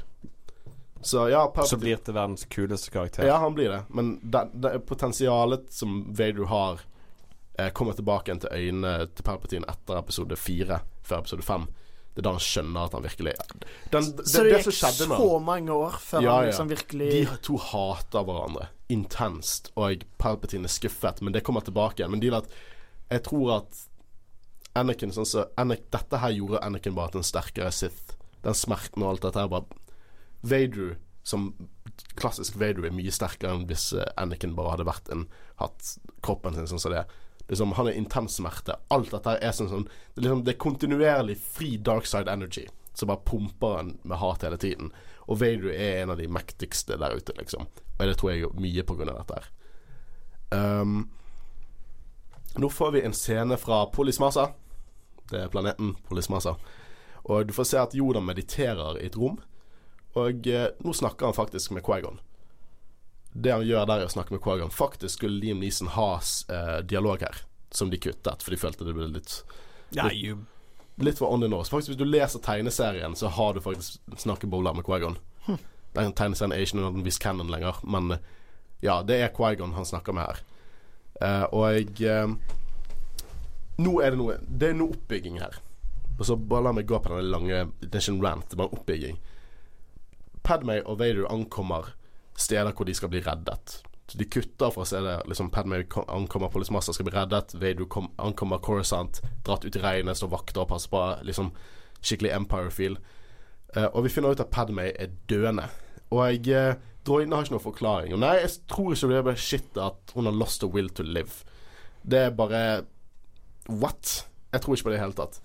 Så ja, Så blir det verdens kuleste karakter. ja, han blir det. Men det, det potensialet som Vader har, eh, kommer tilbake igjen til øynene til Palpatine etter episode fire, før episode fem. Det er da han skjønner at han virkelig den, det, Så det, det gikk som så mange år før Ja, han ja. liksom virkelig De to hater hverandre intenst, og Palpatine er skuffet, men det kommer tilbake igjen. Men de, jeg tror at Anakin sånn så, Anakin, Dette her gjorde Anakin bare til en sterkere Sith. Den smerten og alt dette her bare Vader som klassisk Vader er mye sterkere enn hvis eh, Anakin bare hadde vært en hatt kroppen sin sånn som så Det Liksom, han er intens smerte. Alt dette her er sånn, sånn det, liksom, det er kontinuerlig fri dark side energy som bare pumper han med hat hele tiden. Og Vader er en av de mektigste der ute, liksom. Og det tror jeg mye på grunn av dette her. Um, nå får vi en scene fra Polismasa. Er planeten Polismassa. Og du får se at Yoda mediterer i et rom. Og eh, nå snakker han faktisk med Quaigon. Det han gjør der, er å snakke med Quaigon. Faktisk skulle Liam Neeson ha eh, dialog her, som de kuttet, for de følte det ble litt Ja, you Litt for on the nose. Faktisk Hvis du leser tegneserien, så har du faktisk snakkebowler med Quaigon. Den tegneserien er ikke noen viss canon lenger, men eh, ja, det er Quaigon han snakker med her. Eh, og jeg eh, Nå er det noe Det er noe oppbygging her. Og så bare la meg gå på denne lange Det er ikke en rant, det er bare en oppbygging. Padmay og Vader ankommer steder hvor de skal bli reddet. De kutter for å se det. Liksom Padmay ankommer på Massa skal bli reddet. Vader kom, ankommer Coruscant, dratt ut i regnet, står vakter og passer på. Liksom Skikkelig Empire-feel. Uh, og vi finner ut at Padmay er døende. Og jeg eh, Droidene har ikke noen forklaring. Og nei, jeg tror ikke det er bare shit at hun har lost the will to live. Det er bare What? Jeg tror ikke på det i det hele tatt.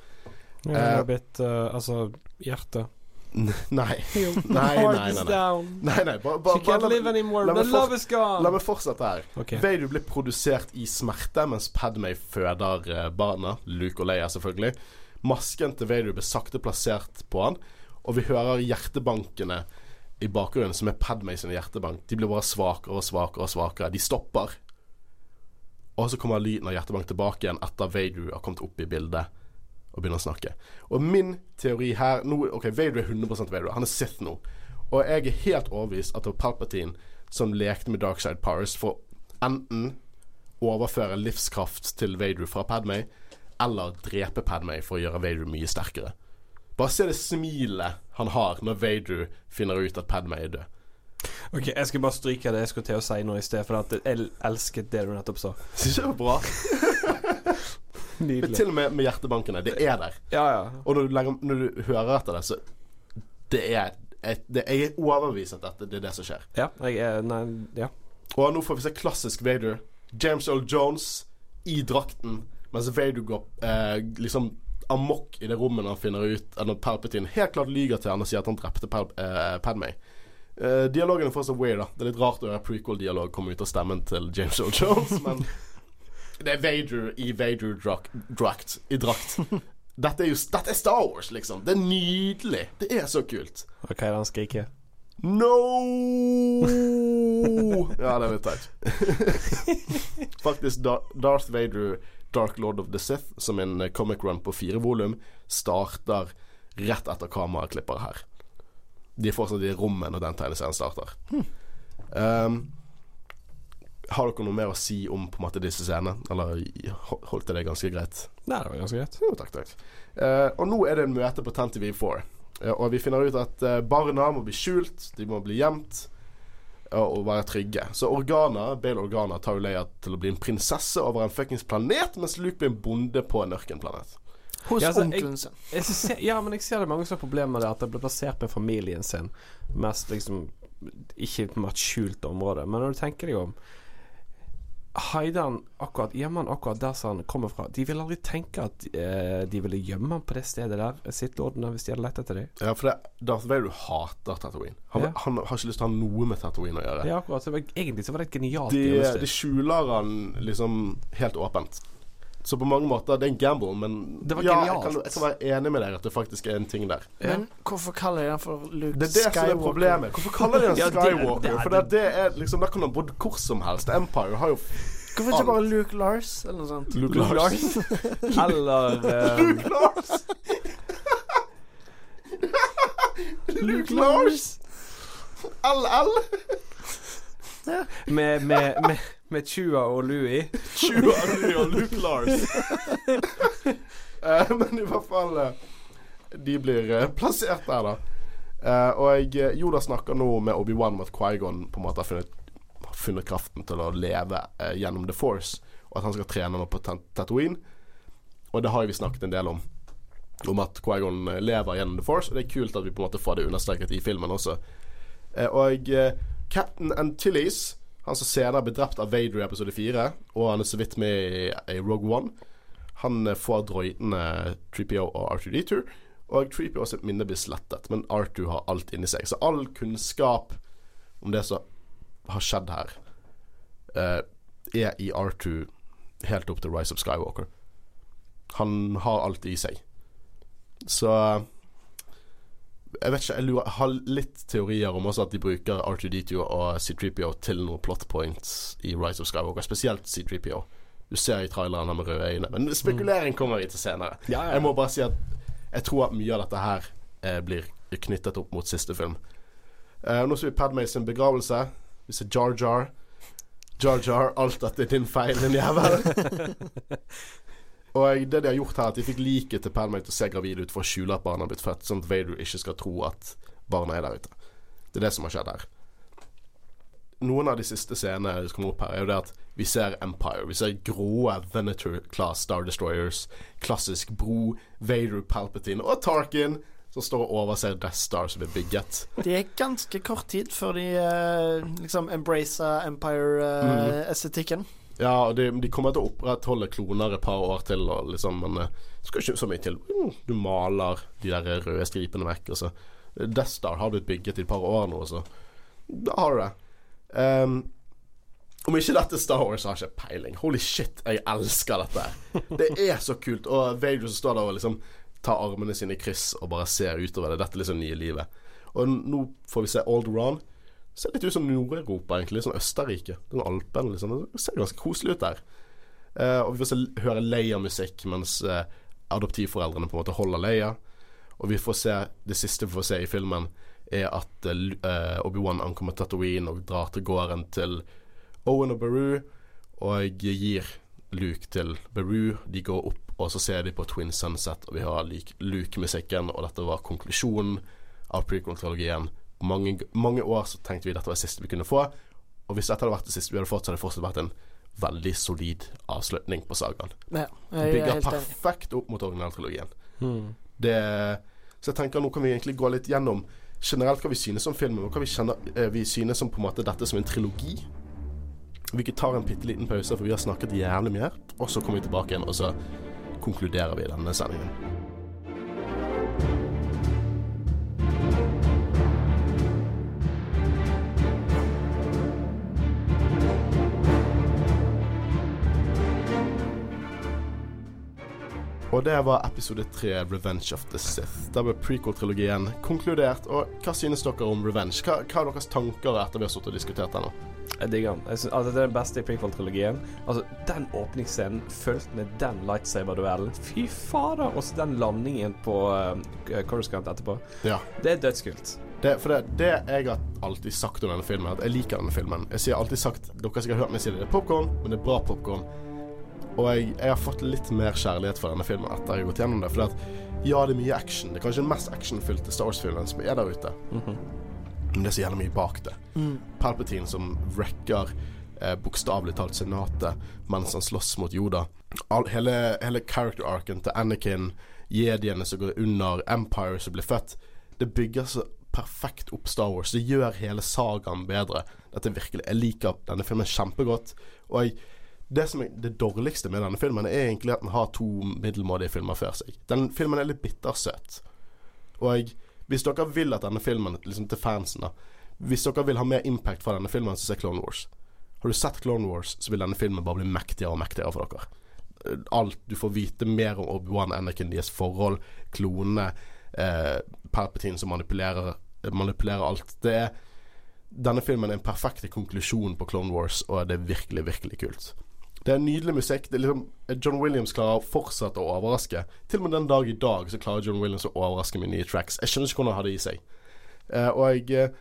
Jeg Eh, har blitt uh, Altså, hjerte. [LAUGHS] Nei. Nei, nei, nei. nei. Nei, nei, bare, ba, bare live la, la meg fort- love is gone. la meg fortsette her. Ok. Vader blir produsert i smerte mens Padmay føder eh, barna. Luke og Leia, selvfølgelig. Masken til Vader blir sakte plassert på han, og vi hører hjertebankene i bakgrunnen, som er Padmay sin hjertebank. De blir bare svakere og svakere og svakere. De stopper. Og så kommer lyden av hjertebank tilbake igjen etter Vader har kommet opp i bildet og begynner å snakke. Og min teori her nå, Ok, Vader er 100% Vader. Han er Sith nå. Og jeg er helt overbevist at det var Palpatine som lekte med Darkside Powers for enten overføre livskraft til Vader fra Padmay, eller drepe Padmay for å gjøre Vader mye sterkere. Bare se det smilet han har når Vader finner ut at Padmay er død. Ok, Jeg skal bare stryke det jeg skulle til å si nå i sted, for at jeg elsket det du nettopp sa. Syns jeg det var bra. [LAUGHS] Nydelig. Til og med med hjertebankene. Det er der. Ja, ja. Og når du, legger, når du hører etter det, så Det er et, det, Jeg er overbevist at dette, det er det som skjer. Ja, jeg Nei, ja. Og nå får vi se klassisk Vader. James Earl Jones i drakten, mens Vader går eh, liksom amok i det rommet han finner ut at når Palpatine helt klart lyger til han og sier at han drepte Pal eh, Padmay. Eh, dialogen er fortsatt weird, da. Det er litt rart å høre prequel-dialog komme ut av stemmen til James Earl Jones, men [LAUGHS] det er Vader i Vader-drakt. I drakt. Dette er jo Dette er Star Wars, liksom. Det er nydelig. Det er så kult. Og hva er det han skriker? No! ja, det er litt teit. [LAUGHS] Faktisk, da Darth Vader, Dark Lord of the Sith, som en comic run på fire volum, starter rett etter kameraklipper her. De er fortsatt i rommet når den tegneserien starter. Um, har dere noe mer å si om på en måte disse scenene? Eller holdt jeg det ganske greit? Nei, det var ganske greit. Jo, takk, takk. Uh, og nå er det en møte på 10TV4. uh, og vi finner ut at uh, barna må bli skjult, de må bli gjemt eh, og være trygge. Så Organa, Bale Organa tar jo Leia til å bli en prinsesse over en fuckings planet, mens Luke blir en bonde på en ørkenplanet. Hos Ja, altså, onkelen sin. Jeg jeg, ja, men jeg ser det mange som har problemer med det, at det blir plassert med familien sin. Mest liksom Ikke på et skjult område. Men når du tenker deg om Haidan akkurat Gjemmer han akkurat der som han kommer fra De ville aldri tenke at eh, de ville gjemme han på det stedet der, sittelordene, hvis de hadde lett etter dem. Ja, for det, Darth Vader hater Tatooine. Han, Ja. han har ikke lyst til å ha noe med Tatooine å gjøre. Ja, akkurat. Så det var, egentlig så var det et genialt De, gjemmested. de skjuler han liksom helt åpent. Så på mange måter Det er en gamble, men Det var ja, jeg kan, jeg kan være enig med deg at det faktisk er en ting der. Men hvorfor kaller de den for Luke Det er det som er problemet. Hvorfor kaller de den [LAUGHS] Ja, det- Skywalker? det er- For det, det er liksom Der kan han bodd hvor som helst. Empire har jo Hvorfor ikke bare Luke Lars, eller noe sånt? Luke Luke Lars. Eller um... Luke Lars! Luke Lars! [LAUGHS] LL! [LAUGHS] med, med, med, med Chua og Louie. [LAUGHS] Chua Louie og Luke Lars. uh, [LAUGHS] men i hvert fall uh, De blir uh, plassert der, da. Og eh, Yoda snakker nå med Obi-Wan om at Quaigon på en måte har funnet, har funnet kraften til å leve gjennom The Force, og at han skal trene nå på Tatooine. Og det har vi snakket en del om. Om at Quaigon lever gjennom The Force, og det er kult at vi på en måte får det understreket i filmen også. Og Captain Antilles, han som senere ble drept av Vader i episode 4, og han er så vidt med i Rogue One, han eh, får droidene 3PO og R2D2, og 3PO sitt minne blir slettet, men R2 har alt inni seg. Så all kunnskap om det som har skjedd her, eh, er i R2 helt opp til Rise of Skywalker. Han har alt i seg. Så jeg vet ikke, jeg lurer, har litt teorier om også at de bruker R2D2 og C3PO til noen plot points i Rise of Skywalker, spesielt C3PO. Du ser i traileren han med røde øyne, men spekulering kommer vi til senere. Ja, ja. Jeg må bare si at jeg tror at mye av dette her eh, blir knyttet opp mot siste film. Eh, nå ser vi Padmay sin begravelse. Vi ser Jar Jar. Jar Jar, alt dette er din feil, din jævel. [LAUGHS] Og det de har gjort her, er at de fikk liket til Padmay til å se gravid ut for å skjule at barna har blitt født, sånn at Vader ikke skal tro at barna er der ute. Det er det som har skjedd her. Noen av de siste scenene som kommer opp her, er jo det at vi ser Empire. Vi ser grå Venator Class Star Destroyers, klassisk bro, Vader, Palpatine og Tarkin som står og overser Death Star som er bygget. Det er ganske kort tid før de eh, liksom embracer Empire-estetikken. Ja, og de, de kommer til å opprettholde kloner et par år til, og liksom, men eh, det skal ikke så mye til. Mm, Du maler de der røde stripene vekk. Og så. Death Star har blitt bygget i et par år nå, så da har du det. Um, om ikke dette Star Wars, har jeg ikke peiling. Holy shit, jeg elsker dette. Det er så kult. Og Vader som står der og liksom tar armene sine i kryss og bare ser utover det. Dette er liksom nye livet. Og nå får vi se Alderon. Ser litt ut som Nord-Europa, egentlig. Litt sånn Østerrike. Den Alpen, liksom. Det ser ganske koselig ut der. Eh, og vi får se, høre Leia-musikk mens eh, adoptivforeldrene på en måte holder Leia. Og vi får se Det siste vi får se i filmen, er at eh, Obi-Wan ankommer Tatooine og drar til gården til Owen og Beru og gir Luke til Beru. De går opp, og så ser de på Twin Sunset, og vi har Luke- Luke-musikken, og dette var konklusjonen av prequel-trilogien. Mange, mange år så tenkte vi dette var det siste vi kunne få, og hvis dette hadde vært det siste vi hadde fått, så hadde det fortsatt vært en veldig solid avslutning på sagaen. Ja, er Bygger perfekt opp mot originaltrilogien. Mm. Det, så jeg tenker nå kan vi egentlig gå litt gjennom generelt hva vi synes om filmen, og hva vi, kjenner, eh, vi synes om på en måte dette som en trilogi. Vi tar en bitte liten pause, for vi har snakket jævlig mye, og så kommer vi tilbake igjen, og så konkluderer vi denne sendingen. Og det var episode tre, 'Revenge of the Sith'. Der ble prequel-trilogien konkludert. Og hva synes dere om Revenge? Hva, hva er deres tanker etter vi har sittet og diskutert den? Jeg digger den. Jeg altså, det er den beste i prequel-trilogien. Altså, den åpningsscenen fulgt med den lightsaber-duellen. Fy fader! Og så den landingen på uh, Coruscant etterpå. Ja. Det er dødskult. Det, for det, det jeg har alltid sagt om denne filmen, at jeg liker denne filmen. Jeg sier alltid sagt Dere skal sikkert hørt meg si det. Det er popkorn, men det er bra popkorn. Og jeg, jeg, har fått litt mer kjærlighet for denne filmen etter jeg har gått gjennom det. For at, ja, det er mye action. Det er kanskje den mest actionfylte Star Wars-filmen som er der ute. Mm -hmm. Men det er så jævlig mye bak det. Mm. Palpatine som wrecker eh, bokstavelig talt senatet mens han slåss mot Yoda. All, hele, hele character-arken til Anakin, jediene som går under, Empire som blir født, det bygger så perfekt opp Star Wars. Det gjør hele sagaen bedre. Dette virkelig Jeg liker denne filmen kjempegodt. Og jeg det som er det dårligste med denne filmen, er egentlig at den har to middelmådige filmer før seg. Den filmen er litt bittersøt. Og hvis dere vil at denne filmen, liksom til fansen, da Hvis dere vil ha mer impact fra denne filmen, så se Clone Wars. Har du sett Clone Wars, så vil denne filmen bare bli mektigere og mektigere for dere. Alt Du får vite mer om Obi-Wan Anakin, deres forhold, klonene, eh, Palpatine som manipulerer, manipulerer alt. Det er denne filmen er en perfekt konklusjon på Clone Wars, og det er virkelig, virkelig kult. Det er nydelig musikk. Det er liksom, John Williams klarer å fortsette å overraske. Til og med den dag i dag så klarer John Williams å overraske med nye tracks. Jeg skjønner ikke hvordan han har det i seg. Eh, og jeg uh,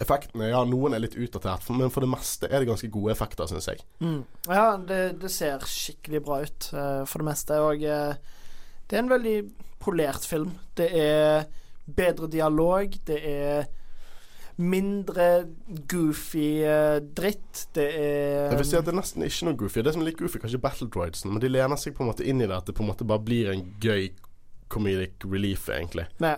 Effektene, ja, noen er litt utdatert, men for det meste er det ganske gode effekter, syns jeg. Mm. Ja, det, det, ser skikkelig bra ut, uh, for det meste. Og det er en veldig polert film. Det er bedre dialog. Det er mindre goofy uh, dritt. Det er Jeg vil si at det er nesten ikke noe goofy. Det som er litt goofy, kanskje Battle Droidsen, men de lener seg på en måte inn i det at det på en måte bare blir en gøy comedic relief, egentlig. Ja.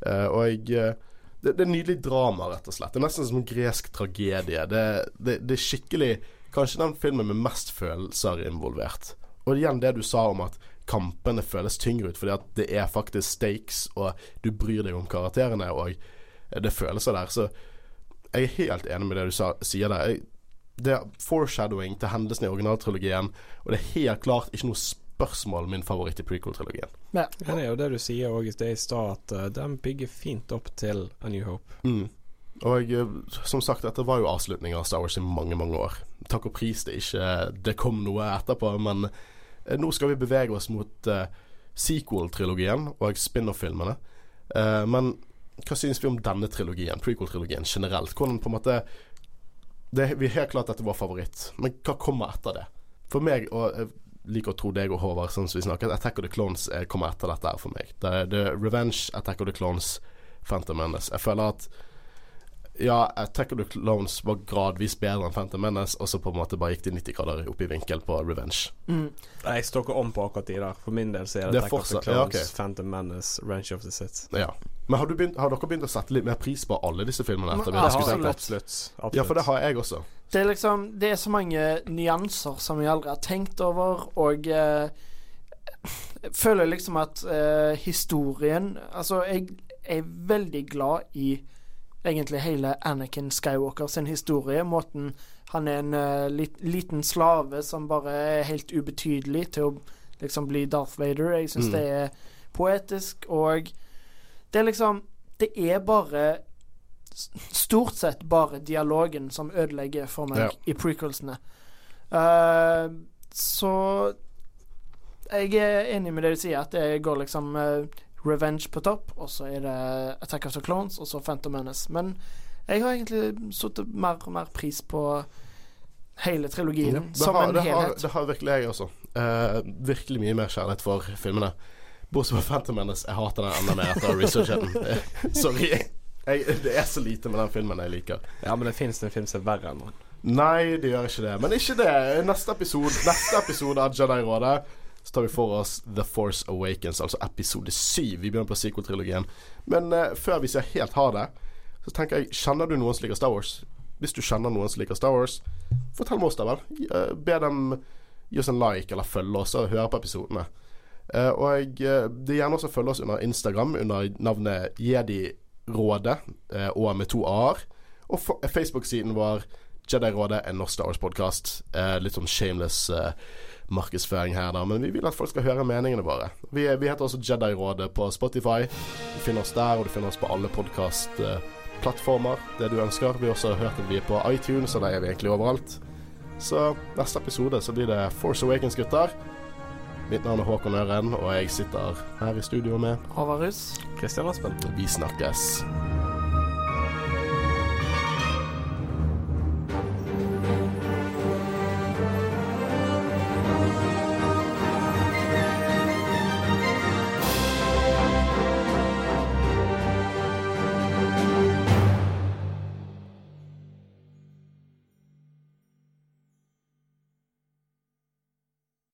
Uh, og jeg uh, det, det, er nydelig drama, rett og slett. Det er nesten som en gresk tragedie. Det, det, det er skikkelig Kanskje den filmen med mest følelser involvert. Og igjen det du sa om at kampene føles tyngre ut, fordi at det er faktisk stakes, og du bryr deg om karakterene. Og det er følelser der. Så jeg er helt enig med det du sa, sier der. Jeg, det er foreshadowing til hendelsene i originaltrilogien, og det er helt klart ikke noe spørsmål min favoritt i prequel-trilogien. Ja. det er jo det du sier òg i stad, at uh, den bygger fint opp til A New Hope. Mm. Og jeg, eh, som sagt, dette var jo avslutningen av Star Wars i mange, mange år. Takk og pris det ikke det kom noe etterpå, men uh, nå skal vi bevege oss mot uh, sequel-trilogien og spin-off-filmene. men hva syns vi om denne trilogien, prequel-trilogien generelt? Hvordan på en måte det, Vi er helt klart dette var favoritt, men hva kommer etter det? For meg, og jeg liker å tro deg og Håvard, sånn som vi snakket, Attack of the Clones kommer etter dette her for meg. Det er The Revenge, Attack of the Clones, Phantom Menace. Jeg føler at ja, Attack of the Clones var gradvis bedre enn Phantom Menace, og så på en måte bare gikk de 90 grader opp i vinkel på Revenge. Mm. Jeg ikke om på akkurat de der. For min del så er det, det er Attack fortsatt, of the Clones, ja, okay. Phantom Menace, Range of the Sith. Ja. Men har, begynt, har, dere begynt å sette litt mer pris på alle disse filmene? etter vi har absolutt. Absolutt. absolutt. Ja, for det har jeg også. Det er liksom Det er så mange nyanser som vi aldri har tenkt over, og eh, jeg føler liksom at eh, historien Altså, jeg er veldig glad i egentlig hele Anakin Skywalker sin historie. Måten han er en uh, lit, liten slave som bare er helt ubetydelig til å liksom bli Darth Vader. Jeg syns Mm. det er poetisk, og det er liksom Det er bare Stort sett bare dialogen som ødelegger for meg Ja. i prequelsene. Uh, så jeg er enig med det du sier, at det går liksom uh, Revenge på topp, og så er det Attack of the Clones, og så Phantom Menace. Men jeg har egentlig satt mer og mer pris på hele trilogien Ja, som har, en det, har, helhet. det har virkelig jeg også. Uh, virkelig mye mer kjærlighet for filmene. Bortsett fra Phantom Menace. Jeg hater den enda mer etter researchen. den. [LAUGHS] Sorry. Jeg, det er så lite med den filmen jeg liker. Ja, men det fins en film som er verre enn den. Nei, det gjør ikke det. Men ikke det. Neste episode, neste episode av Jedi-rådet så tar vi for oss The Force Awakens, altså episode 7. Vi begynner på sequel-trilogien. Men uh, før vi sier helt ha det, så tenker jeg Kjenner du noen som liker Star Wars? Hvis du kjenner noen som liker Star Wars, fortell med oss da vel. Eh, be dem gi oss en like eller følge oss og høre på episodene. Eh, og eh, det er gjerne også følge oss under Instagram under navnet Jedi-rådet, eh, og med to a-er. Og Facebook-siden vår Jedi-rådet, en norsk Star Wars-podkast. Litt sånn shameless markedsføring her, da. Men vi vil at folk skal høre meningene våre. Vi, vi heter også Jedi-rådet på Spotify. Du finner oss der, og du finner oss på alle podkastplattformer. Det du ønsker. Vi har også hørt at vi er på iTunes, og der er vi egentlig overalt. Så neste episode så blir det Force Awakens, gutter. Mitt navn er Håkon Øren, og jeg sitter her i studio med Håvard Russ. Kristian Aspen. Vi snakkes.